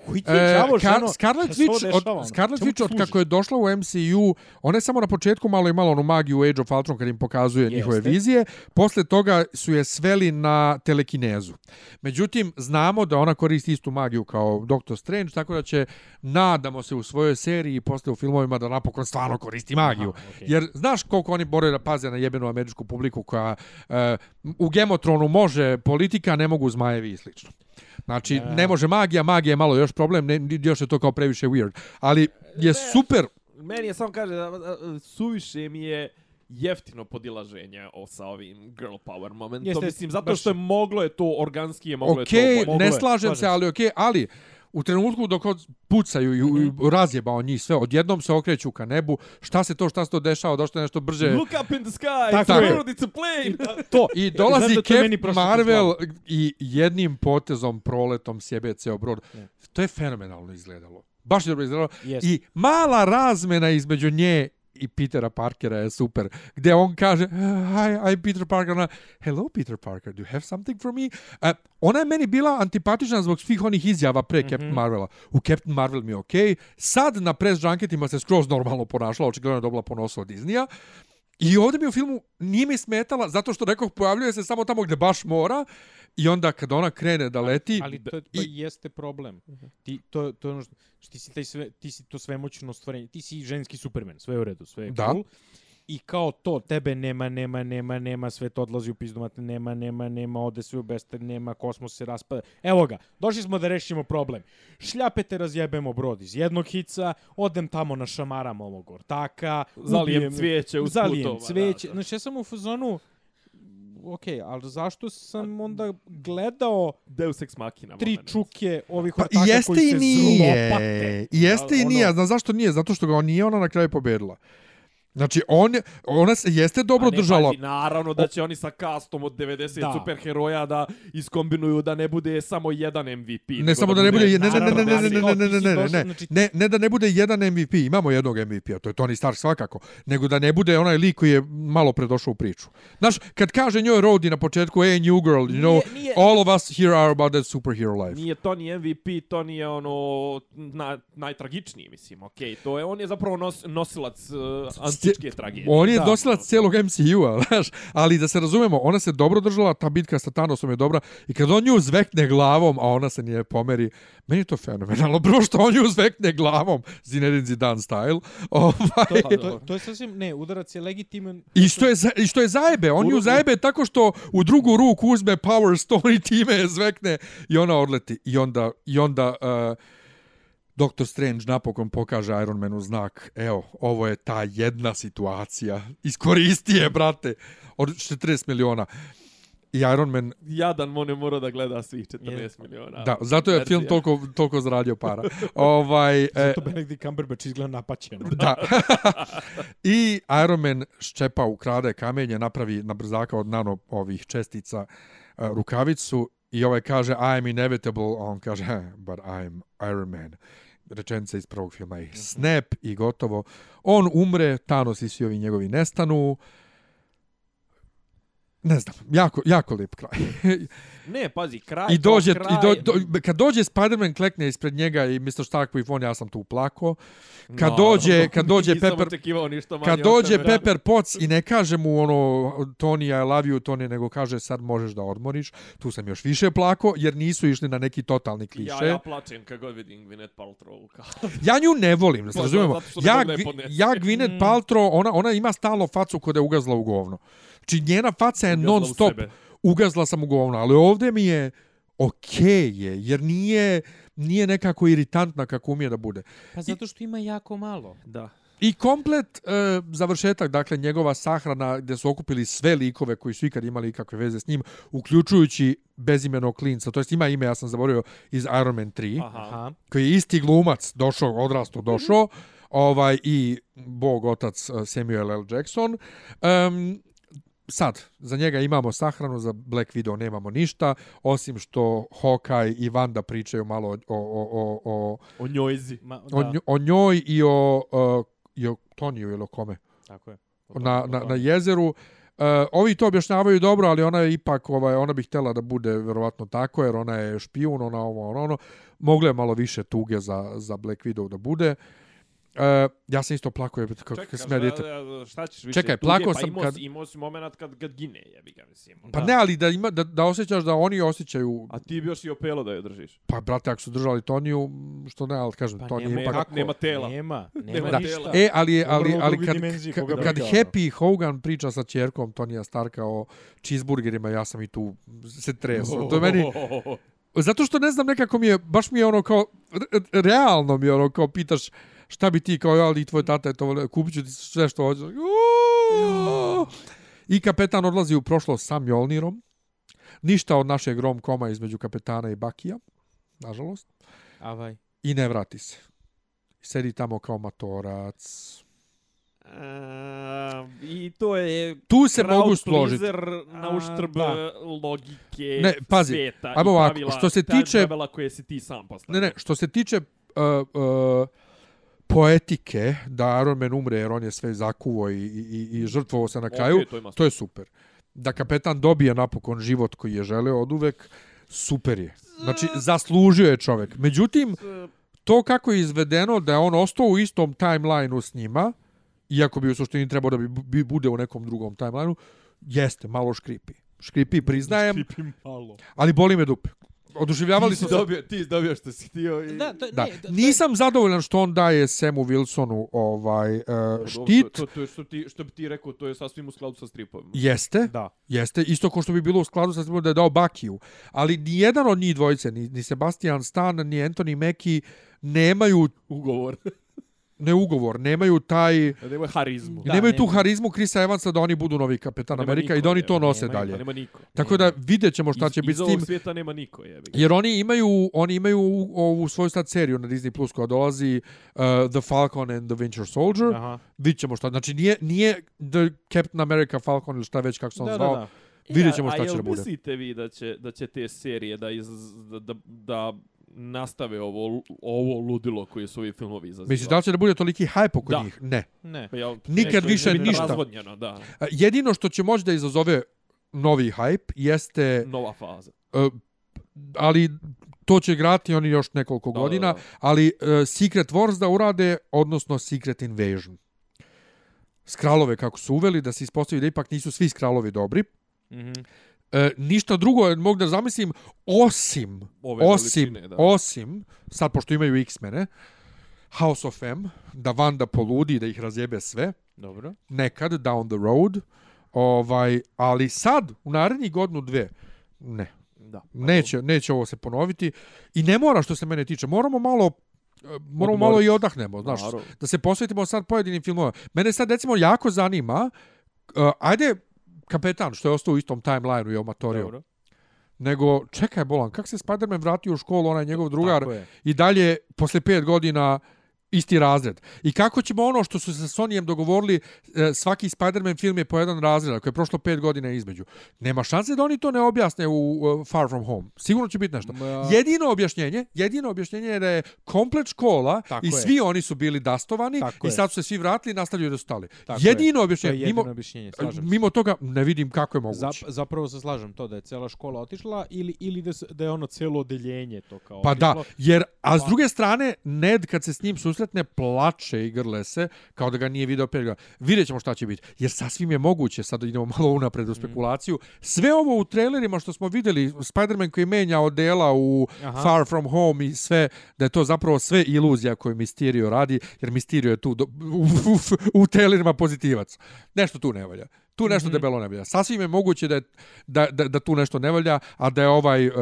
Koji ti je đavo, Kar ženo? Scarlet Witch, dešava, ono? od, Scarlet Witch od kako je došla u MCU, ona je samo na početku malo imala onu magiju Age of Ultron kad im pokazuje Jeste. njihove vizije. Posle toga su je sveli na telekinezu. Međutim, znamo da ona koristi istu magiju kao Doctor Strange, tako da će, nadamo se u svojoj seriji i posle u filmovima da napokon stvarno koristi magiju. Aha, okej. Jer znaš koliko oni moraju da paze na jebenu američku publiku koja e, u Gemotronu može politika, ne mogu zmajevi i slično. Znači, Ja. ne može magija, magija je malo još problem, ne, još je to kao previše weird. Ali je super, Meni je samo kaže da da, suviše mi je jeftino podilaženje o, sa ovim girl power momentom. Jeste, Mislim, zato baš- što je moglo je to organski, je moglo ok, je to bolje. ne slažem se, ali ok, ali u trenutku dok od- pucaju i, Mhm. razjebao njih sve, odjednom se okreću ka nebu, šta se to, šta se to dešava, došto je nešto brže. Look up in the sky, Tako it's a it's plane. to. I dolazi kroz Marvel i jednim potezom, proletom sjebe ceo brod. To je fenomenalno izgledalo. Baš je dobro izgledalo. Jeste. I mala razmena između nje i Petera Parkera je super. Gde on kaže, hi, I'm Peter Parker. Ona, Hello, Peter Parker, do you have something for me? Uh, ona je meni bila antipatična zbog svih onih izjava pre mm -hmm. Captain Marvela. U Captain Marvel mi je okej. Okay. Sad na press junketima se skroz normalno ponašala, očigledno je dobila ponosu od Disneya. I ovdje mi u filmu nije mi smetala zato što nekog pojavljuje se samo tamo gdje baš mora i onda kad ona krene da leti... Ali to, to i- jeste problem. Ti, to, to je ono što, što ti si, taj sve, ti si to svemoćno stvorenje. Ti si ženski superman, sve je u redu, sve je Da. cool. I kao to, tebe nema, nema, nema, nema, sve to odlazi u pizdomat, nema, nema, nema, ode sve u bestar, nema, kosmos se raspada. Evo ga, došli smo da rešimo problem. Šljapete razjebemo brod iz jednog hica, odem tamo na šamaram ovog ortaka, Zalijem ubijem- cvijeće uz zalijem putova, cvijeće. da, da. Znači, ja sam u fazonu, ok, ali zašto sam onda gledao Deus Ex Machina. tri moment. čuke ovih Pa ortaka jeste koji i se nije. zlopate. I jeste i Ono- nije. A Znaš zašto nije? Zato što ga on nije ona na kraju pobedila. Znači, on, ona se jeste dobro ne, držala. pazi, naravno da će oni sa kastom od 90 Da. superheroja da iskombinuju da ne bude samo jedan MVP. Ne samo da ne bude, ne, ne, ne, ne, ne, ne, ne, ne, ne, ne, ne, ne, ne, ne, ne da ne bude jedan MVP, imamo jednog MVP-a, to je Tony Stark svakako, nego da ne bude onaj lik koji je malo predošao u priču. Znaš, kad kaže njoj Rhodey na početku, hey, new girl, you know, Nije- nije- all of us here are about that superhero life. Nije Tony MVP, Tony je ono na, najtragičniji, mislim, okej. To je, on je zapravo nos, nosilac uh, antičke tragedije. On je Da. nosilac cijelog MCU-a, znaš, ali da se razumemo, ona se dobro držala, ta bitka sa Thanosom je dobra, i kad on nju zvekne glavom, a ona se nije pomeri, meni je to fenomenalno, prvo što on nju zvekne glavom, Zinedine Zidane style, ovaj, To, to, to je sasvim, ne, udarac je legitiman. I što je, za- i što je zajebe, on ju zajebe tako što u drugu ruku uzme Power Stone i time je zvekne i ona odleti. I onda, i onda uh, Doctor Strange napokon pokaže Iron Manu znak, evo, ovo je ta jedna situacija, iskoristi je, brate, od 40 miliona. I Iron Man, Jadan on je morao da gleda svih 40 Je. miliona. da, zato je film toliko, toliko zaradio para. ovaj, e, Zato Benedict Cumberbatch izgleda napaćeno. Da. I Iron Man ščepa, ukrade kamenje, napravi na brzaka od nano ovih čestica uh, rukavicu i ovaj kaže I am inevitable, a on kaže "Eh, but I am Iron Man. Rečenica iz prvog filma i snap i gotovo. On umre, Thanos i svi ovi njegovi nestanu. Ne znam, jako, jako lijep kraj. Ne, pazi, kraj, I dođe, kraj. i do, do, kad dođe Spider-Man klekne ispred njega i Mr. Stark with on, ja sam tu uplako. Kad No, dođe, kad dođe Pepper, ništa manje kad dođe. Pepper Potts i ne kaže mu ono Tony I love you Tony nego kaže sad možeš da odmoriš tu sam još više plako jer nisu išli na neki totalni kliše Ja, ja plačem kad god vidim Gwyneth Paltrow. ja nju ne volim da se razumemo zato što ne ja, Gwi- podnesem. ja Gwyneth Paltrow ona, ona ima stalno facu kod je ugazla u govno znači njena faca je Ugazla u non stop sebe. Ugazla sam u govno ali ovdje mi je okej je jer nije nije nekako iritantna kako umije da bude Pa zato što ima jako malo. Da. I komplet e, završetak, dakle njegova sahrana gdje su okupili sve likove koji su ikad imali ikakve veze s njim, uključujući bezimenog klinca, to jest ima ime, ja sam zaboravio, iz Iron Man 3, Aha. Koji je isti glumac, došao, odrasto, došao, ovaj, i bog otac e, Samuel L. Jackson. Um, sad, za njega imamo sahranu, za Black Widow nemamo ništa, osim što Hawkeye i Wanda pričaju malo o, o, o, o, O njojzi. Ma, da, o, o njoj i o, uh, i o Toniju ili o kome tako je. na, na, na jezeru. Uh, ovi to objašnjavaju dobro, ali ona je ipak, ovaj, ona bi htjela da bude verovatno tako, jer ona je špijun, ona ovo, ono, ono. Mogle je malo više tuge za, za Black Widow da bude. Uh, ja sam isto plako, je, kako Čekaj, sme djete. šta, šta ćeš više? Čekaj, tuge? plakao pa sam imao, kad- Imao si moment kad, kad gine, jebi ga, mislim. Pa ne, ali da, ima, da, da osjećaš da oni osjećaju, A ti bi još i opelo da je držiš. pa brate, ako su držali Toniju, što ne, ali kažem, Pa Toni nema, ipak- ipak... nema tela. Nema, nema Nema Da. ništa. E, ali, je- ali, ali kad, kad, kad briga, Happy Hogan priča sa čerkom Tonija Starka o cheeseburgerima, ja sam i tu se tresao. To je meni, Zato što ne znam, nekako mi je, baš mi je ono kao, re- realno mi je ono kao pitaš šta bi ti kao ja, ali i tvoj tata je to volio, kupit ću ti sve što hoćeš. Uuuu. I kapetan odlazi u prošlost sa Mjolnirom. Ništa od našeg romkoma između kapetana i Bakija, nažalost. Avaj. I ne vrati se. Sedi tamo kao matorac. A, I to je Tu se mogu složiti. na A, uštrb da. logike Ne, pazi, svijeta ajmo i ovako, pravila, što se tiče- pravila koje si ti sam postavio. Ne, ne, što se tiče uh, uh, poetike, da Iron Man umre jer on je sve zakuvo i, i, i žrtvovao se na kraju, Okej, to ima to je super. Da kapetan dobije napokon život koji je želeo od uvek, super je. Znači, zaslužio je čovek. Međutim, to kako je izvedeno da je on ostao u istom timelineu s njima iako bi u suštini trebao da bi, bi bude u nekom drugom timelineu, jeste, malo škripi. Škripi, priznajem, Škripim malo. ali boli me dupe. Oduševljavali Ti smo si dobio, ti si dobio što si htio. I... Da, to, Da, ne, da, nisam zadovoljan što on daje Samu Wilsonu ovaj uh, štit. To, to, to je što, ti, što bi ti rekao, to je sasvim u skladu sa stripovima. Jeste, Da. jeste, isto kao što bi bilo u skladu sa tim da je dao Bakiju. Ali ni jedan od njih dvojice, ni, ni Sebastian Stan, ni Anthony Mackie, nemaju Ugovor. Ne ugovor, nemaju taj Da nemoj harizmu. da, nemaju tu nema. harizmu Krisa Evansa da oni budu novi kapetan Nema Amerika niko, i da oni to nose nema, dalje. Nema niko. Tako da vidjet ćemo šta Iz- će biti iz s ovog tim. svijeta nema niko, jebi ga. Jer oni imaju oni imaju ovu svoju sad seriju na Disney Plus koja dolazi uh, The Falcon and the Winter Soldier. Aha. Vidjet ćemo šta. Znači nije, nije The Captain America Falcon ili šta već kako se on Da, da, zvao. da. Vidjet ćemo a- šta a će jel da bude. mislite vi da će, da će te serije da, iz, da, da, da nastave ovo, ovo ludilo koje su ovi filmovi izazivali? Misliš da li će da bude toliki hype oko Da. njih? Ne. Ne. Pa jel, Nikad više ništa. Da. A, Jedino što će moći da izazove novi hype jeste, Nova faza. uh, ali to će igrati oni još nekoliko Da, godina, da, da. ali uh, Secret Wars da urade, odnosno Secret Invasion. Skralove kako su uveli, da se ispostavi da ipak nisu svi skralovi dobri. Mhm. E, ništa drugo mogu da zamislim osim Ove osim veličine, da. osim sad pošto imaju X-mene House of M da Wanda poludi da ih razjebe sve Dobro. nekad down the road ovaj ali sad u narednih godinu dve ne Da. neće neće ovo se ponoviti i ne mora što se mene tiče moramo malo e, moramo Odmorit. malo i odahnemo znaš Naravno. da se posvetimo sad pojedinim filmovima mene sad recimo jako zanima uh, ajde kapetan što je ostao u istom timelineu i omatorio Dobro. nego čekaj bolan kako se Spider-Man vratio u školu onaj njegov drugar i dalje posle pet godina isti razred. I kako ćemo ono što su se sa Sonyjem dogovorili, e, svaki Spider-Man film je po jedan razred, ako je prošlo pet godina između. Nema šanse da oni to ne objasne u Far From Home. Sigurno će biti nešto. Ma- Jedino objašnjenje, jedino objašnjenje je da je komplet škola Tako i je. svi oni su bili dastovani Tako i sad su se svi vratili i nastavljaju da su stali. Tako jedino je. objašnjenje. Je jedino mimo, objašnjenje, slažem mimo toga ne vidim kako je moguće. Zap, zapravo se slažem to da je cela škola otišla ili ili da, se, da je ono celo odeljenje to kao Pa otišlo. da, jer, a s Pa- druge strane, Ned kad se s njim susretne, plače i grle se, kao da ga nije video pet godina. Vidjet ćemo šta će biti. Jer sasvim je moguće, sad idemo malo unapred Mhm. u spekulaciju, sve ovo u trailerima što smo vidjeli, Spider-Man koji menja odela u Aha. Far From Home i sve, da je to zapravo sve iluzija koju Mysterio radi, jer Mysterio je tu do, u, u, u trailerima pozitivac. Nešto tu ne valja. Tu nešto Mhm. debelo ne valja. Sasvim je moguće da, je, da, da, da tu nešto ne valja, a da je ovaj uh,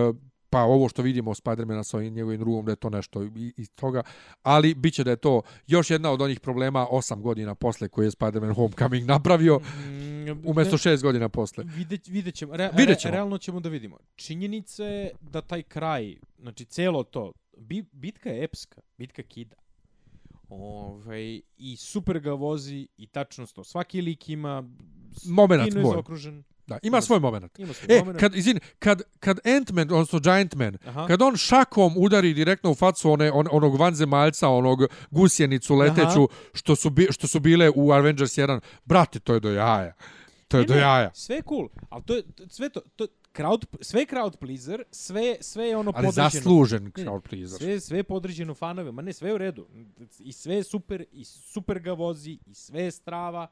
pa ovo što vidimo Spider-mana sa ovim njegovim drugom, da je to nešto i- iz toga, ali bit će da je to još jedna od onih problema osam godina posle koje je Spider-Man Homecoming napravio, Mm, umjesto šest godina posle. Vidjet, vidjet ćemo. Re, Vidjet ćemo. Re, realno ćemo da vidimo. Činjenica je da taj kraj, znači celo to, bi, bitka je epska, bitka kida. Ovaj, I super ga vozi i tačno sto. Svaki lik ima Momenat fino je zaokružen. Da, ima svoj moment. Ima svoj E, momenat. kad, izvini, kad, kad Ant-Man, odnosno Giant-Man, Aha. kad on šakom udari direktno u facu one, on, onog vanzemaljca, onog gusjenicu leteću, što su, bi, što su bile u Avengers 1, brate, to je do jaja. To je Ne, do ne, jaja. Sve je cool, ali to je to, sve to, to crowd, sve je crowd pleaser, sve, sve je ono Ali podređeno. zaslužen Ne, crowd pleaser. Sve, sve je podređeno fanove, ma ne, sve je u redu. I sve je super, i super ga vozi, i sve je strava,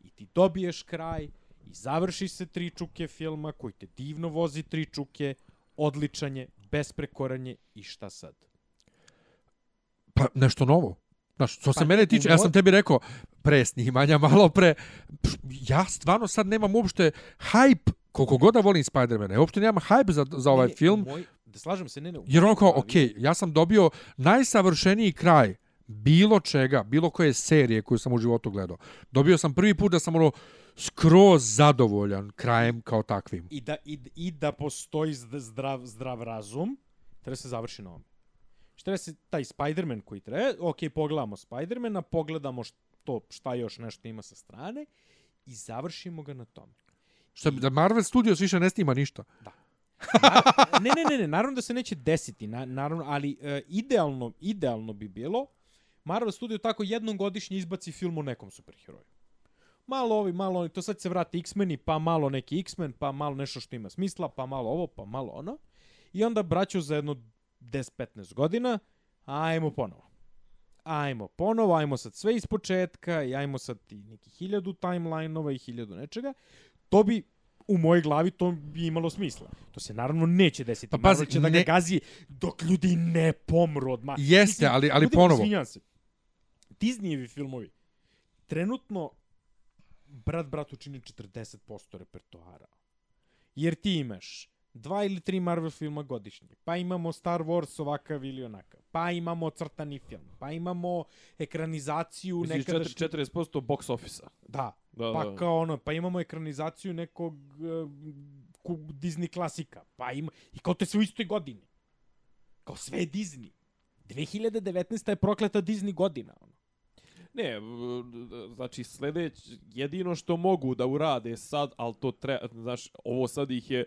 i ti dobiješ kraj, i završi se tri čuke filma, koji te divno vozi tri čuke, odličan je, besprekoranje, i šta sad? Pa nešto novo. Znaš, što se Pa, mene u tiče, ja sam tebi rekao, pre snimanja, malo pre, ja stvarno sad nemam uopšte hype, koliko god da volim Spider-mana, ja uopšte nemam hype za, za ovaj Ne, ne, film, Moj, da slažem se, ne, ne. jer mojoj kao, okej, ja sam dobio najsavršeniji kraj bilo čega, bilo koje serije koju sam u životu gledao. Dobio sam prvi put da sam ono skroz zadovoljan krajem kao takvim. i da, i, i da postoji zd- zdrav, zdrav razum, treba se završi na ovome. Treba se taj Spider-Man koji treba, ok, pogledamo Spider-mana, pogledamo što, šta još nešto ima sa strane i završimo ga na tome. Što bi- da Marvel Studios više ne snima ništa. Nar- ne, ne, ne, ne, naravno da se neće desiti, na, naravno, ali e, idealno, idealno bi bilo Marvel Studio tako jednom godišnje izbaci film o nekom superheroju. Malo ovi, malo oni, to sad se vrati X-meni, pa malo neki X-men, pa malo nešto što ima smisla, pa malo ovo, pa malo ono. I onda braću za jedno 10-15 godina, ajmo ponovo. ajmo ponovo, ajmo sad sve iz početka i ajmo sad ti neki hiljadu timeline-ova i hiljadu nečega, to bi u mojoj glavi to bi imalo smisla. To se naravno neće desiti. Pa Pa pazi, Marvel će da ne- ga gazi dok ljudi ne pomru od ma... Jeste, ali- ali ponovo. Izvinjam se. Disneyevi filmovi trenutno brat bratu čini 40% repertoara. Jer ti imaš dva ili tri Marvel filma godišnje, pa imamo Star Wars ovakav ili onakav, pa imamo crtani film, pa imamo ekranizaciju Misliš nekadašnje... 4, 40% box office-a. Da, Da, pa da. kao ono, pa imamo ekranizaciju nekog uh, Disney klasika, pa ima, i kao to je sve u istoj godini. Kao sve je Disney. 2019. je prokleta Disney godina. Ono. Ne, e, znači sljedeć, jedino što mogu da urade sad, ali to treba, znaš, ovo sad ih je,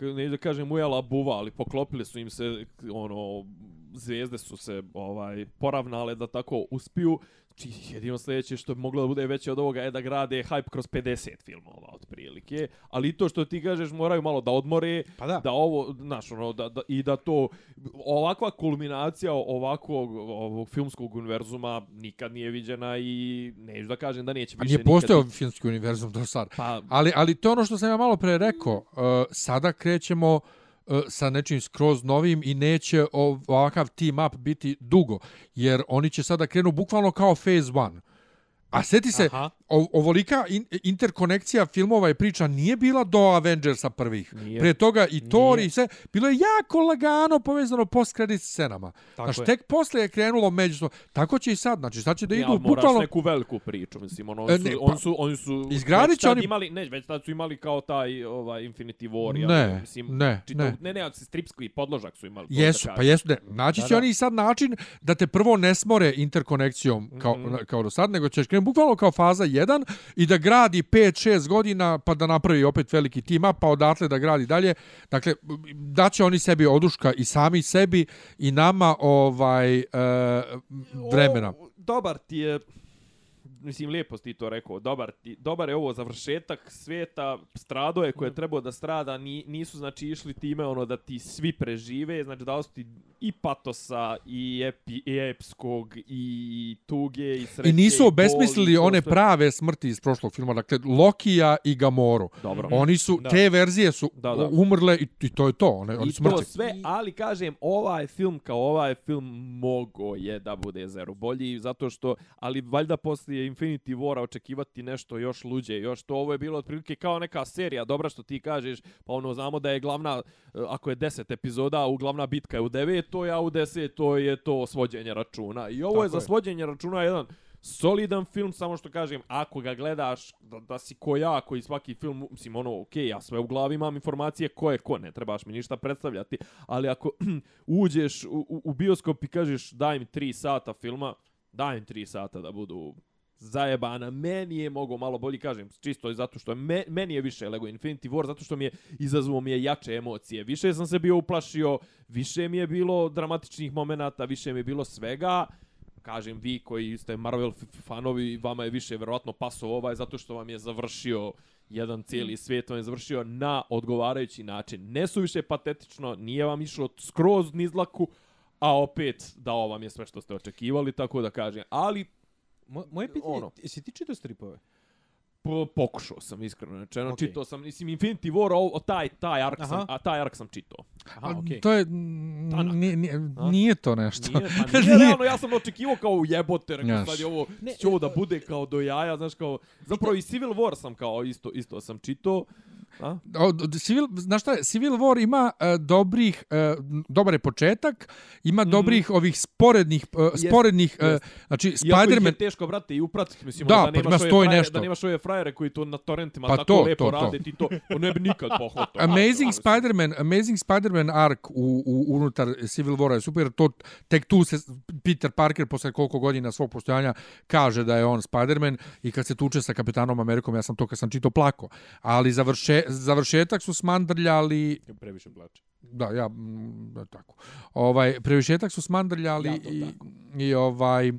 ne da kažem ujela buva, ali poklopili su im se, ono, zvijezde su se ovaj poravnale da tako uspiju. Znači, jedino sljedeće što bi moglo da bude veće od ovoga je da grade hype kroz 50 filmova otprilike, ali to što ti kažeš moraju malo da odmore, Pa da. da ovo, znaš, ono, da, da, i da to, ovakva kulminacija ovakvog ovog filmskog univerzuma nikad nije viđena i neću da kažem da neće Pa više nije postojao nikad. filmski univerzum do sad. Pa, Ali, ali to ono što sam ja malo pre rekao. Uh, sada krećemo uh, E, sa nečim skroz novim i neće ovakav team up biti dugo. Jer oni će sada krenu bukvalno kao phase one. A seti se, Aha ovolika in, interkonekcija filmova i priča nije bila do Avengersa prvih. Nije. Pre toga i Thor i sve. Bilo je jako lagano povezano post-credit scenama. Tako Znaš, je. tek posle je krenulo međusobno. Tako će i sad. Znači, sad će da ja, idu moraš bukvalno... neku veliku priču, mislim, ono, E, oni su, ne, pa- oni su, oni su Izgradit će oni- imali, ne, već tad su imali kao taj ovaj Infinity War, ja, Ne, mislim, ne, čitav, ne. ne, ne, ali stripski podložak su imali. Jesu, pa jesu, ne. Naći Da, će da. oni i sad način da te prvo ne smore interkonekcijom kao, Mhm. kao do sad, nego ćeš krenuti bukvalno kao faza 1 i da gradi 5-6 godina pa da napravi opet veliki tim pa odatle da gradi dalje. Dakle, daće oni sebi oduška i sami sebi i nama ovaj e, vremena. O, dobar ti je, mislim, lijepo si ti to rekao, dobar, ti, dobar je ovo završetak svijeta, strado je koje je trebao da strada, ni, nisu, znači, išli time ono da ti svi prežive, znači, dao su ti i patosa, i, epi, i epskog, i tuge, i sreće, I nisu obesmislili i one sve. prave smrti iz prošlog filma, dakle Lokija i Gamoru. Dobro. Oni su, Da. te verzije su Da, da. umrle i, i to je to, one, oni I su to sve, ali kažem, ovaj film kao ovaj film mogo je da bude zero bolji, zato što, ali valjda poslije Infinity War očekivati nešto još luđe, još to ovo je bilo otprilike kao neka serija, dobra što ti kažeš, pa ono znamo da je glavna, eh, ako je 10 epizoda, u glavna bitka je u devetoj, a u desetoj je to svođenje računa. I ovo je Tako za je. svođenje računa jedan solidan film, samo što kažem, ako ga gledaš, da, da si ko ja, koji svaki film, mislim, ono, okej, okay, ja sve u glavi imam informacije ko je ko, ne trebaš mi ništa predstavljati, ali ako uđeš u, u, u bioskop i kažeš daj mi 3 sata filma, daj mi 3 sata da budu zajebana. Meni je mogo malo bolji, kažem, čisto i zato što je me, meni je više Lego Infinity War, zato što mi je izazvao mi je jače emocije. Više sam se bio uplašio, više mi je bilo dramatičnih momenata, više mi je bilo svega. Kažem, vi koji ste Marvel fanovi, vama je više verovatno pasov ovaj, zato što vam je završio jedan cijeli svijet vam je završio na odgovarajući način. Ne su više patetično, nije vam išlo skroz nizlaku, a opet dao vam je sve što ste očekivali, tako da kažem. Ali Mo, moje pitanje, Ono. jesi ti čitao stripove? po, pokušao sam iskreno rečeno, Okej. čitao sam, mislim Infinity War, o, o taj taj ark sam, a taj ark sam čitao. Aha, okej. To je, nije, nije, nije to nešto. Nije, pa nije, realno, ja sam očekivao kao jebote, rekao sad je ovo, Ne, će ovo da bude kao do jaja, znaš kao, zapravo i Civil War sam kao isto, isto sam čitao, a? Civil, znaš šta Civil War ima uh, dobrih, uh, dobar je početak, ima dobrih ovih sporednih, uh, Jest, sporednih, uh, jest. znači Iako ih je Spider-Man, teško, brate, i upratiti, mislim, Da, ono, pa da ima nemaš ove i frajere, nešto. da nemaš ove frajere koji to na torrentima Pa tako to, lepo to, to. rade, ti to, on ne bi nikad pohvatao. Amazing Spider-Man, Amazing Spider-Man arc u, u, unutar Civil War je super, to tek tu se Peter Parker posle koliko godina svog postojanja kaže da je on Spider-Man i kad se tuče sa Kapetanom Amerikom, ja sam to kad sam čitao plako. Ali završe, završetak su smandrljali Previše plače. Da, ja, mm, da, tako. Ovaj, previšetak su smandrljali Ja i, tako. i ovaj,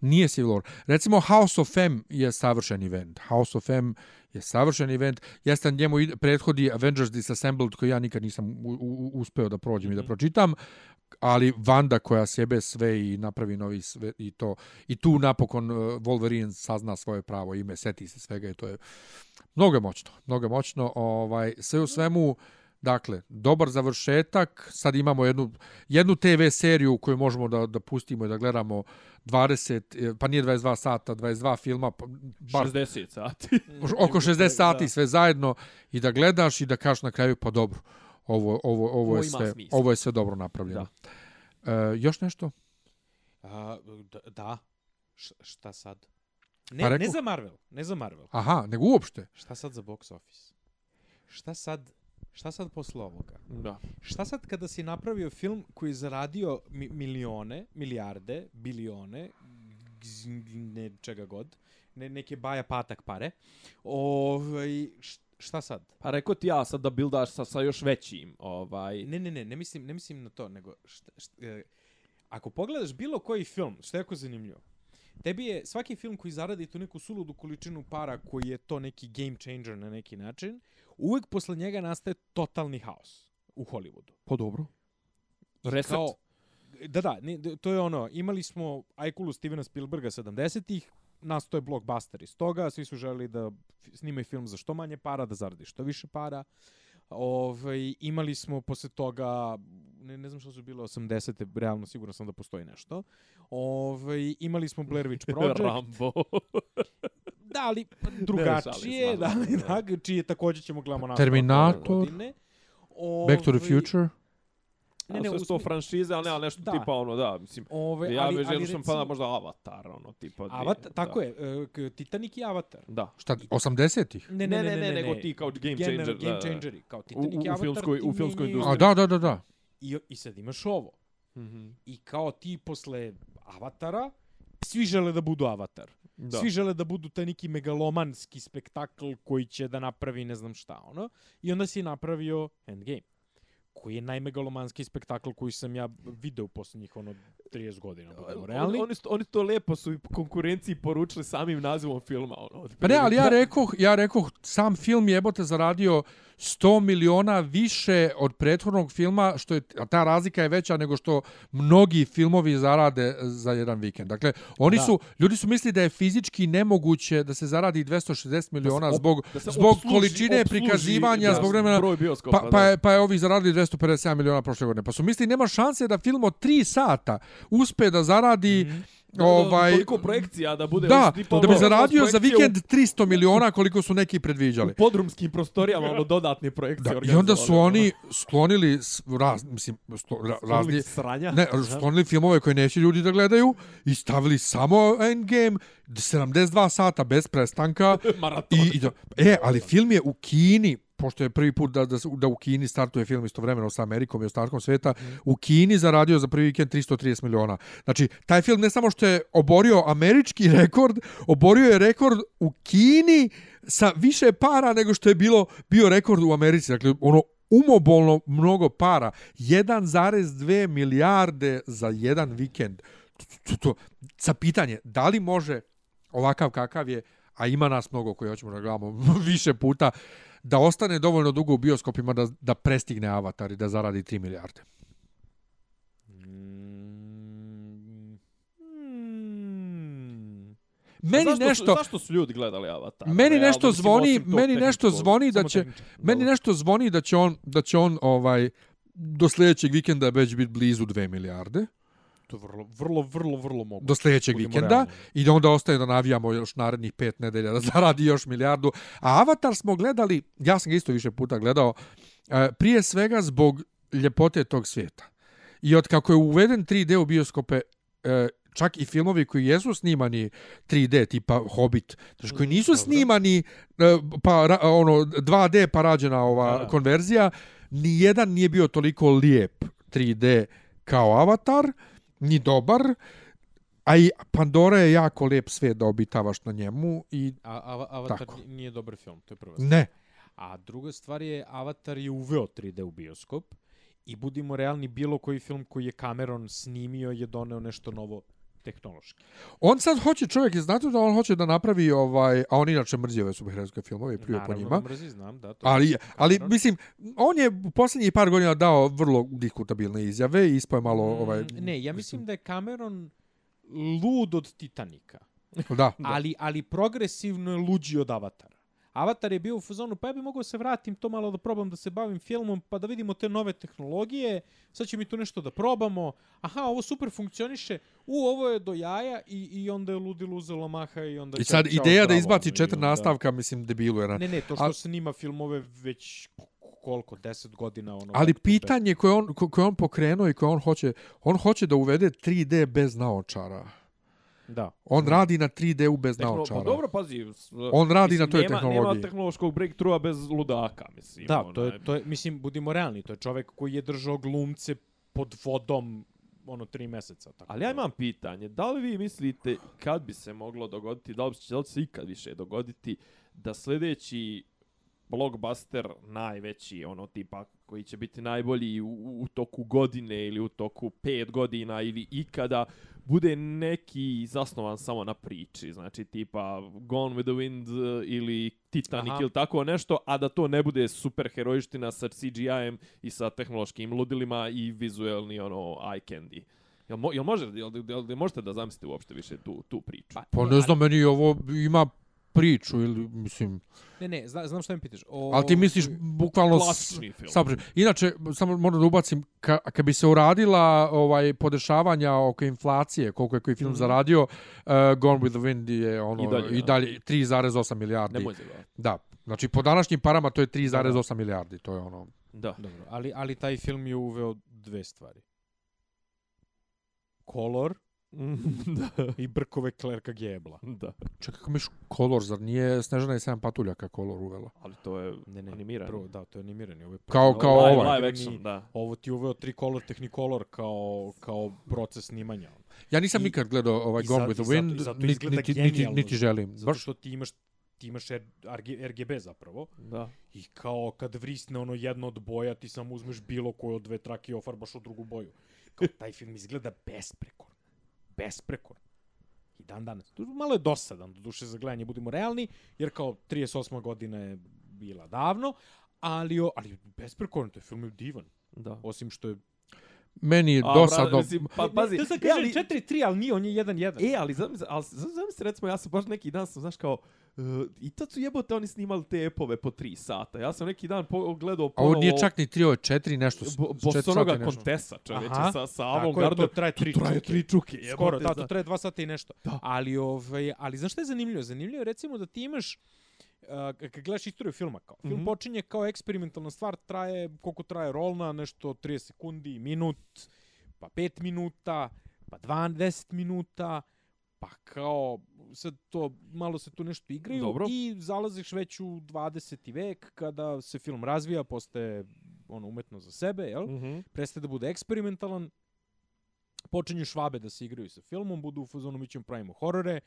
nije Civil War. Recimo, House of M je savršen event. House of M je savršen event. Jeste njemu prethodi Avengers Disassembled, koji ja nikad nisam u, u, uspeo da prođem i da pročitam, ali Vanda koja sjebe sve i napravi novi sve i to i tu napokon uh, Wolverine sazna svoje pravo ime, seti se svega i to je mnogo je moćno, mnogo je moćno, ovaj sve u svemu Dakle, dobar završetak. Sad imamo jednu, jednu TV seriju koju možemo da, da pustimo i da gledamo 20, eh, pa nije 22 sata, 22 filma, pa bar 60 sati. oko 60 sati sve zajedno i da gledaš i da kažeš na kraju pa dobro. Ovo ovo ovo Ovo je sve smisla. ovo je sve dobro napravljeno. Da. E, još nešto? A, da, da. Š, šta sad? Ne, Pa ne rekao- za Marvel, ne za Marvel. Aha, nego uopšte. Šta sad za box office? Šta sad, šta sad posle ovoga? Da. Šta sad kada si napravio film koji je zaradio mi, milione, milijarde, bilione, ne čega god, ne, neke baja patak pare, ovaj, šta sad? Pa rekao ti ja sad da bildaš sa, sa još većim. Ovaj, Ne, ne, ne, ne mislim, ne mislim na to, nego šta, šta, e, ako pogledaš bilo koji film, što je jako zanimljivo, tebi je svaki film koji zaradi tu neku suludu količinu para koji je to neki game changer na neki način, uvek posle njega nastaje totalni haos u Hollywoodu. pa dobro. Reset. Kao, da, da, ne, to je ono, imali smo Ajkulu Stevena Spielberga 70-ih, nastao je blockbuster iz toga, svi su želeli da snimaju film za što manje para, da zaradi što više para. Ovaj, imali smo posle toga, ne, ne znam što su bile 80-te, realno sigurno sam da postoji nešto. Ovaj, imali smo Blair Witch Project. Rambo. Da, ali drugačije, šalim se, da, ali da, čije takođe ćemo gledamo na Terminator. Godine. Back to the Ovaj, Future. Ne, ne, usmi- franšize, ali nema nešto Da. tipa ono, da, mislim. Ove, ja ali, ali želio sam recimo- pa možda Avatar, ono, tipa. Avatar, tako da. je, e, k- Titanic i Avatar. Da. Šta 80-ih? Ne, Ne, ne, ne, nego ti kao game changer, Game da, da. changeri, kao U, Titanic u, i u, Avatar. filmskoj, ti u filmskoj mijenjaju- A industriji. da, da, da, da. I, I sad imaš ovo. Mhm. I kao ti posle Avatara, svi žele da budu Avatar. Da. Svi žele da budu taj neki megalomanski spektakl koji će da napravi ne znam šta, ono. I onda si napravio Endgame koji je najmegalomanski spektakl koji sam ja video u posljednjih ono 30 godina. da budemo realni. Oni, oni, su- oni to lepo su i konkurenciji poručili samim nazivom filma. Ono, Pa ne, ali ja rekoh, ja rekoh, sam film jebote zaradio 100 miliona više od prethodnog filma, što je, a ta razlika je veća nego što mnogi filmovi zarade za jedan vikend. Dakle, oni Da. su, ljudi su mislili da je fizički nemoguće da se zaradi 260 miliona op- zbog, da se zbog opsluži- količine opsluži, prikazivanja, da, zbog vremena, Broj bioskopa, Pa, pa, je, pa je ovi zaradili 257 miliona prošle godine. Pa su mislili nema šanse da film od 3 sata uspe da zaradi mm ovaj Toliko projekcija da bude... da, ono, tipa, da bi ono, zaradio za vikend 300 miliona koliko su neki predviđali. U podrumskim prostorijama, ono, dodatne projekcije Da, I onda su organizovali, oni sklonili raz, mislim, sto, ra, ono, razni, sranja. ne, sklonili filmove koje neće ljudi da gledaju i stavili samo Endgame 72 sata bez prestanka i, i da, e, ali film je u Kini pošto je prvi put da, da, da u Kini startuje film istovremeno sa Amerikom i ostatkom sveta, u Kini zaradio za prvi vikend 330 miliona. Znači, taj film ne samo što je oborio američki rekord, oborio je rekord u Kini sa više para nego što je bilo bio rekord u Americi. Dakle, ono umobolno mnogo para. 1,2 milijarde za jedan vikend. To, to, to, sa pitanje, da li može ovakav kakav je, a ima nas mnogo koji hoćemo da gledamo više puta, da ostane dovoljno dugo u bioskopima da, da prestigne Avatar i da zaradi 3 milijarde. Mm, Mm. Meni zašto nešto... Zašto su ljudi gledali Avatar? Meni Realno, nešto mislim, zvoni, meni nešto zvoni da će meni nešto zvoni da će on da će on ovaj do sljedećeg vikenda već biti blizu 2 milijarde. To vrlo, vrlo, vrlo, vrlo moguće. do sljedećeg Budimo vikenda realni. i da onda ostaje da navijamo još narednih pet nedelja da zaradi još milijardu. A Avatar smo gledali, ja sam ga isto više puta gledao, e, prije svega zbog ljepote tog svijeta. I od kako je uveden 3D u bioskope, e, čak i filmovi koji jesu snimani 3D, tipa Hobbit, znači koji nisu snimani e, pa ono 2D pa rađena ova Da, da. konverzija, ni jedan nije bio toliko lijep 3D kao Avatar, ni dobar, a i Pandora je jako lijep svijet da obitavaš na njemu i A, a, Avatar Tako. Tako. nije dobar film, to je prva stvar. ne, A druga stvar je, Avatar je uveo 3D u bioskop I budimo realni, bilo koji film koji je Cameron snimio je doneo nešto novo tehnološki. On sad hoće, čovjek je znate da on hoće da napravi ovaj, a on inače mrzi ove superherojske filmove i pljuje po njima. Naravno, mrzi, znam, da. To Ali, ali mislim, on je u posljednjih par godina dao vrlo diskutabilne izjave i ispoje malo Mm, ovaj... Ne, ja mislim da je Cameron lud od Titanika. Da. ali, ali progresivno je luđi od Avatara. Avatar je bio u fazonu, pa ja bi mogao se vratim to malo da probam da se bavim filmom, pa da vidimo te nove tehnologije, sad će mi tu nešto da probamo, aha, ovo super funkcioniše, u, ovo je do jaja i, i onda je ludilo uzelo maha i onda... I sad čao, ideja da zdravo, izbaci ono, četiri onda- nastavka, mislim, debilu je. Ne, ne, to što Al- snima filmove već koliko, 10 godina, ono... Ali pitanje koje on, ko- koje on pokrenuo i koje on hoće, on hoće da uvede 3D bez naočara. Da. On radi na 3D-u bez Tehno, naočara. pa dobro, pazi. On radi mislim, na toj nema, tehnologiji. Nema tehnološkog breakthrougha bez ludaka, mislim. Da, onaj. to je, to je, mislim, budimo realni, to je čovek koji je držao glumce pod vodom ono tri meseca. Tako Ali ja imam pitanje, da li vi mislite kad bi se moglo dogoditi, da li će, da li će se ikad više dogoditi da sljedeći blockbuster najveći, ono tipa koji će biti najbolji u, u toku godine ili u toku pet godina ili ikada, bude neki zasnovan samo na priči, znači tipa Gone with the Wind eh, ili Titanic Aha. ili tako nešto, a da to ne bude superherojština sa CGI-em i sa tehnološkim ludilima i vizuelni ono eye candy. Jel, mo, jel, može, jel, jel, jel možete da zamislite uopšte više tu, tu priču? Pa ne znam, meni ovo ima priču ili, mislim... Ne, ne, zna, znam šta mi pitaš. O, Ali ti misliš bukvalno... Klasični film. Sabre. Inače, samo moram da ubacim, ka, kad bi se uradila ovaj podešavanja oko inflacije, koliko je koji film mm -hmm. zaradio, uh, Gone with the Wind je ono, I dalje, dalje, ja. i dalje 3,8 milijardi. Nemoj se da. Da, znači po današnjim parama to je 3,8 milijardi, to je ono... Da. Dobro, ali, ali taj film je uveo dve stvari. Kolor da. i brkove Klerka Gebla. Da. Čekaj, kako miš kolor, zar nije Snežana i 7 patuljaka kolor uvela? Ali to je Ne, ne, animirano. Prvo, da, to je animirani. Ovo je Kao- prvo- kao je ovaj. Live animirani- action, da. Ovo ti uveo tri color technicolor kao, kao proces snimanja. Ja nisam I- nikad gledao ovaj Gone with the zato- Wind, i zato niti, niti, niti, želim. Zato što ti imaš ti imaš RGB zapravo Da. i kao kad vrisne ono jedno od boja ti samo uzmeš bilo koju od dve trake i ofarbaš u drugu boju. Kao taj film izgleda besprekorno. Besprekorno. I dan danas. Tu Malo je dosadan, do duše za gledanje, budimo realni, jer kao 38. godina je bila davno, ali, ali besprekorno, to je film je divan. Da. Osim što je... meni je dosadno. mislim, pa, pazi, to sad e, ali- kaže 4-3, ali nije, on je 1-1. E, ali zamisli, ali zamisli recimo, ja sam baš neki dan sam, znaš, kao, uh, i tad su jebote oni snimali te epove po tri sata. Ja sam neki dan po, gledao A ovo ponovo... nije čak ni 3, ovo je 4 nešto. Bo, s četiri Bosonoga nešto. Kontesa, čovječe, Aha. sa, sa je, avantgardom. to traje tri traje čuke. tri čuke. jebote, Skoro, da, to traje dva sata i nešto. Da. Ali, ovaj, ali znaš šta je zanimljivo? Zanimljivo je recimo da ti imaš kad gledaš istoriju filma, kao, film Mhm. počinje kao eksperimentalna stvar, traje, koliko traje rolna, nešto 30 sekundi, minut, pa 5 minuta, pa 20 minuta, pa kao, sad to, malo se tu nešto igraju Dobro. i zalaziš već u 20. vek, kada se film razvija, postaje ono umetno za sebe, jel? Mhm. prestaje da bude eksperimentalan, počinju švabe da se igraju sa filmom, budu u fazonu mi ćemo pravimo horore,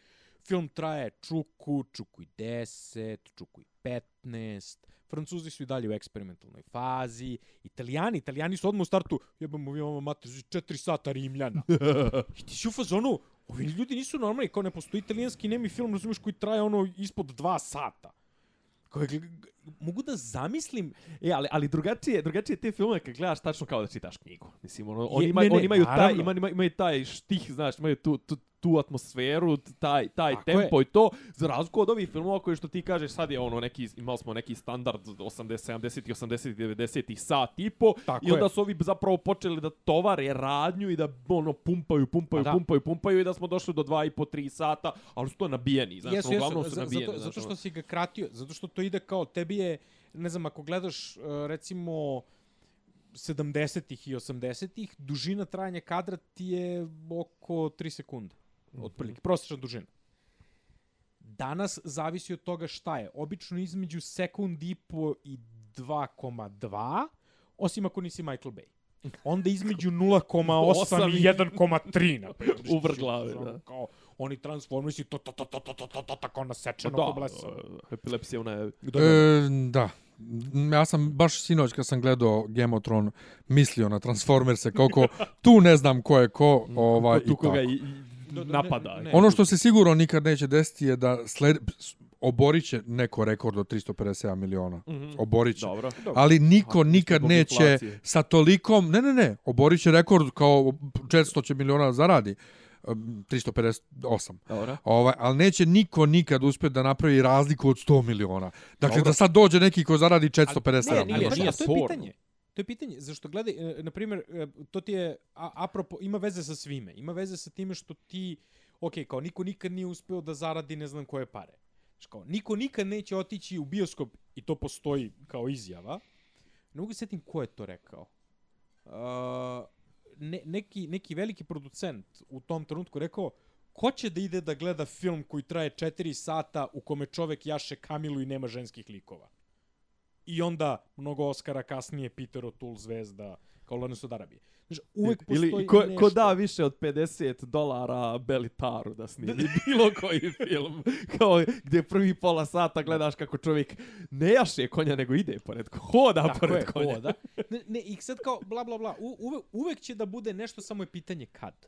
film traje čuku, čuku i 10, čuku i 15, Francuzi su i dalje u eksperimentalnoj fazi, Italijani, Italijani su odmah u startu, jebamo vi ovo mater, 4 sata Rimljana. I ti si u fazonu, ovi ljudi nisu normalni, kao ne postoji italijanski nemi film, razumiješ, koji traje ono ispod 2 sata. Koje, mogu da zamislim E, ali, ali drugačije, drugačije te filmove kad gledaš tačno kao da čitaš knjigu. Mislim, ono, oni, ne, ne, oni imaju taj, naravno. imaju, imaju taj štih, znaš, imaju tu, tu, tu atmosferu, taj, taj Tako tempo i to, za razliku od ovih filmova koji što ti kažeš sad je ono neki, imali smo neki standard 80, 70, 80, 90 sat i po Tako i onda je. su ovi zapravo počeli da tovare radnju i da ono pumpaju, pumpaju, Pa da. pumpaju, pumpaju i da smo došli do 2 i po 3 sata, ali su to nabijeni, znaš, Jesu, jesu, su nabijeni. zato, zato što ono. si ga kratio, zato što to ide kao, tebi je, ne znam, ako gledaš, uh, recimo, 70-ih i 80-ih, dužina trajanja kadra ti je oko 3 sekunde. Otprilike, prosječna dužina. Danas zavisi od toga šta je. Obično između sekund i po i 2,2, osim ako nisi Michael Bay. Onda između 0,8 i 1,3, na primjer. U vrh glave, da. Kao, oni Transformersi, to, to, to, to, to, to, to, to, tako nasečeno Da, ko blesa. e, epilepsija ona je... E, da. Ja sam baš sinoć kad sam gledao Game of Thrones mislio na Transformerse koliko tu ne znam ko je ko ovaj ko tu i koga tako. i, i Da, da, ne, napada. ne. Ono što se sigurno nikad neće desiti je da sled, oborit će neko rekord od 357 miliona. Mhm. Oborit će. Dobro. Ali niko A, nikad neće inflacije. sa tolikom... Ne, ne, ne. Oborit će rekord kao 400 će miliona zaradi. Um, 358. Dobro. Ovaj, ali neće niko nikad uspjeti da napravi razliku od 100 miliona. Dakle, Dobro. da sad dođe neki ko zaradi 457 ne, Ali, nije- miliona. nije a to je pitanje. To je pitanje, zašto gledaj, e, na primjer, e, to ti je, a, apropo, ima veze sa svime. Ima veze sa time što ti, ok, kao niko nikad nije uspeo da zaradi ne znam koje pare. Znaš, kao, niko nikad neće otići u bioskop, i to postoji kao izjava. Ne mogu setim ko je to rekao. Uh, ne, neki, neki veliki producent u tom trenutku rekao, ko će da ide da gleda film koji traje 4 sata u kome čovek jaše Kamilu i nema ženskih likova? I onda mnogo Oscara kasnije Peter O'Toole zvezda kao Lawrence od Arabije. Znaš, uvek postoji Ili ko, nešto. ko da više od 50 dolara Belitaru da snimi bilo koji film. Kao gdje prvi pola sata gledaš kako čovjek ne jaše konja, nego ide pored hoda Tako pored je, konja. hoda. Ne, ne, i sad kao bla bla bla, u, uve, uvek će da bude nešto, samo je pitanje kad.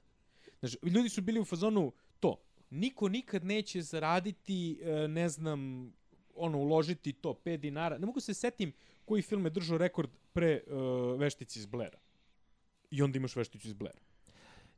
Znaš, ljudi su bili u fazonu to, niko nikad neće zaraditi, e, ne znam, ono, uložiti to 5 dinara. Ne mogu se setim koji film je držao rekord pre uh, Veštici iz Blera. I onda imaš Vešticu iz Blera.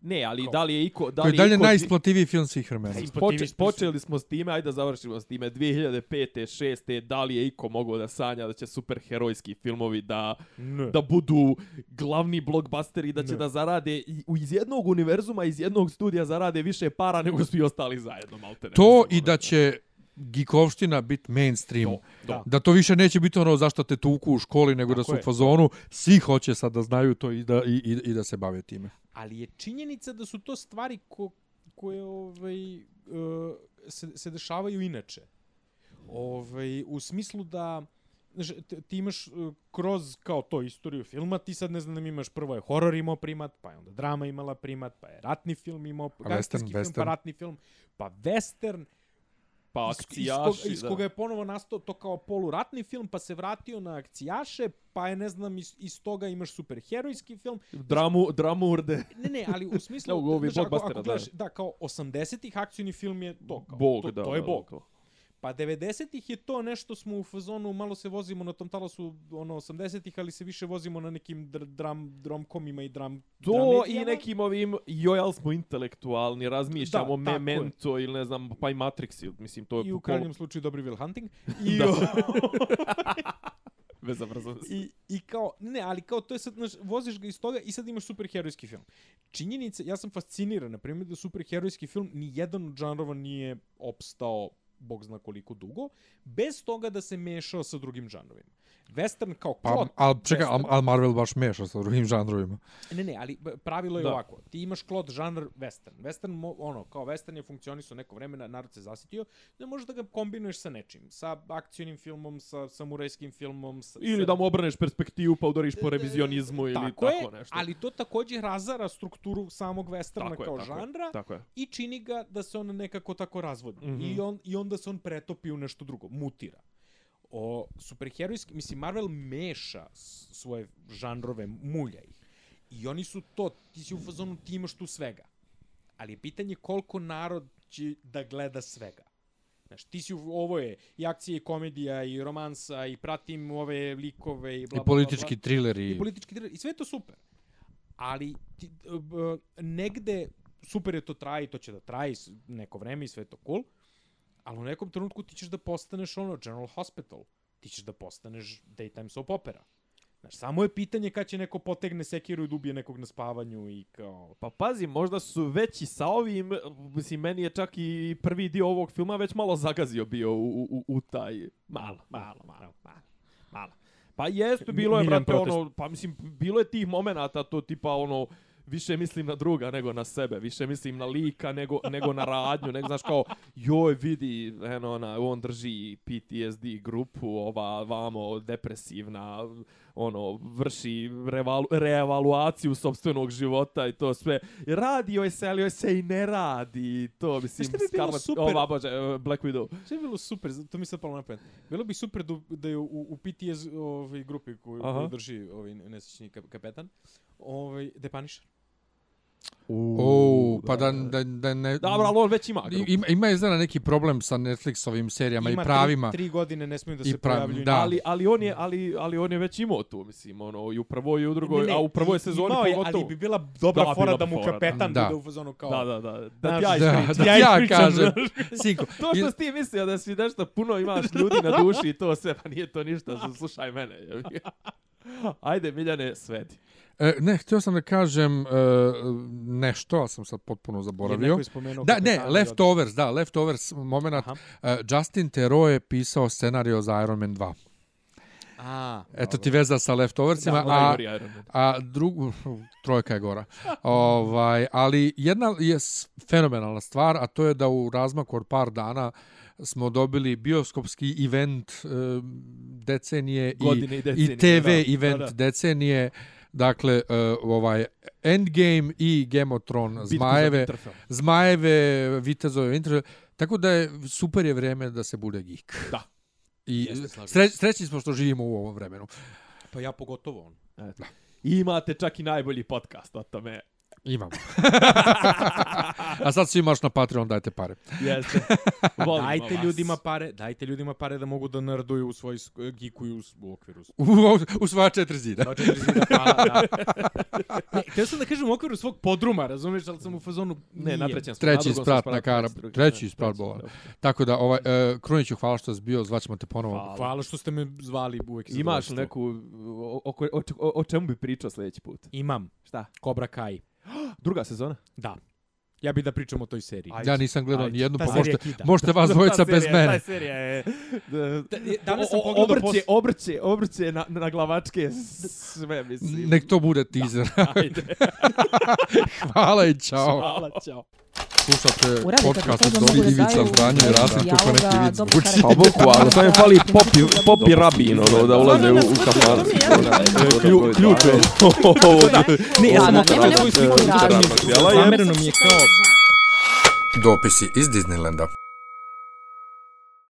Ne, ali Kao- da li je iko... Da li je dalje iko- najisplativiji film svih vremena. Poče, počeli smo s time, ajde da završimo s time. 2005. 6. Da li je iko mogao da sanja da će superherojski filmovi da, Ne. da budu glavni blockbusteri, da će Ne. da zarade iz jednog univerzuma, iz jednog studija zarade više para nego svi ostali zajedno, malte ne. To i da će gikovština biti mainstream. To, to. Da to više neće biti ono zašto te tuku u školi, nego da Tako su je. u fazonu, svi hoće sad da znaju to i da, i, i, i da se bave time. ali je činjenica da su to stvari ko, koje ovaj, uh, se, se dešavaju inače. Ovaj, u smislu da znaš, ti imaš uh, kroz kao to istoriju filma, ti sad ne znam, imaš prvo je horor imao primat, pa je onda drama imala primat, pa je ratni film imao, Pa gangsterski western, film, pa western. ratni film, pa western, Pa iz, iz, akcijaši, koga, iz koga je ponovo nastao to kao poluratni film, pa se vratio na akcijaše, pa je, ne znam, iz, iz toga imaš superherojski film, Dramu, dramurde. Ne, ne, ali u smislu, Evo, ovi znaš, ako, ako gledaš, da. kao 80-ih akcijni film je to, kao, Bog, to, da. to je da, Bog. to. Pa 90-ih je to nešto smo u fazonu, malo se vozimo na tom talasu ono 80-ih, ali se više vozimo na nekim dr dram, dromkomima i dram To dramedijama. i nekim ovim, joj, ali smo intelektualni, razmišljamo Da, Memento ili ne znam, pa i Matrix, ili, mislim, to je I u krajnjem slučaju Dobri Will Hunting. I, Da. Bezobrazno. I, I kao, ne, ali kao to je sad, znaš, voziš ga iz toga i sad imaš superherojski film. Činjenica, ja sam fasciniran, na primjer, da superherojski film ni jedan od žanrova nije opstao bog zna koliko dugo, bez toga da se mešao sa drugim žanrovima. Western kao Pa, plot, ali čekaj, western- al, al Marvel baš meša sa drugim žanrovima. Ne, ne, ali pravilo je Da. ovako. Ti imaš klot žanr western. Western, ono, kao western je funkcionisao neko vremena, narod se zasitio, ne možeš da ga kombinuješ sa nečim. Sa akcijnim filmom, sa samurajskim filmom. Sa, Ili sa... da mu obrneš perspektivu pa udariš po revizionizmu ili tako, tako, je, nešto. ali to takođe razara strukturu samog westerna Tako je, kao tako je, žanra Tako je. i čini ga da se on nekako tako razvodi. Mm. -hmm. I, on, I onda se on pretopi u nešto drugo, mutira. O superherojski, mislim, Marvel meša svoje žanrove, mulja ih. I oni su to, ti si u fazonu, ti imaš tu svega. Ali je pitanje koliko narod će da gleda svega. Znaš, ti si, ovo je i akcija i komedija i romansa i pratim ove likove i bla, I politički bla, bla. trileri. I politički thriller. I sve je to super. Ali ti, b, negde super je to traje i to će da traje neko vreme i sve je to cool. Ali u nekom trenutku ti ćeš da postaneš ono General Hospital. Ti ćeš da postaneš daytime soap opera. Znaš, samo je pitanje kad će neko potegne sekiru i dubije nekog na spavanju i kao... Pa pazi, možda su veći sa ovim, mislim, meni je čak i prvi dio ovog filma već malo zagazio bio u, u, u taj... Malo, malo, malo, malo, malo. Pa jeste, bilo je, Miljan brate, protest. ono, pa mislim, bilo je tih momenata, to tipa, ono, više mislim na druga nego na sebe, više mislim na lika nego, nego na radnju, nego znaš kao, joj vidi, eno, ona, on drži PTSD grupu, ova vamo depresivna, ono, vrši revalu, reevaluaciju sobstvenog života i to sve. Radi joj se, ali joj se i ne radi. To, mislim, bi Scarlet- super? Ova, bože, uh, Black Widow. Što je bilo super, to mi se palo na pamet. Bilo bi super da, je u, u PTS ovaj, grupi koju, koju drži ovaj nesrećni kap, kapetan, ovaj, The Punisher. O, pa da, da, da ne... Dobro, ali on već ima grupu. Ima, ima izgleda neki problem sa Netflixovim serijama Ima i pravima. Tri, tri godine ne smiju da se pojavljuju. da. Ali, ali, on je, ali, ali on je već imao tu, mislim, ono, i u prvoj i u drugoj, Ne, ne, a u prvoj i- sezoni imao je, pogotovo. Ali bi bila dobra Da, fora bila da mu fora, kapetan da. bude u fazonu kao... Da, da, da. Da Znaš, ti ja Da, da Ja ja kažem. Sinko, To što si ti mislio da si nešto puno imaš ljudi na duši i to sve, pa nije to ništa, slušaj mene. Ajde, Miljane, svedi. E, ne, htio sam da kažem e, nešto, ali sam sad potpuno zaboravio. Da, ne, Leftovers, da, Leftovers moment. Uh, Justin Theroux je pisao scenario za Iron Man 2. A, Eto ti veza sa Leftoversima, Da, a, a drugu, trojka je gora. ovaj, ali jedna je fenomenalna stvar, a to je da u razmaku od par dana smo dobili bioskopski event e, decenije Godine i i, decenije, i TV da, event da, da. decenije. Dakle, e, ovaj Endgame i Bitku za Zmajeve. Zmajeve, Vitezove, Winter, tako da je super je vrijeme da se bude geek. Da. I sre, srećni smo što živimo u ovom vremenu. pa ja pogotovo on. Eto. I imate čak i najbolji podcast o tome. Imamo. A sad svi marš na Patreon, dajte pare. Jeste. Volimo Dajte vas. ljudima pare, dajte ljudima pare da mogu da nerduju u svoj gikuju u okviru. U, u svoja četiri zida. Da, četiri zida, pa, da. Ne, htio sam da kažem u okviru svog podruma, razumiješ, ali sam u fazonu Ne, na trećem smo. Treći sprat na kara- treći sprat bova. Tako da, ovaj, uh, Kruniću, hvala što si bio, zvaćemo te ponovo. Hvala. Hvala što ste me zvali uvek. Imaš neku, o, o, o, o, o čemu bi pričao sljedeći put? Imam. Šta? Cobra Kai. Druga sezona? Da. Ja bih da pričam o toj seriji. Ajde. Ja nisam gledao ni jednu, pa možete, možete vas dvojica bez mene. Ta serija je... Danas sam pogledao obrće, pos- obrće, obrće na, na glavačke sve, mislim. Nek to bude teaser. Ajde. hvala i čao. Hvala, čao. Slušate Uradite podcast od da Ivica Zdanje i Rasim, kako neki dobrog zvuči. Pa bukvalno, samo im fali popi, popi rabin, ono, da ulaze u, u kafan. Klju- ključ je. Ne, ja sam nema ali sam- sliku je- Zamereno mi je kao Dopisi iz Disneylanda.